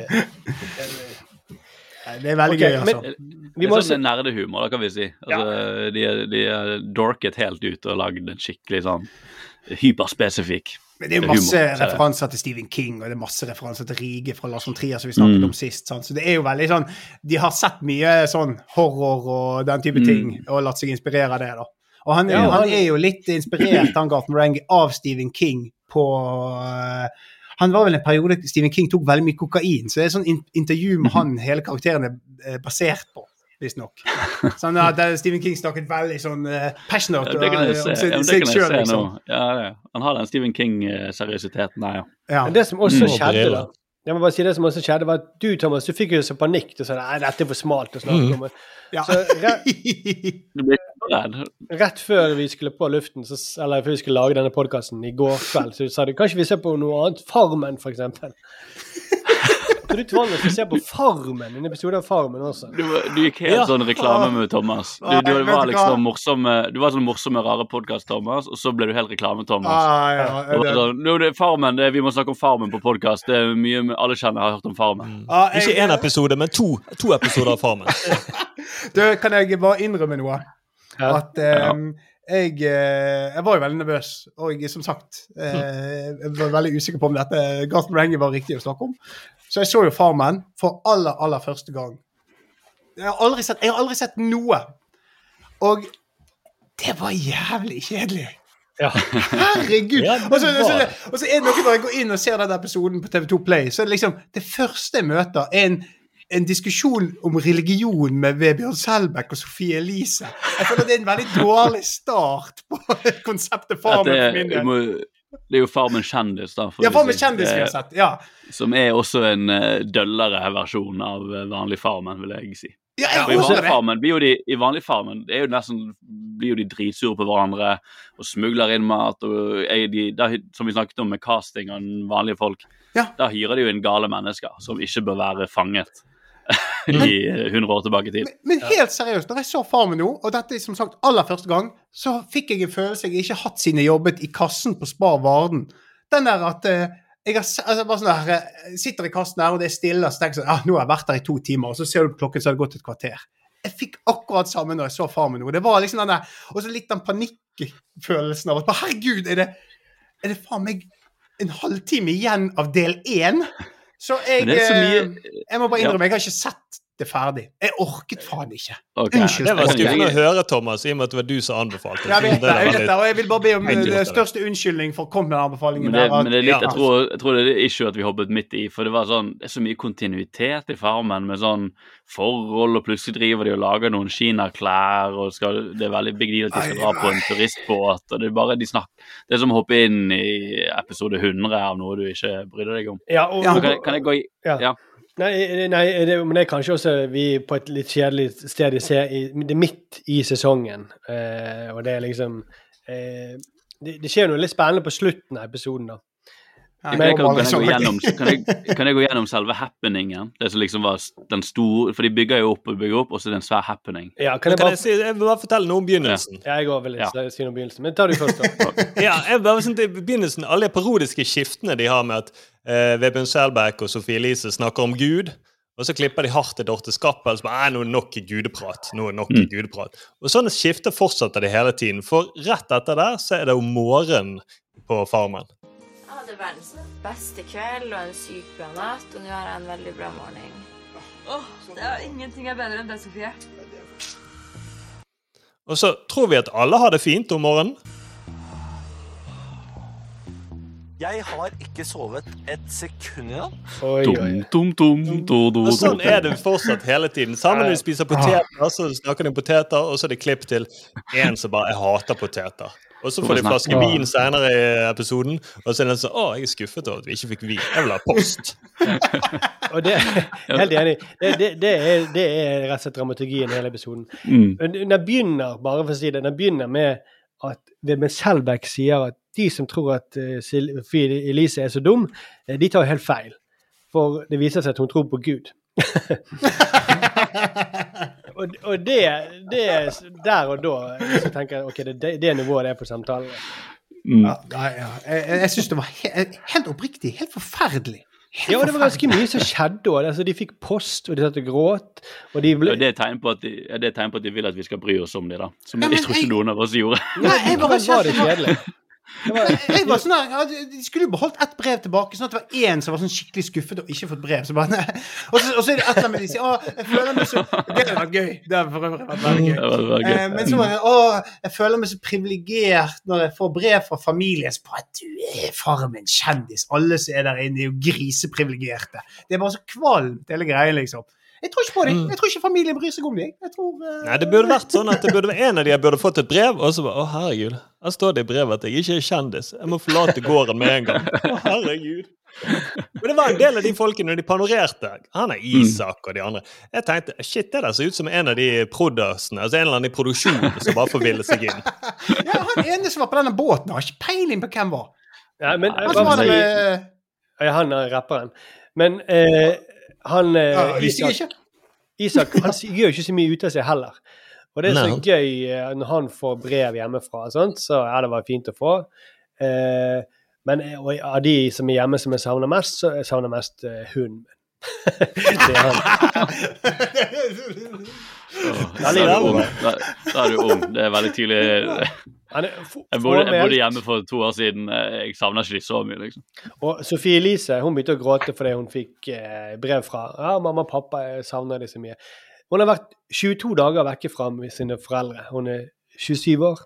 Det er veldig okay, gøy, altså. men- Det er sånn nerdehumor, da, kan vi si. Altså, de, er- de er dorket helt ut og lagd en skikkelig sånn hyperspesifikk Men det er jo masse er referanser til Stephen King, og det er masse referanser til Rige fra Lars von Trier, som vi snakket Mm. om sist. Sant? Så det er jo veldig sånn De har sett mye sånn horror og den type Mm. ting, og latt seg inspirere av det, da. Og han, Ja, han er jo litt inspirert, han Garth Marenghi, av Stephen King på uh, Han var vel en periode Stephen King tok veldig mye kokain, så det er sånn in intervju med han hele karakteren er eh, basert på. Visstnok. Sånn at eh, Stephen King snakket veldig sånn uh, passionate Ja, det kan jeg eh, om ja, seg, sjøl, se liksom. nå. Ja, det. Han har den Stephen King-seriøsiteten der, ja. Ja. Men det som også Mm. skjedde, da jeg må bare si det som også skjedde, var at du, Thomas, du fikk jo så panikk. Du sa nei, dette er for smalt å snakke om. Ja. Så rett, rett før vi skulle på luften, så, eller før vi skulle lage denne podkasten i går kveld, så sa du kanskje vi ser på noe annet? Farmen, for eksempel. Så du til å se på Farmen, en episode av Farmen også. Du, du gikk helt Ja. sånn reklame med Thomas. Du, du, du var liksom morsomme, du var sånn morsomme, rare podkast-Thomas, og så ble du helt reklame-Thomas. Ah, ja, ja, det- sånn, «Nå, det er Farmen, det, vi må snakke om Farmen på podkast. Det er mye alle kjenner har hørt om Farmen. Ah, jeg- Ikke én episode, men to, to episoder av Farmen. Du, kan jeg bare innrømme noe? Ja. um, eh, jeg, eh, jeg var jo veldig nervøs, og som sagt eh, Jeg var veldig usikker på om dette Garth Marenghi var riktig å snakke om. Så jeg så jo Farmen for aller, aller første gang Jeg har aldri sett, jeg har aldri sett noe. Og det var jævlig kjedelig. Herregud! Ja, og, så, og, så, og så er det noe når jeg går inn og ser den episoden på TV2 Play, så er det liksom Det første jeg møter, er en, en diskusjon om religion med Vebjørn Selbekk og Sofie Elise. Jeg føler det er en veldig dårlig start på konseptet Farmen for min del. det er jo Farmen kjendis, da. Ja, Farmen kjendis vi har sett. Ja. Som er også en eh, døllere versjon av eh, vanlig Farmen, vil jeg si. Ja, jeg For I vanlig. Farmen blir jo de, i vanlig farmen, det er jo nesten, blir jo de dritsure på hverandre og smugler inn mat. og de, der, Som vi snakket om med casting av vanlige folk, da hyrer de jo inn gale mennesker som ikke bør være fanget i eh, 100 år tilbake i tid. Men helt seriøst, når jeg så Farmen nå, og dette er som sagt aller første gang, så fikk jeg en følelse jeg ikke har hatt siden jeg jobbet i kassen på Spar Varden. Den der at eh, jeg har, altså, bare sånn der, jeg sitter i kassen her, og det er stille, og så tenker jeg sånn ah, Nå har jeg vært der i to timer, og så ser du på klokken, så har det gått et kvarter. Jeg fikk akkurat samme når jeg så Farmen nå. Det var liksom den der Og så litt den panikkfølelsen av at Herregud, er det, er det faen meg en halvtime igjen av del én? Så jeg, så mye- eh, jeg må bare innrømme, jeg har ikke sett det ferdig. Jeg orket faen ikke. Okay. Unnskyld. Det var skuffende å høre, Thomas, i og med at det var du som anbefalte. Jeg vet det, jeg vet litt- det, og jeg vil bare be om den det. største unnskyldning for å komme med den anbefalingen. Men det, der, at- men det er litt, Ja. jeg, tror, jeg tror det er issue at vi hoppet midt i. For det var sånn, det er så mye kontinuitet i Farmen med sånn forhold, og plutselig driver de og lager noen kinaklær, og skal, det er veldig big deal at de skal dra på en turistbåt. og Det er bare de snakker. det er som å hoppe inn i episode 100 av noe du ikke brydde deg om. Ja, og- kan, kan jeg gå i Ja. ja. Nei, nei det, men det er kanskje også vi på et litt kjedelig sted i, se- Det er midt i sesongen, eh, og det er liksom eh, det, det skjer noe litt spennende på slutten av episoden, da. Kan kan, kan, jeg gå gjennom, kan, jeg, kan jeg gå gjennom selve happeningen? Det som liksom var den store For de bygger jo opp og bygger opp, og så er det en svær happening. Ja, kan jeg Kan bare jeg, si, jeg vil bare fortelle noe om begynnelsen. Ja, jeg òg vil Ja. si noe om begynnelsen. Men ta du først, da. Ja, jeg bare sånn det i begynnelsen, Alle de parodiske skiftene de har med at eh, Vebjørn Selbekk og Sofie Elise snakker om Gud, og så klipper de hardt til Dorte Skappel som bare, «Nei, nå er det nok gudeprat. det nok Mm. gudeprat. Og sånne skifter fortsetter de hele tiden. For rett etter der så er det jo morgen på Farmen. Hadde verdens beste kveld og en sykt bra natt, og nå har jeg en veldig bra morgen. Åh, det er ingenting er bedre enn det, Sofie. Og så tror vi at alle har det fint om morgenen. Jeg har ikke sovet et sekund i do, Og sånn er det fortsatt hele tiden. Sammen når de spiser poteter, så snakker de om poteter, og så er det klipp til en som bare 'Jeg hater poteter'. Og så får de flaske vin senere i episoden, og så er den sånn 'Å, jeg er skuffet over at vi ikke fikk vin. Jeg vil ha post'. Og det Helt enig. Det, det, det, er, det er rett og slett dramaturgien i hele episoden. Mm. Men Den begynner bare for å si det, den begynner med at Vebjørn Selbekk sier at de som tror at uh, Elise er så dum, eh, de tar jo helt feil. For det viser seg at hun tror på Gud. og og det, det er der og da så tenker jeg ok, det, er nivået det er på samtalen. Mm. Ja, ja. Jeg, jeg, syns det var he helt oppriktig helt forferdelig. Helt Ja, og det var ganske mye som skjedde òg. Altså, de fikk post, og de satt og gråt. Og de ble Ja, det er tegn på at de, ja, det er tegn på at de vil at vi skal bry oss om dem, da. Som Ja, jeg tror ikke jeg- noen av oss gjorde. Nei, jeg bare var det kjedelig? Jeg var sånn der, de- skulle jo beholdt ett brev tilbake, sånn at det var én som var sånn skikkelig skuffet og ikke fått brev. Så bare. Og, så, og så er det et eller annet med de sier å, jeg føler meg så Det hadde vært gøy. Det hadde for øvrig vært veldig gøy. Gøy. Eh, men så var det å, jeg føler meg så privilegert når jeg får brev fra familien. på at du er faren min, kjendis. Alle som er der inne, er jo griseprivilegerte. Det er bare så kvalmt, hele greia, liksom. Jeg tror ikke på dem. Jeg tror ikke familien bryr seg om dem. Jeg tror uh... Nei, det burde vært sånn at det burde være en av de burde fått et brev, og så bare Å, herregud. Her står det i brevet at jeg ikke er kjendis. Jeg må forlate gården med en gang. Å, herregud. Men det var en del av de folkene de panorerte. Han er Isak og de andre. Jeg tenkte shit, det der ser ut som en av de proddasene, altså en eller annen i produksjonen som bare får ville seg inn. Ja, han ene som var på denne båten, har ikke peiling på hvem var. Ja, men, Han som var der med Ja, han er rapperen. Men eh, han eh, ja, Isak, ikke. Isak han gjør jo ikke så mye ute av seg heller. Og det er så Nei. gøy eh, når han får brev hjemmefra, og sånt, så ja, det var fint å få. Eh, men eh, og av de som er hjemme som jeg savner mest, så jeg savner mest hunden min. det er han. Da er du ung. Da, er du ung. Det er veldig tidlig. Jeg bodde, jeg bodde hjemme for to år siden. Jeg savner ikke de så mye, liksom. Og Sofie Elise hun begynte å gråte fordi hun fikk eh, brev fra ja, mamma og pappa. Jeg savner de så mye. Hun har vært 22 dager vekke fra sine foreldre. Hun er 27 år.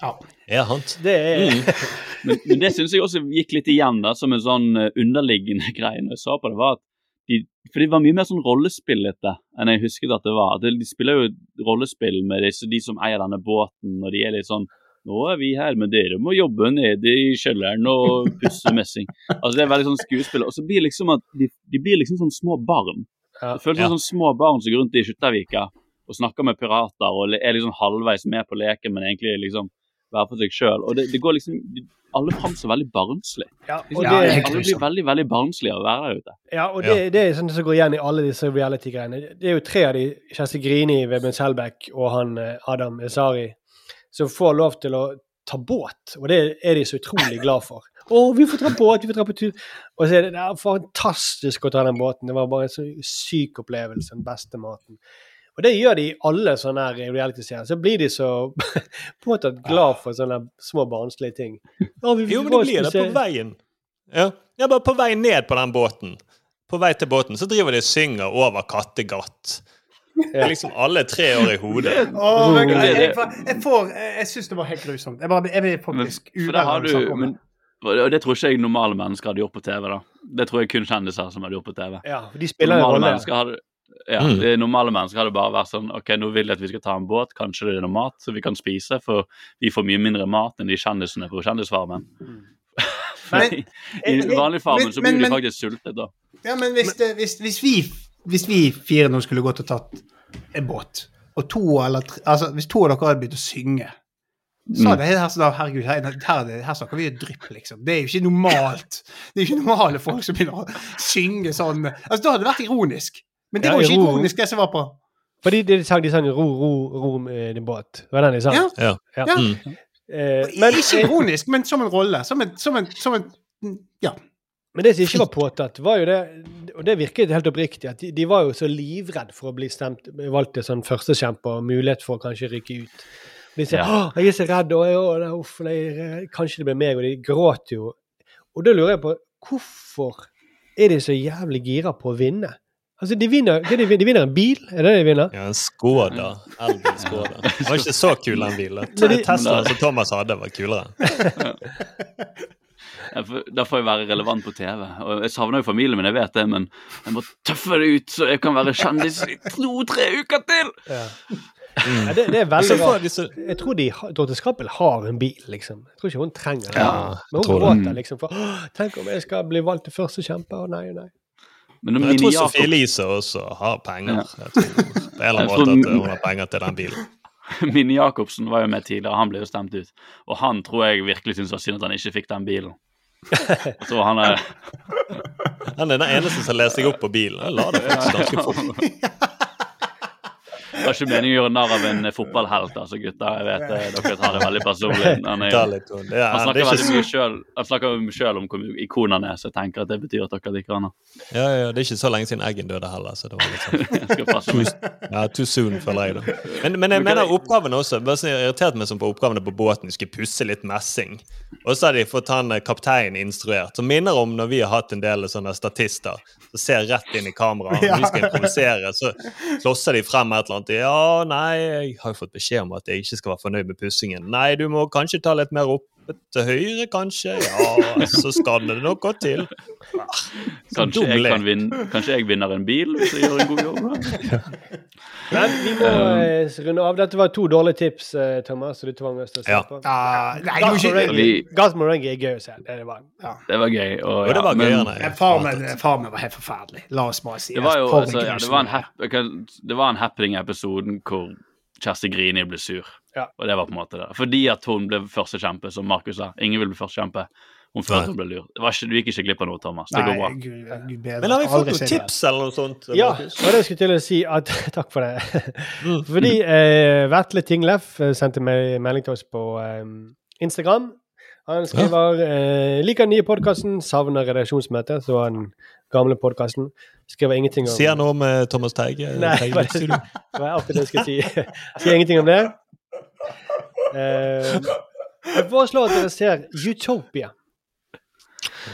Ja, ja Det er Mm. Men, men det syns jeg også gikk litt igjen da, som en sånn eh, underliggende greie når jeg så på det. var at de, For de var mye mer sånn rollespillete enn jeg husket at det var. At De spiller jo rollespill med disse, de som eier denne båten, og de er litt sånn nå er vi her, men dere må jobbe nede i kjelleren og pusse messing. Altså Det er veldig sånn skuespill. Og så blir det liksom at de, de blir liksom sånn små barn. Det føles Ja. som sånn små barn som går rundt i Skjuttaviga og snakker med pirater og er liksom halvveis med på leken, men egentlig liksom være for seg sjøl. Og det, det går liksom Alle framstår veldig barnslig. Ja, og ja, det- alle blir veldig veldig barnslige av å være der ute. Ja, og det, det er sånn som går igjen i alle disse reality-greiene. Det er jo tre av de, Kjersti Grini, Vebjørn Selbekk og han eh, Adam Esari, som får lov til å ta båt, og det er de så utrolig glad for. Å, vi får ta båt, vi får dra på tur. Og så er det, det er fantastisk å ta den båten. Det var bare en så syk opplevelse, den beste maten. Og det gjør de i alle sånne reality-serier. Så blir de så på en måte glad for sånne små barnslige ting. Å, vi- Jo, men det blir det på veien. Ja. ja, bare på vei ned på den båten. På vei til båten så driver de og synger over Kattegatt. Det er liksom alle tre år i hodet. Åh, men jeg, jeg, jeg, får, jeg, jeg syns det var helt grusomt. Jeg, bare, jeg vil faktisk det. og det tror ikke jeg normale mennesker hadde gjort på TV. da. Det tror jeg kun kjendiser som hadde gjort på TV. Ja, de spiller jo rolle. hadde, ja, Mm. det normale mennesker hadde bare vært sånn OK, nå vil jeg at vi skal ta en båt, kanskje det er noe mat så vi kan spise, for vi får mye mindre mat enn de kjendisene på Kjendisfarmen. Men- I vanligfarmen så men- blir de faktisk sultet, da. Ja, men hvis, det, hvis, hvis, vi, hvis vi fire nå skulle gått og tatt en båt, og to eller tre Altså, hvis to av dere hadde begynt å synge så Mm. jeg her sånn, herregud, her, her, er her snakker vi jo drypp, liksom. Det er jo ikke normalt. Det er jo ikke normale folk som begynner å synge sånn. Altså, Da hadde det vært ironisk. Men det Ja, var jo ikke ironisk, det som var på. Fordi de sang de sang ro, ro, ro med din båt. Det var den de sang? Ja. Ja. Ja. Ja. Mm. Eh, men, Ikke ironisk, men som en rolle. Som en, som en, som en Ja. men det som ikke var påtatt, var jo det Og det virket helt oppriktig, at de, de var jo så livredd for å bli stemt, valgt til sånn førstekjemper og mulighet for å kanskje rykke ut. De sier Ja. 'Å, jeg er så redd', og, å, uff, nei, kanskje det blir meg, og de gråter jo. Og da lurer jeg på hvorfor er de så jævlig gira på å vinne? Altså, de vinner, er de, de vinner en bil, er det det de vinner? Ja, en Skoda. Elbil Skoda. Det var ikke så kul, den bilen. Teslaen som Thomas hadde, var kulere. Da får jeg være relevant på TV. Og Jeg savner jo familien min, jeg vet det, men jeg må tøffe det ut så jeg kan være kjendis i to-tre uker til! Ja. Mm. Ja, det, det er veldig rart. Jeg tror de, Dorte Skappel har en bil, liksom. Jeg tror ikke hun trenger det. Ja, Men hun gråter liksom for Tenk om jeg skal bli valgt til første kjemper, og nei, nei. Men jeg tror Sofie Elise også har penger. Ja. Jeg tror, på en eller annen måte at hun har penger til den bilen. Mini Jacobsen var jo med tidligere, han ble jo stemt ut. Og han tror jeg virkelig syns var synd at han ikke fikk den bilen. Tror han er Han er den eneste som leser seg opp på bilen. Jeg la det faktisk ganske fort. Det var ikke meningen å gjøre narr av en fotballhelt, altså, gutter. Jeg vet eh, dere tar det veldig personlig. Han, er, han snakker er veldig mye selv, Han snakker selv om hvor ikon han er, så jeg tenker at det betyr at dere liker han. Ja, ja, det er ikke så lenge siden Eggen døde heller, så det var litt sånn skal ja, too soon, føler jeg. da. Men, men jeg mener oppgavene også. Bare så irritert meg sånn på oppgavene på båten. De skulle pusse litt messing. Og så har de fått han eh, kapteinen instruert, som minner om når vi har hatt en del sånne statister som ser rett inn i kameraet. Når vi skal improvisere, så klosser de frem et eller annet. Ja, nei, jeg har jo fått beskjed om at jeg ikke skal være fornøyd med pussingen. Nei, du må kanskje ta litt mer opp til høyre, kanskje. Ja, så skal det nok gå til. Kanskje jeg, kan vinne, kanskje jeg vinner en bil hvis jeg gjør en god jobb? Men vi må um, runde av. Dette var to dårlige tips, eh, Thomas, så du tvang oss til å se Ja. på. Uh, nei, Gas Morengi- er gøy å se. Det var, Det var gøy. Og, Og det var men- gøyere Farmen, farmen var helt forferdelig. La oss bare si Det var jo altså, det var en, hap det var en happening i episoden hvor Kjersti Grini ble sur. Ja. Og det var på en måte det. Fordi at hun ble førstekjempe, som Markus sa. Ingen vil bli førstekjempe. Hun følte hun ble lurt. Det var ikke, du gikk ikke glipp av noe, Thomas. Det Nei, går bra. Gud, Gud bedre. Men har vi fått noen det. tips eller noe sånt? Ja, Markus? og det jeg skulle til å si at Takk for det. Fordi eh, Vetle Tinglef eh, sendte meg melding til oss på eh, Instagram. Han skriver eh, liker den nye podkasten, savner redaksjonsmøte. Så han gamle podkasten. Skriver ingenting om Sier noe om eh, Thomas Teige? Nei, det var alltid det jeg skulle si. Sier ingenting om det. Eh, jeg foreslår at dere ser Utopia.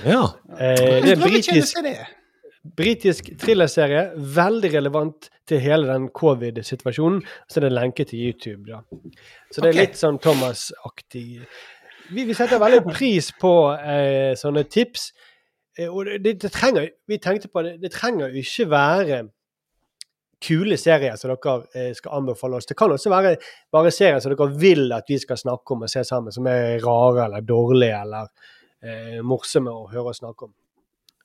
Ja. Eh, det er en britisk. Britisk thrillerserie. Veldig relevant til hele den covid-situasjonen. Så det er det lenke til YouTube, da. Så det er litt sånn Thomas-aktig. Vi, vi setter veldig pris på eh, sånne tips. Eh, og det, det, det trenger, vi tenkte på det, det trenger jo ikke være kule serier som dere eh, skal anbefale oss. Det kan også være bare serier som dere vil at vi skal snakke om og se sammen, som er rare eller dårlige eller eh, morsomme å høre oss snakke om.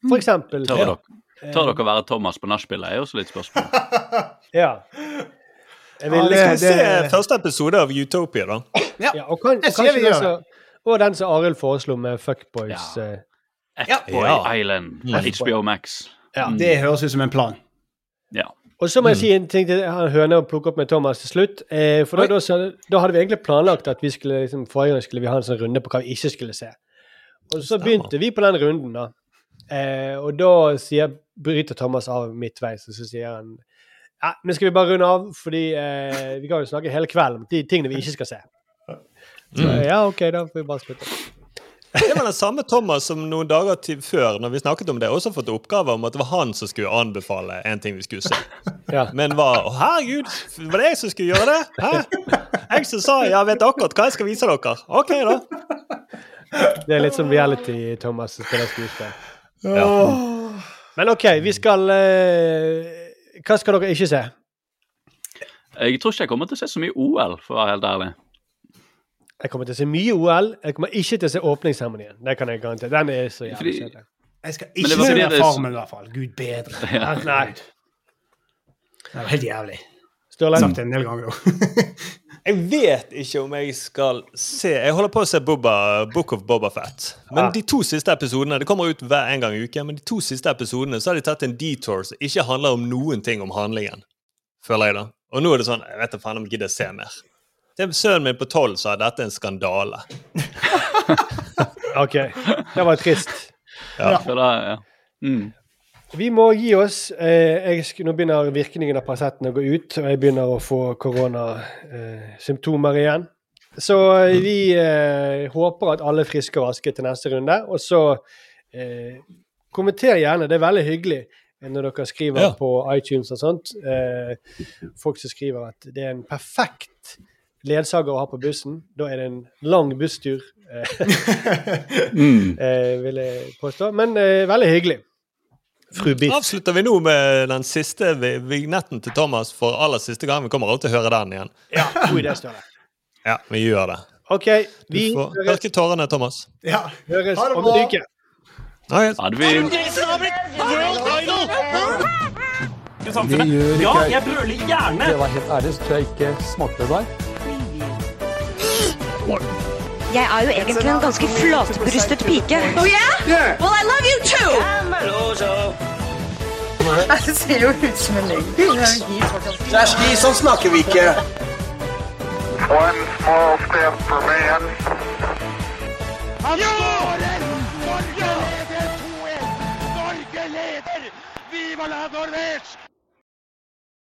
For eksempel Tør dere, eh, tør dere være Thomas på nachspielet, er også litt spørsmål. Ja. Jeg vil, Vi skal det- se første episode av Utopia, da. Ja, ja og, kan, kanskje vi også, og den som Arild foreslo med Fuckboys. eh, Boy Ja. Island Mm. HBO Max. Ja. Mm. Det høres ut som en plan. Ja. Og så må jeg si en ting til han høne å plukke opp med Thomas til slutt. Eh, for da, da, da hadde vi egentlig planlagt at vi skulle liksom, forrige gang skulle vi ha en sånn runde på hva vi ikke skulle se. Og så begynte vi på den runden, da. Eh, og da sier, bryter Thomas av midtveis, og så sier han ja, men skal vi bare runde av, fordi eh, vi kan jo snakke hele kvelden om de tingene vi ikke skal se. Så Mm. ja, OK, da får vi bare slutte. Det var den samme Thomas som noen dager til før når vi snakket om det, også fått oppgave om at det var han som skulle anbefale en ting vi skulle se. Ja. Men var Å, herregud, var det jeg som skulle gjøre det? Hæ? Jeg som sa ja, vet akkurat hva jeg skal vise dere. OK, da. Det er litt som reality, Thomas, som spiller skuespill. Ja. Men OK, vi skal eh, Hva skal dere ikke se? Jeg tror ikke jeg kommer til å se så mye OL, for å være helt ærlig. Jeg kommer til å se mye OL. Jeg kommer ikke til å se åpningsseremonien. Det kan jeg garantere. Den er så jævlig kjedelig. Jeg skal ikke se det Farmen, i hvert fall. Gud bedre. Ja. Nei. Det var helt jævlig. Sturle? Sagt det en del ganger, da. Jeg vet ikke om jeg skal se Jeg holder på å se Boba, Book of Boba Fett. Men Ja. de to siste episodene Det kommer ut hver en gang i uken, men de to siste episodene så har de tatt en detour som ikke handler om noen ting om handlingen. Føler jeg da. Og nå er det sånn Jeg vet da faen om jeg gidder å se mer. Til sønnen min på tolv sa dette er en skandale. OK. Det var trist. Ja. Så Det, ja. Mm. Vi må gi oss. Eh, jeg, nå begynner virkningen av Paraceten å gå ut, og jeg begynner å få koronasymptomer igjen. Så eh, vi eh, håper at alle er friske og raske til neste runde. Og så eh, kommenter gjerne. Det er veldig hyggelig eh, når dere skriver Ja. på iTunes og sånt. Eh, folk som skriver at det er en perfekt ledsager å ha på bussen. Da er det en lang busstur, eh, Mm. eh, vil jeg påstå. Men eh, veldig hyggelig. Fru Bitt. Avslutter vi nå med den siste vignetten til Thomas for aller siste gang. Vi kommer alltid til å høre den igjen. Ja, god idé, Ståle. Ja, vi gjør det. OK, Du får høres, tårene, Thomas. Ja. høres Ha det om en bra. uke. Ha det fint. Det gjør Ja, ikke jeg brøler gjerne! Det var helt ærlig, så tror jeg ikke smakte deg. Jeg er jo egentlig en ganske flatbrystet pike. Oh yeah? Well, I love you too! Det ser jo ut som en løgn. Kjersti, sånn snakker vi ikke. One small step for man. Han skårer! Norge leder 2-1! Norge leder! Viva la Norvège!